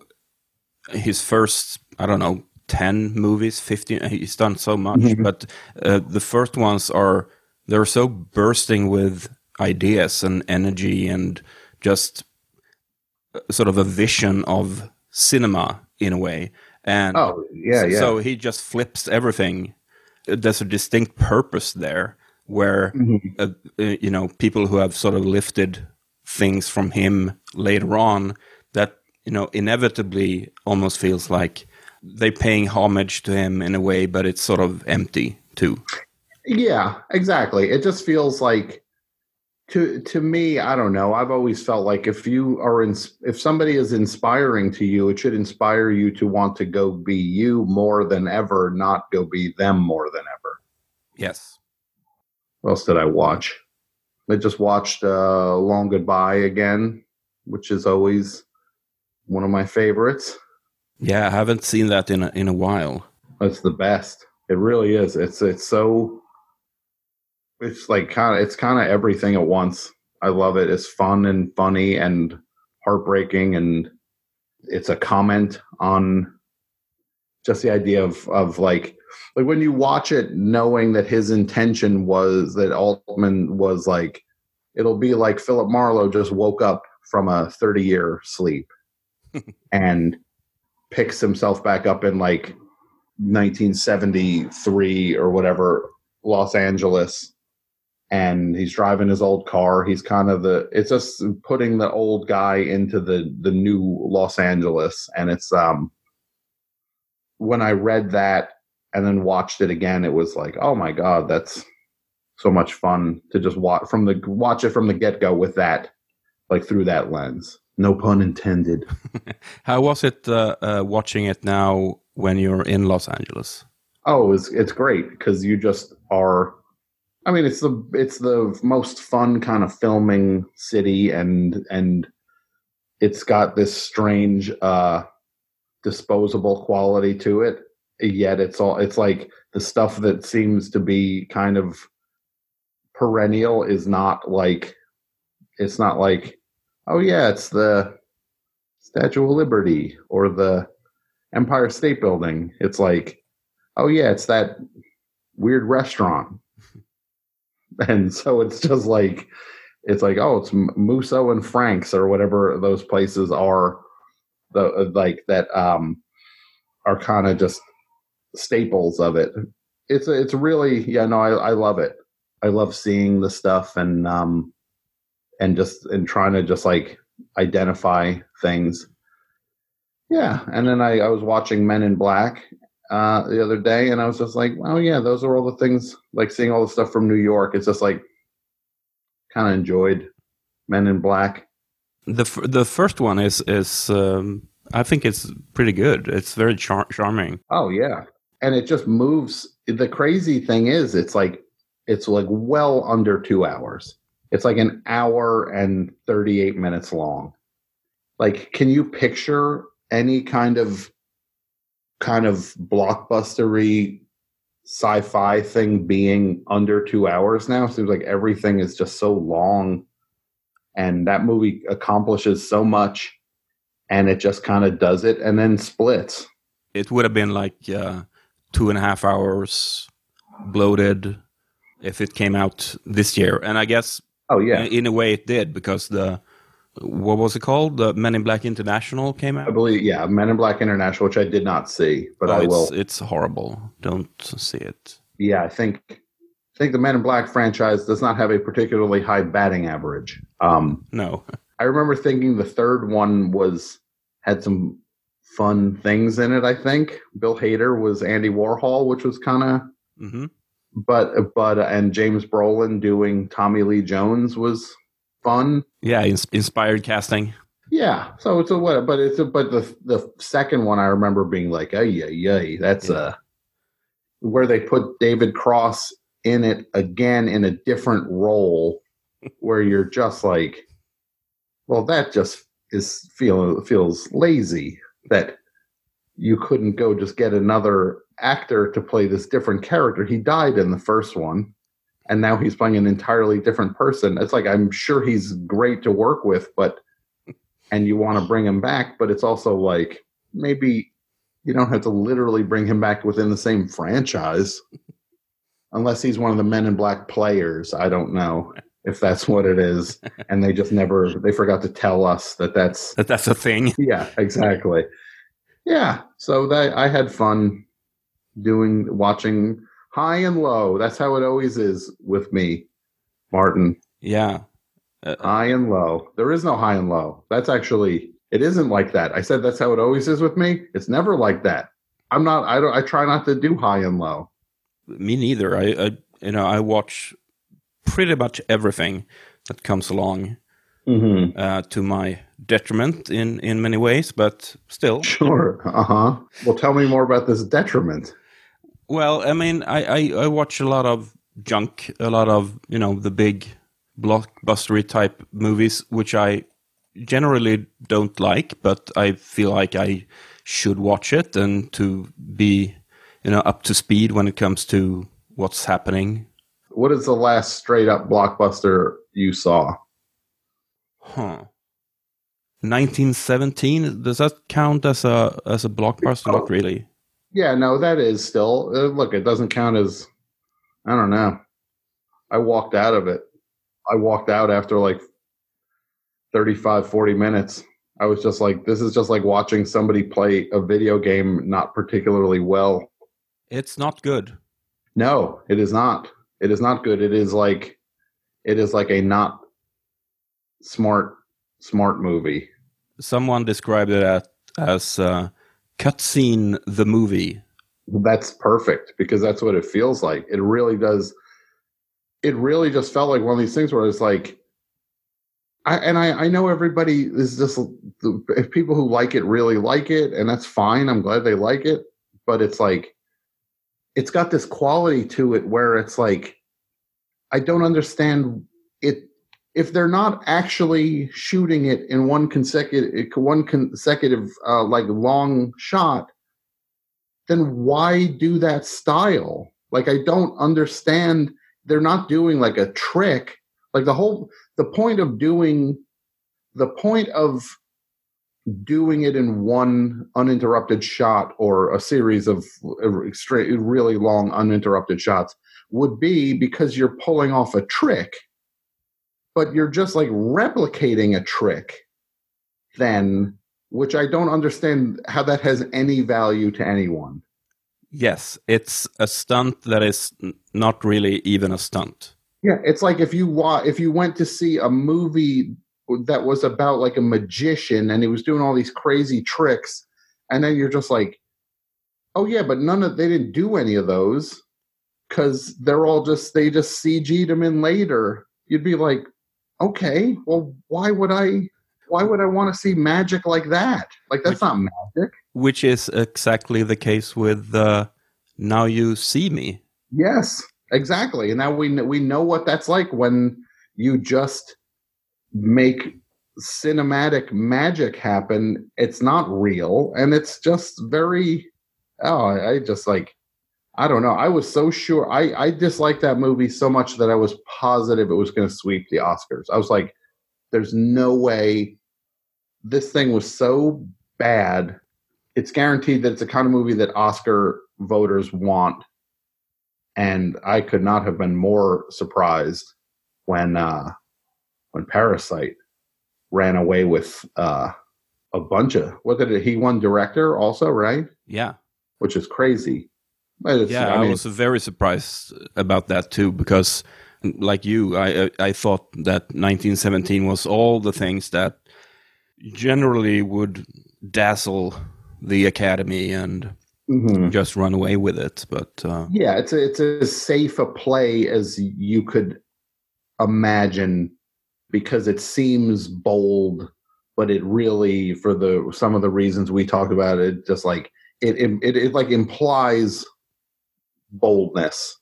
his first I don't know ten movies, fifteen. He's done so much, Mhm. but uh, the first ones are they're so bursting with ideas and energy and just uh, sort of a vision of cinema in a way. And Oh, yeah, so, yeah. so he just flips everything. Uh, There's a distinct purpose there, where Mhm. uh, uh, you know people who have sort of lifted things from him later on that you know inevitably almost feels like they're paying homage to him in a way, but it's sort of empty too. Yeah, exactly. It just feels like to to me, I don't know. I've always felt like if you are in if somebody is inspiring to you, it should inspire you to want to go be you more than ever, not go be them more than ever. Yes. What else did I watch? I just watched uh Long Goodbye again, which is always one of my favorites. Yeah, I haven't seen that in a, in a while. It's the best. It really is. It's it's so it's like kind of it's kind of everything at once. I love it. It's fun and funny and heartbreaking and it's a comment on just the idea of of like like when you watch it knowing that his intention was that Altman was like it'll be like Philip Marlowe just woke up from a 30 year sleep [laughs] and picks himself back up in like 1973 or whatever Los Angeles and he's driving his old car. He's kind of the it's just putting the old guy into the the new Los Angeles and it's um when I read that and then watched it again it was like oh my god that's so much fun to just watch from the watch it from the get-go with that like through that lens no pun intended [laughs] How was it uh, uh, watching it now when you're in Los Angeles? Oh, it's it's great because you just are. I mean, it's the it's the most fun kind of filming city, and and it's got this strange uh disposable quality to it. Yet it's all it's like the stuff that seems to be kind of perennial is not like it's not like oh yeah, it's the Statue of Liberty or the Empire State Building. It's like, oh yeah, it's that weird restaurant. [laughs] and so it's just like, it's like, oh, it's M- Musso and Frank's or whatever those places are, the like that um are kind of just staples of it. It's it's really yeah no I I love it. I love seeing the stuff and um and just and trying to just like identify things. Yeah, and then I, I was watching Men in Black uh, the other day, and I was just like, oh yeah, those are all the things. Like seeing all the stuff from New York, it's just like kind of enjoyed Men in Black. The f- the first one is is um, I think it's pretty good. It's very char- charming. Oh yeah, and it just moves. The crazy thing is, it's like it's like well under two hours. It's like an hour and 38 minutes long. Like, can you picture any kind of kind of blockbustery sci-fi thing being under two hours now? Seems like everything is just so long, and that movie accomplishes so much, and it just kind of does it and then splits. It would have been like uh, two and a half hours bloated if it came out this year, and I guess oh yeah, in a way it did because the what was it called? The Men in Black International came out. I believe, yeah, Men in Black International, which I did not see, but oh, I it's, will. It's horrible. Don't see it. Yeah, I think I think the Men in Black franchise does not have a particularly high batting average. Um, no, I remember thinking the third one was had some fun things in it. I think Bill Hader was Andy Warhol, which was kind of. Mm-hmm. But but and James Brolin doing Tommy Lee Jones was fun. Yeah, ins- inspired casting. Yeah, so it's a what, but it's a but the the second one I remember being like, ay ay ay, that's Yeah. uh where they put David Cross in it again in a different role, [laughs] where you're just like, well, that just is feel feels lazy that you couldn't go just get another actor to play this different character. He died in the first one and now he's playing an entirely different person. It's like I'm sure he's great to work with, but and you want to bring him back, but it's also like maybe you don't have to literally bring him back within the same franchise unless he's one of the men in black players. I don't know if that's what it is [laughs] and they just never they forgot to tell us that that's that that's a thing. [laughs] Yeah, exactly. Yeah, so that I had fun doing watching high and low. That's how it always is with me, Martin. Yeah. Uh, high and low. There is no high and low. That's actually it isn't like that. I said that's how it always is with me. It's never like that. I'm not I don't I try not to do high and low. Me neither. I, I you know I watch pretty much everything that comes along Mhm. uh, to my detriment in in many ways, but still. Sure. Uh-huh. Well, tell me more about this detriment. Well, I mean, I, I, I watch a lot of junk, a lot of, you know, the big blockbustery type movies, which I generally don't like, but I feel like I should watch it and to be, you know, up to speed when it comes to what's happening. What is the last straight up blockbuster you saw? Huh. 1917, does that count as a as a blockbuster? Not really. Yeah, no, that is still uh, look. It doesn't count as I don't know. I walked out of it. I walked out after like 35, 40 minutes. I was just like, this is just like watching somebody play a video game not particularly well. It's not good. No, it is not. It is not good. It is like it is like a not smart smart movie. Someone described it as, as uh, cutscene the movie. That's perfect because that's what it feels like. It really does. It really just felt like one of these things where it's like, I and I, I know everybody is just the if people who like it really like it, and that's fine. I'm glad they like it, but it's like, it's got this quality to it where it's like, I don't understand it. If they're not actually shooting it in one consecutive one consecutive uh, like long shot then why do that style? Like i don't understand. They're not doing like a trick. Like the whole the point of doing the point of doing it in one uninterrupted shot or a series of straight really long uninterrupted shots would be because you're pulling off a trick but you're just like replicating a trick then which i don't understand how that has any value to anyone Yes, it's a stunt that is not really even a stunt. yeah it's like if you wa- if you went to see a movie that was about like a magician and he was doing all these crazy tricks and then you're just like oh yeah but none of they didn't do any of those because they're all just they just cg'd them in later. You'd be like okay well why would i why would i want to see magic like that? Like that's not magic. Which is exactly the case with uh, Now You See Me. yes exactly and now we we know what that's like when you just make cinematic magic happen. It's not real, and it's just very. Oh, I just like. I don't know. I was so sure. I I disliked that movie so much that I was positive it was going to sweep the Oscars. I was like, "There's no way." This thing was so bad. It's guaranteed that it's the kind of movie that Oscar voters want, and I could not have been more surprised when uh, when Parasite ran away with uh, a bunch of what did it, he won director also right Yeah. which is crazy yeah, I, mean, was very surprised about that too because, like you, I I I thought that 1917 was all the things that generally would dazzle the Academy and Mhm. just run away with it. But uh, yeah it's a, it's as safe a play as you could imagine because it seems bold but it really for the some of the reasons we talk about it just like it it, it, it like implies boldness.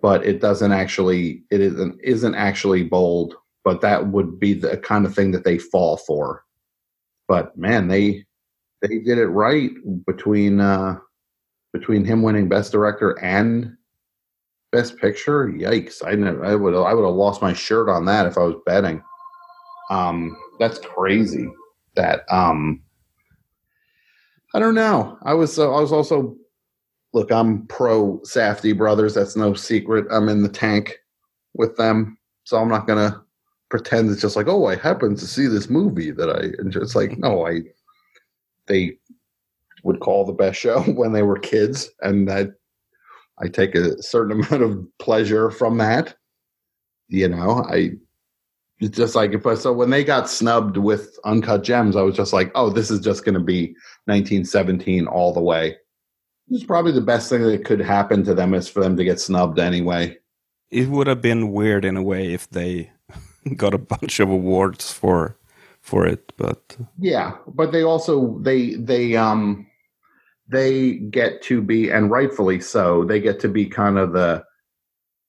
But it doesn't actually it isn't isn't actually bold but that would be the kind of thing that they fall for. But man they they did it right between uh between him winning best director and best picture? Yikes. I i would i would have lost my shirt on that if i was betting. Um that's crazy that um i don't know. I was uh, i was also look i'm pro Safdie brothers. That's no secret. I'm in the tank with them. So i'm not gonna pretend it's just like oh i happened to see this movie that i and it's like no i they would call the best show [laughs] when they were kids and that i take a certain [laughs] amount of pleasure from that you know i it's just like if I, so when they got snubbed with uncut gems i was just like oh this is just going to be 1917 all the way it's probably the best thing that could happen to them is for them to get snubbed anyway it would have been weird in a way if they [laughs] got a bunch of awards for for it. But Yeah, but they also they they um they get to be and rightfully so, they get to be kind of the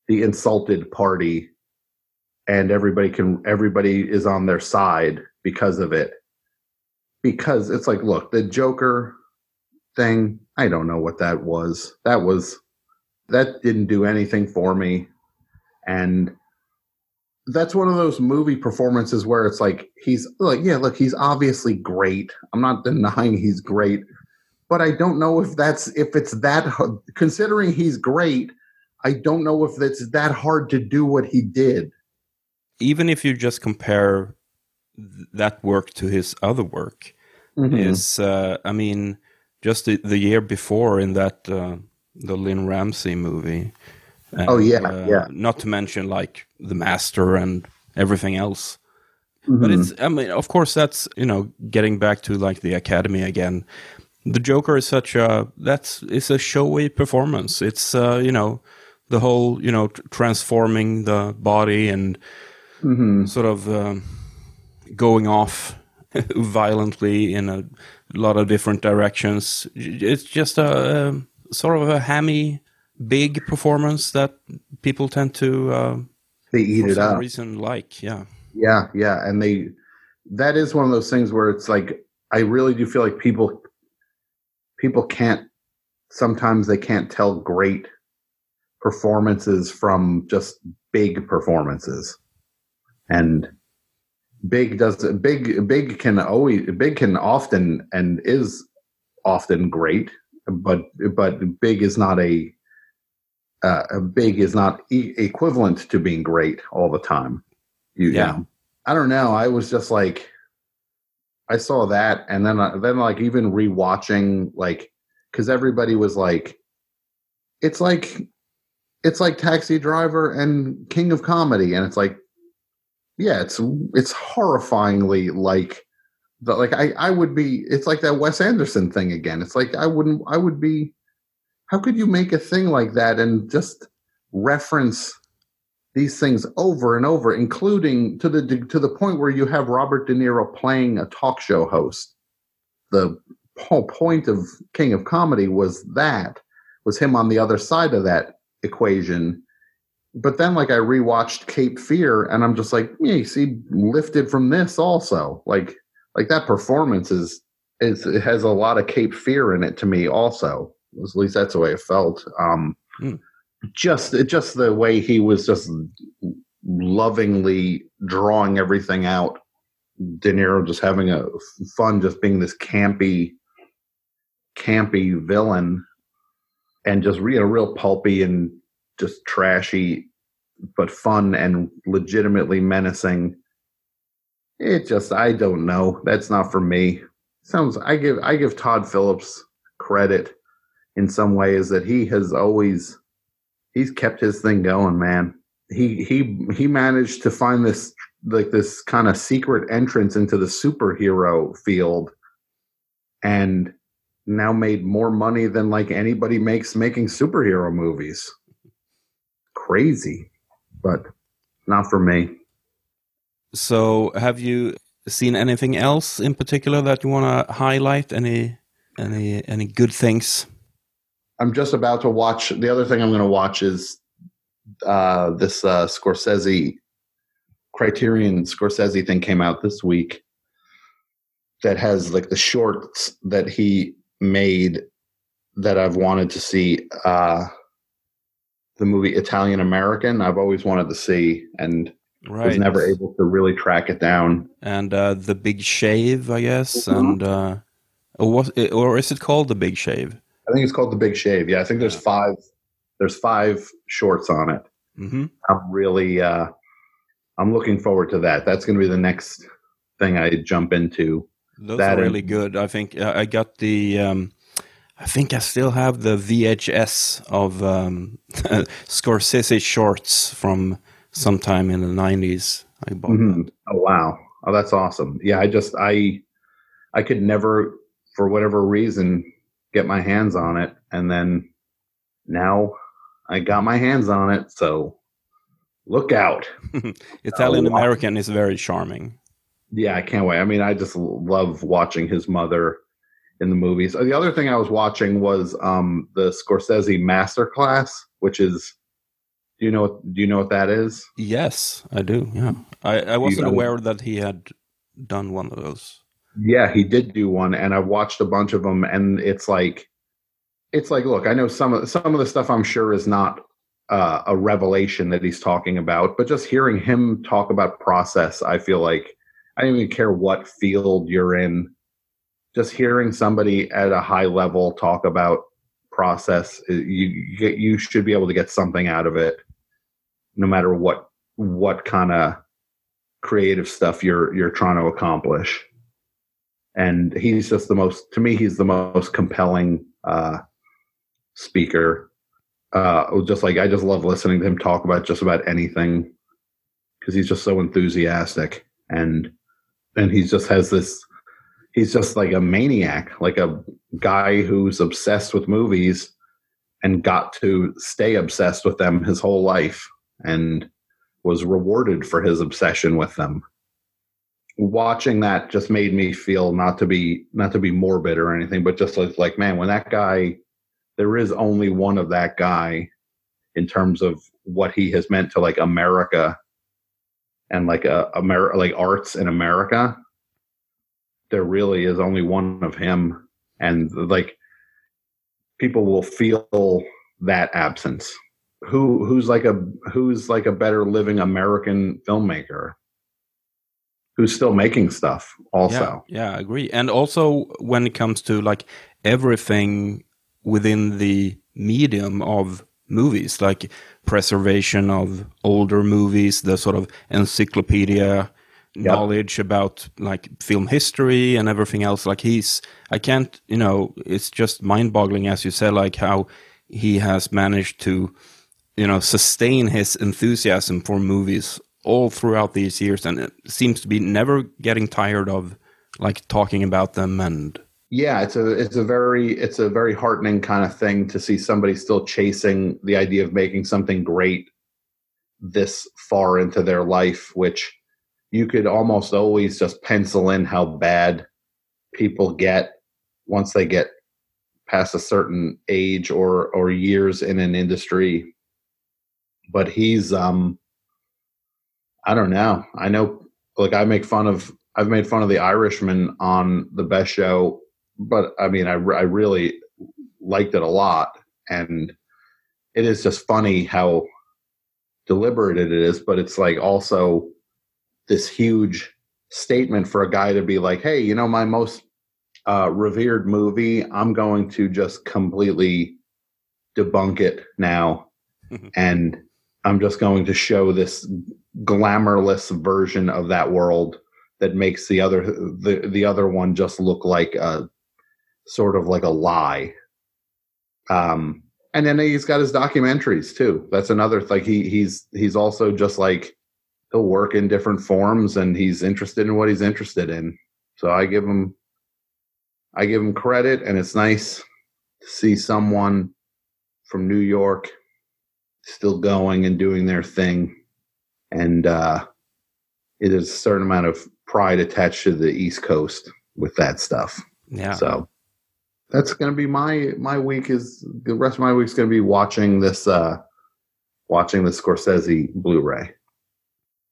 the insulted party and everybody can everybody is on their side because of it. Because it's like, look, the Joker thing, I don't know what that was. That was that didn't do anything for me. And that's one of those movie performances where it's like he's like yeah look he's obviously great i'm not denying he's great but i don't know if that's if it's that considering he's great i don't know if it's that hard to do what he did even if you just compare th- that work to his other work, Mhm. is uh, I mean, just the, the year before in that uh, the Lynne Ramsay movie. Oh, yeah, uh, yeah. Not to mention like The Master and everything else. But Mhm. it's I mean, of course, that's you know getting back to like the Academy again. The Joker is such a that's it's a showy performance. It's uh, you know the whole you know tr- transforming the body and Mhm. sort of um, going off [laughs] violently in a lot of different directions. It's just a um, sort of a hammy, big performance that people tend to uh, they eat for it some up reason like. Yeah. Yeah, yeah, and they that is one of those things where it's like I really do feel like people people can't sometimes they can't tell great performances from just big performances. And big does big big can always big can often and is often great, but but big is not a uh, a big is not e- equivalent to being great all the time. You, Yeah. yeah. I don't know. I was just like, I saw that, and then I- then like even rewatching like because everybody was like, it's like it's like Taxi Driver and King of Comedy, and it's like, yeah, it's it's horrifyingly like the like I I would be. It's like that Wes Anderson thing again. It's like I wouldn't. I would be. How could you make a thing like that and just reference these things over and over, including to the to the point where you have Robert De Niro playing a talk show host. The whole point of King of Comedy was that was him on the other side of that equation, but then like I rewatched Cape Fear, and I'm just like, yeah, see, lifted from this also. Like like that performance is is it has a lot of Cape Fear in it to me also. At least that's the way it felt. Um, Hmm. Just just the way he was just lovingly drawing everything out. De Niro just having a fun, just being this campy, campy villain, and just you know, real pulpy and just trashy, but fun and legitimately menacing. It just I don't know. That's not for me. Sounds I give I give Todd Phillips credit in some ways that he has always he's kept his thing going, man. He he he managed to find this like this kind of secret entrance into the superhero field and now made more money than like anybody makes making superhero movies. Crazy, but not for me. So, have you seen anything else in particular that you want to highlight? Any any any good things? I'm just about to watch. The other thing I'm going to watch is uh, this uh, Scorsese Criterion Scorsese thing came out this week that has like the shorts that he made that I've wanted to see. Uh, the movie Italian American. I've always wanted to see and was never able to really track it down. And uh, the Big Shave, I guess, and uh, or what? Or is it called the Big Shave? Think it's called The Big Shave. Yeah, I think there's five. There's five shorts on it. hmm I'm really uh I'm looking forward to that. That's going to be the next thing I jump into. Those that are and- really good. I think uh, I got the. Um, I think I still have the VHS of um, [laughs] Scorsese shorts from sometime in the nineties. I bought. Mhm. Oh wow. Oh that's awesome. Yeah, I just I I could never for whatever reason get my hands on it and then now I got my hands on it, so look out. [laughs] Italian wow. American is very charming. Yeah, I can't wait. I mean, I just love watching his mother in the movies. Uh, The other thing I was watching was um, the Scorsese Masterclass, which is do you know do you know what that is? Yes, I do. Yeah, I, I wasn't aware that he had done one of those. Yeah, he did do one, and I've watched a bunch of them, and it's like, it's like, look, I know some of some of the stuff I'm sure is not uh, a revelation that he's talking about, but just hearing him talk about process, I feel like I don't even care what field you're in. Just hearing somebody at a high level talk about process, uh, you get you should be able to get something out of it, no matter what what kind of creative stuff you're you're trying to accomplish and he's just the most to me he's the most compelling uh speaker. Uh just like i just love listening to him talk about just about anything because he's just so enthusiastic. And and he just has this he's just like a maniac like a guy who's obsessed with movies and got to stay obsessed with them his whole life and was rewarded for his obsession with them watching that just made me feel not to be not to be morbid or anything but just like, like man when that guy there is only one of that guy in terms of what he has meant to like america and like a Amer- like arts in america there really is only one of him. And like people will feel that absence. Who who's like a who's like a better living american filmmaker who's still making stuff also Yeah, yeah, I agree. And also when it comes to like everything within the medium of movies, like preservation of older movies, the sort of encyclopedia knowledge about like film history and everything else. Like he's, I can't, you know, it's just mind boggling, as you said, like how he has managed to, you know, sustain his enthusiasm for movies all throughout these years and it seems to be never getting tired of like talking about them and yeah it's a it's a very it's a very heartening kind of thing to see somebody still chasing the idea of making something great this far into their life which you could almost always just pencil in how bad people get once they get past a certain age or or years in an industry. But he's um I don't know. I know like I make fun of I've made fun of the Irishman on the best show, but I mean I I really liked it a lot and it is just funny how deliberate it is, but it's like also this huge statement for a guy to be like, "Hey, you know my most uh, revered movie, I'm going to just completely debunk it now, [laughs] and I'm just going to show this glamourless version of that world that makes the other the the other one just look like a sort of like a lie." Um, and then he's got his documentaries too. That's another like he he's he's also just like he'll work in different forms and he's interested in what he's interested in. So I give him I give him credit and it's nice to see someone from New York still going and doing their thing. And uh it is a certain amount of pride attached to the East Coast with that stuff. Yeah. So that's going to be my my week is the rest of my week's going to be watching this uh watching the Scorsese Blu-ray.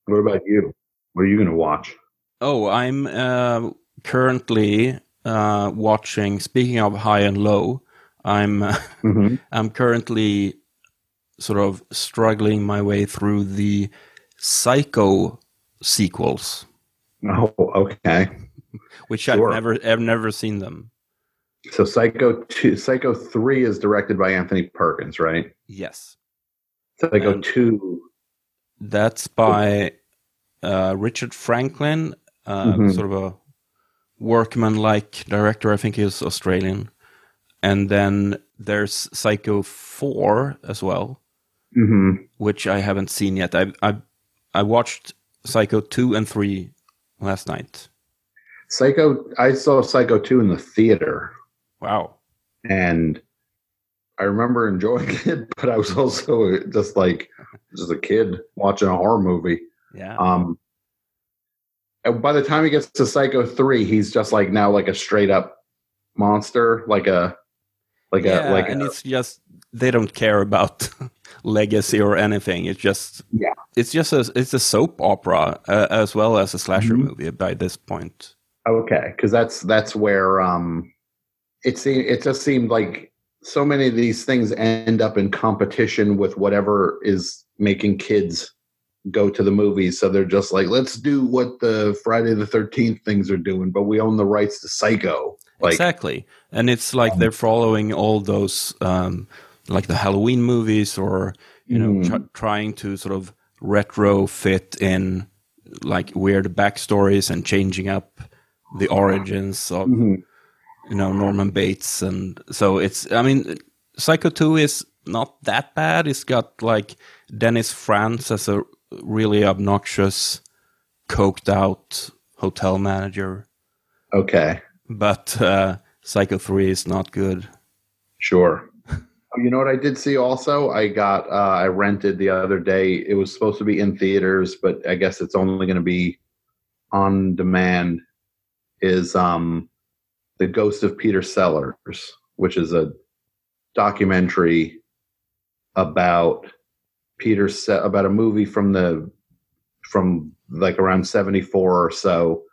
What about you? What are you going to watch? Oh, I'm uh, currently uh, watching. Speaking of high and low, I'm Mhm. [laughs] I'm currently sort of struggling my way through the Psycho sequels, Oh, okay. which Sure. I've never I've never seen them. So Psycho 2 Psycho 3 is directed by Anthony Perkins, right? Yes, Psycho And- 2 that's by uh, Richard Franklin, uh, Mhm. sort of a workman-like director. I think he's Australian. And then there's Psycho 4 as well. Mhm. which I haven't seen yet. I I I watched Psycho two and three last night. Psycho I saw Psycho 2 in the theater Wow. and I remember enjoying [laughs] it, but I was also just like just a kid watching a horror movie. Yeah. Um, and by the time he gets to Psycho three, he's just like now like a straight up monster, like a like yeah, a like and a, it's just they don't care about [laughs] legacy or anything. It's just yeah, it's just a it's a soap opera uh, as well as a slasher Mhm. movie by this point. okay, because that's that's where um, it seemed it just seemed like so many of these things end up in competition with whatever is making kids go to the movies. So they're just like, let's do what the Friday the Thirteenth things are doing, but we own the rights to Psycho. Like, exactly, and it's like they're following all those um, like the Halloween movies, or you know, Mhm. tr- trying to sort of retrofit in like weird backstories and changing up the origins of Mhm. you know Norman Bates, and so it's. I mean, Psycho Two is not that bad. It's got like Dennis Franz as a really obnoxious, coked out hotel manager, okay. but uh, Psycho Three is not good. Sure. You know what I did see also? I got uh I rented the other day. It was supposed to be in theaters, but I guess it's only going to be on demand is um The Ghost of Peter Sellers, which is a documentary about Peter Se- about a movie from the from like around 74 or so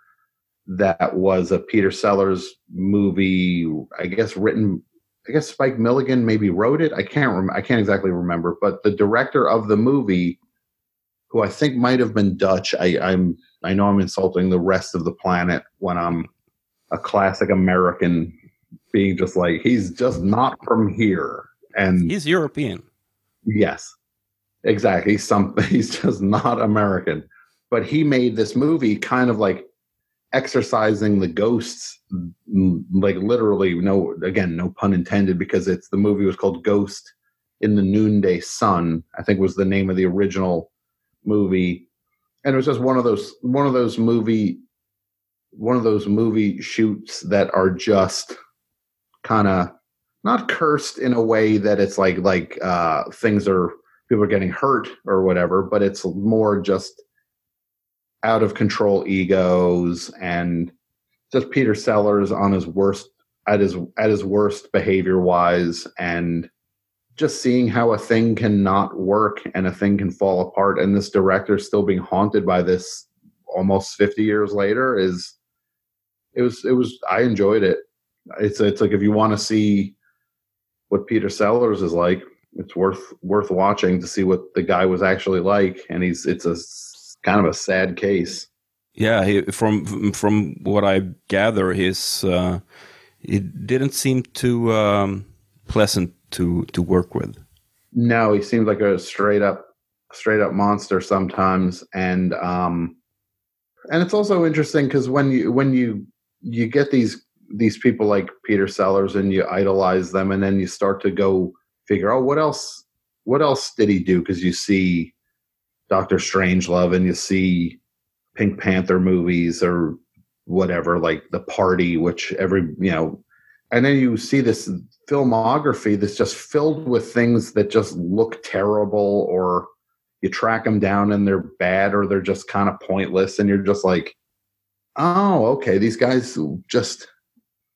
that was a Peter Sellers movie, I guess written I guess Spike Milligan maybe wrote it. I can't rem- I can't exactly remember, but the director of the movie, who I think might have been Dutch. I, I'm I know I'm insulting the rest of the planet when I'm a classic American being just like he's just not from here. And He's European. Yes, exactly. He's some [laughs] he's just not American. But he made this movie kind of like exercising the ghosts, like literally. No, again, no pun intended, because it's the movie was called Ghost in the Noonday Sun. I think was the name of the original movie, and it was just one of those one of those movie one of those movie shoots that are just kind of not cursed in a way that it's like like uh things are people are getting hurt or whatever but it's more just out of control egos and just peter sellers on his worst at his at his worst behavior wise and just seeing how a thing cannot work and a thing can fall apart and this director still being haunted by this almost 50 years later is it was it was I enjoyed it. It's it's like if you want to see what Peter Sellers is like, it's worth worth watching to see what the guy was actually like and he's it's a kind of a sad case. Yeah, he, from from what I gather, his uh, it didn't seem too um, pleasant to to work with. No, he seems like a straight up straight up monster sometimes and um and it's also interesting cuz when you when you you get these these people like Peter Sellers and you idolize them and then you start to go figure out what else what else did he do cuz you see Doctor Strangelove and you see Pink Panther movies or whatever like The Party which every you know and then you see this filmography that's just filled with things that just look terrible or you track them down and they're bad or they're just kind of pointless and you're just like oh okay these guys just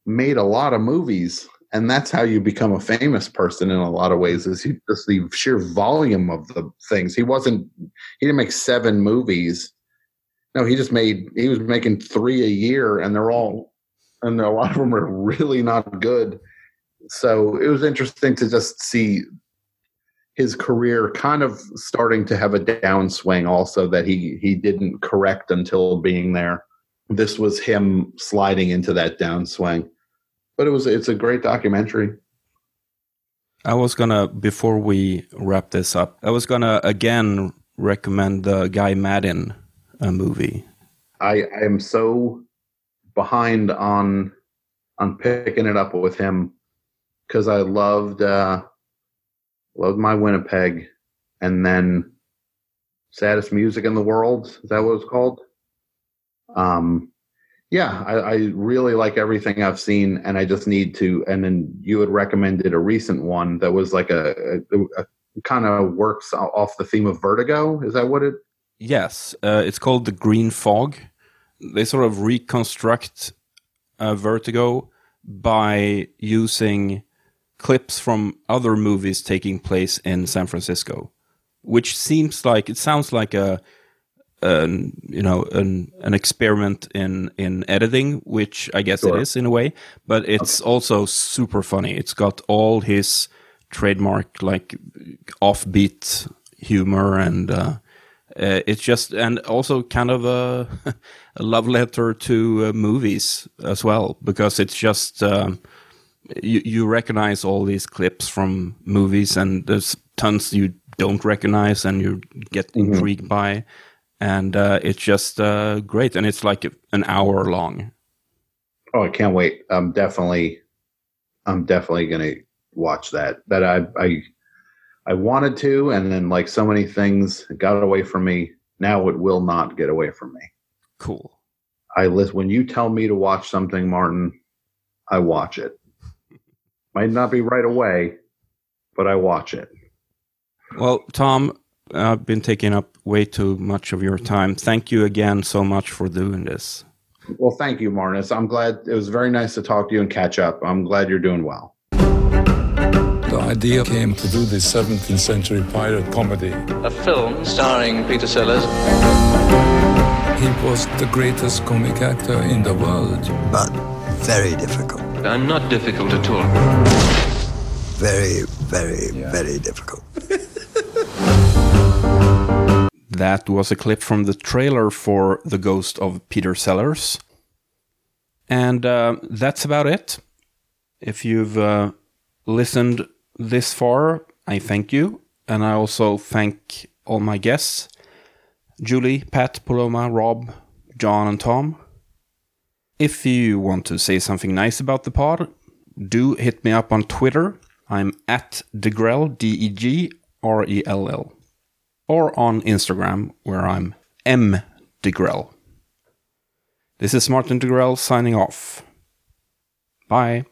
made a lot of movies and that's how you become a famous person in a lot of ways is just the sheer volume of the things. He wasn't he didn't make seven movies. No he just made he was making three a year and they're all and a lot of them are really not good. So it was interesting to just see his career kind of starting to have a downswing also that he he didn't correct until being there. This was him sliding into that downswing but it was it's a great documentary I was gonna before we wrap this up, I was gonna again recommend the Guy Maddin uh, movie. i i am so behind on on picking it up with him because i loved uh loved my winnipeg and then saddest music in the world is that what it's called um yeah I, I really like everything i've seen and i just need to and then you had recommended a recent one that was like a, a, a kind of works off the theme of vertigo is that what it Yes, uh, it's called the Green Fog. They sort of reconstruct uh, Vertigo by using clips from other movies taking place in San Francisco, which seems like it sounds like a an you know an an experiment in in editing, which I guess Sure. it is in a way, but it's also super funny. It's got all his trademark like offbeat humor and. Uh, uh, it's just and also kind of a, [laughs] a love letter to uh, movies as well because it's just um, you, you recognize all these clips from movies and there's tons you don't recognize and you get intrigued by and uh, it's just uh, great and it's like an hour long Oh, I can't wait. I'm definitely, I'm definitely gonna watch that. That I, I, I wanted to, and then like so many things got away from me. Now it will not get away from me. Cool. I list when you tell me to watch something, Martin, I watch it. Might not be right away, but I watch it. well tom i've been taking up way too much of your time thank you again so much for doing this Well, thank you, Marnus. I'm glad it was very nice to talk to you and catch up. I'm glad you're doing well. The idea came to do this 17th century pirate comedy. A film starring Peter Sellers. He was the greatest comic actor in the world. But very difficult. I'm not difficult at all. Very, very, very difficult. That was a clip from the trailer for The Ghost of Peter Sellers. And uh, that's about it. If you've uh, listened this far, I thank you. And I also thank all my guests Julie, Pat, Puloma, Rob, Jon, and Tom. If you want to say something nice about the pod, do hit me up on Twitter. I'm at Degrell, D E G R E L L or on Instagram, where I'm M Degrell. This is Martin Degrell signing off. Bye.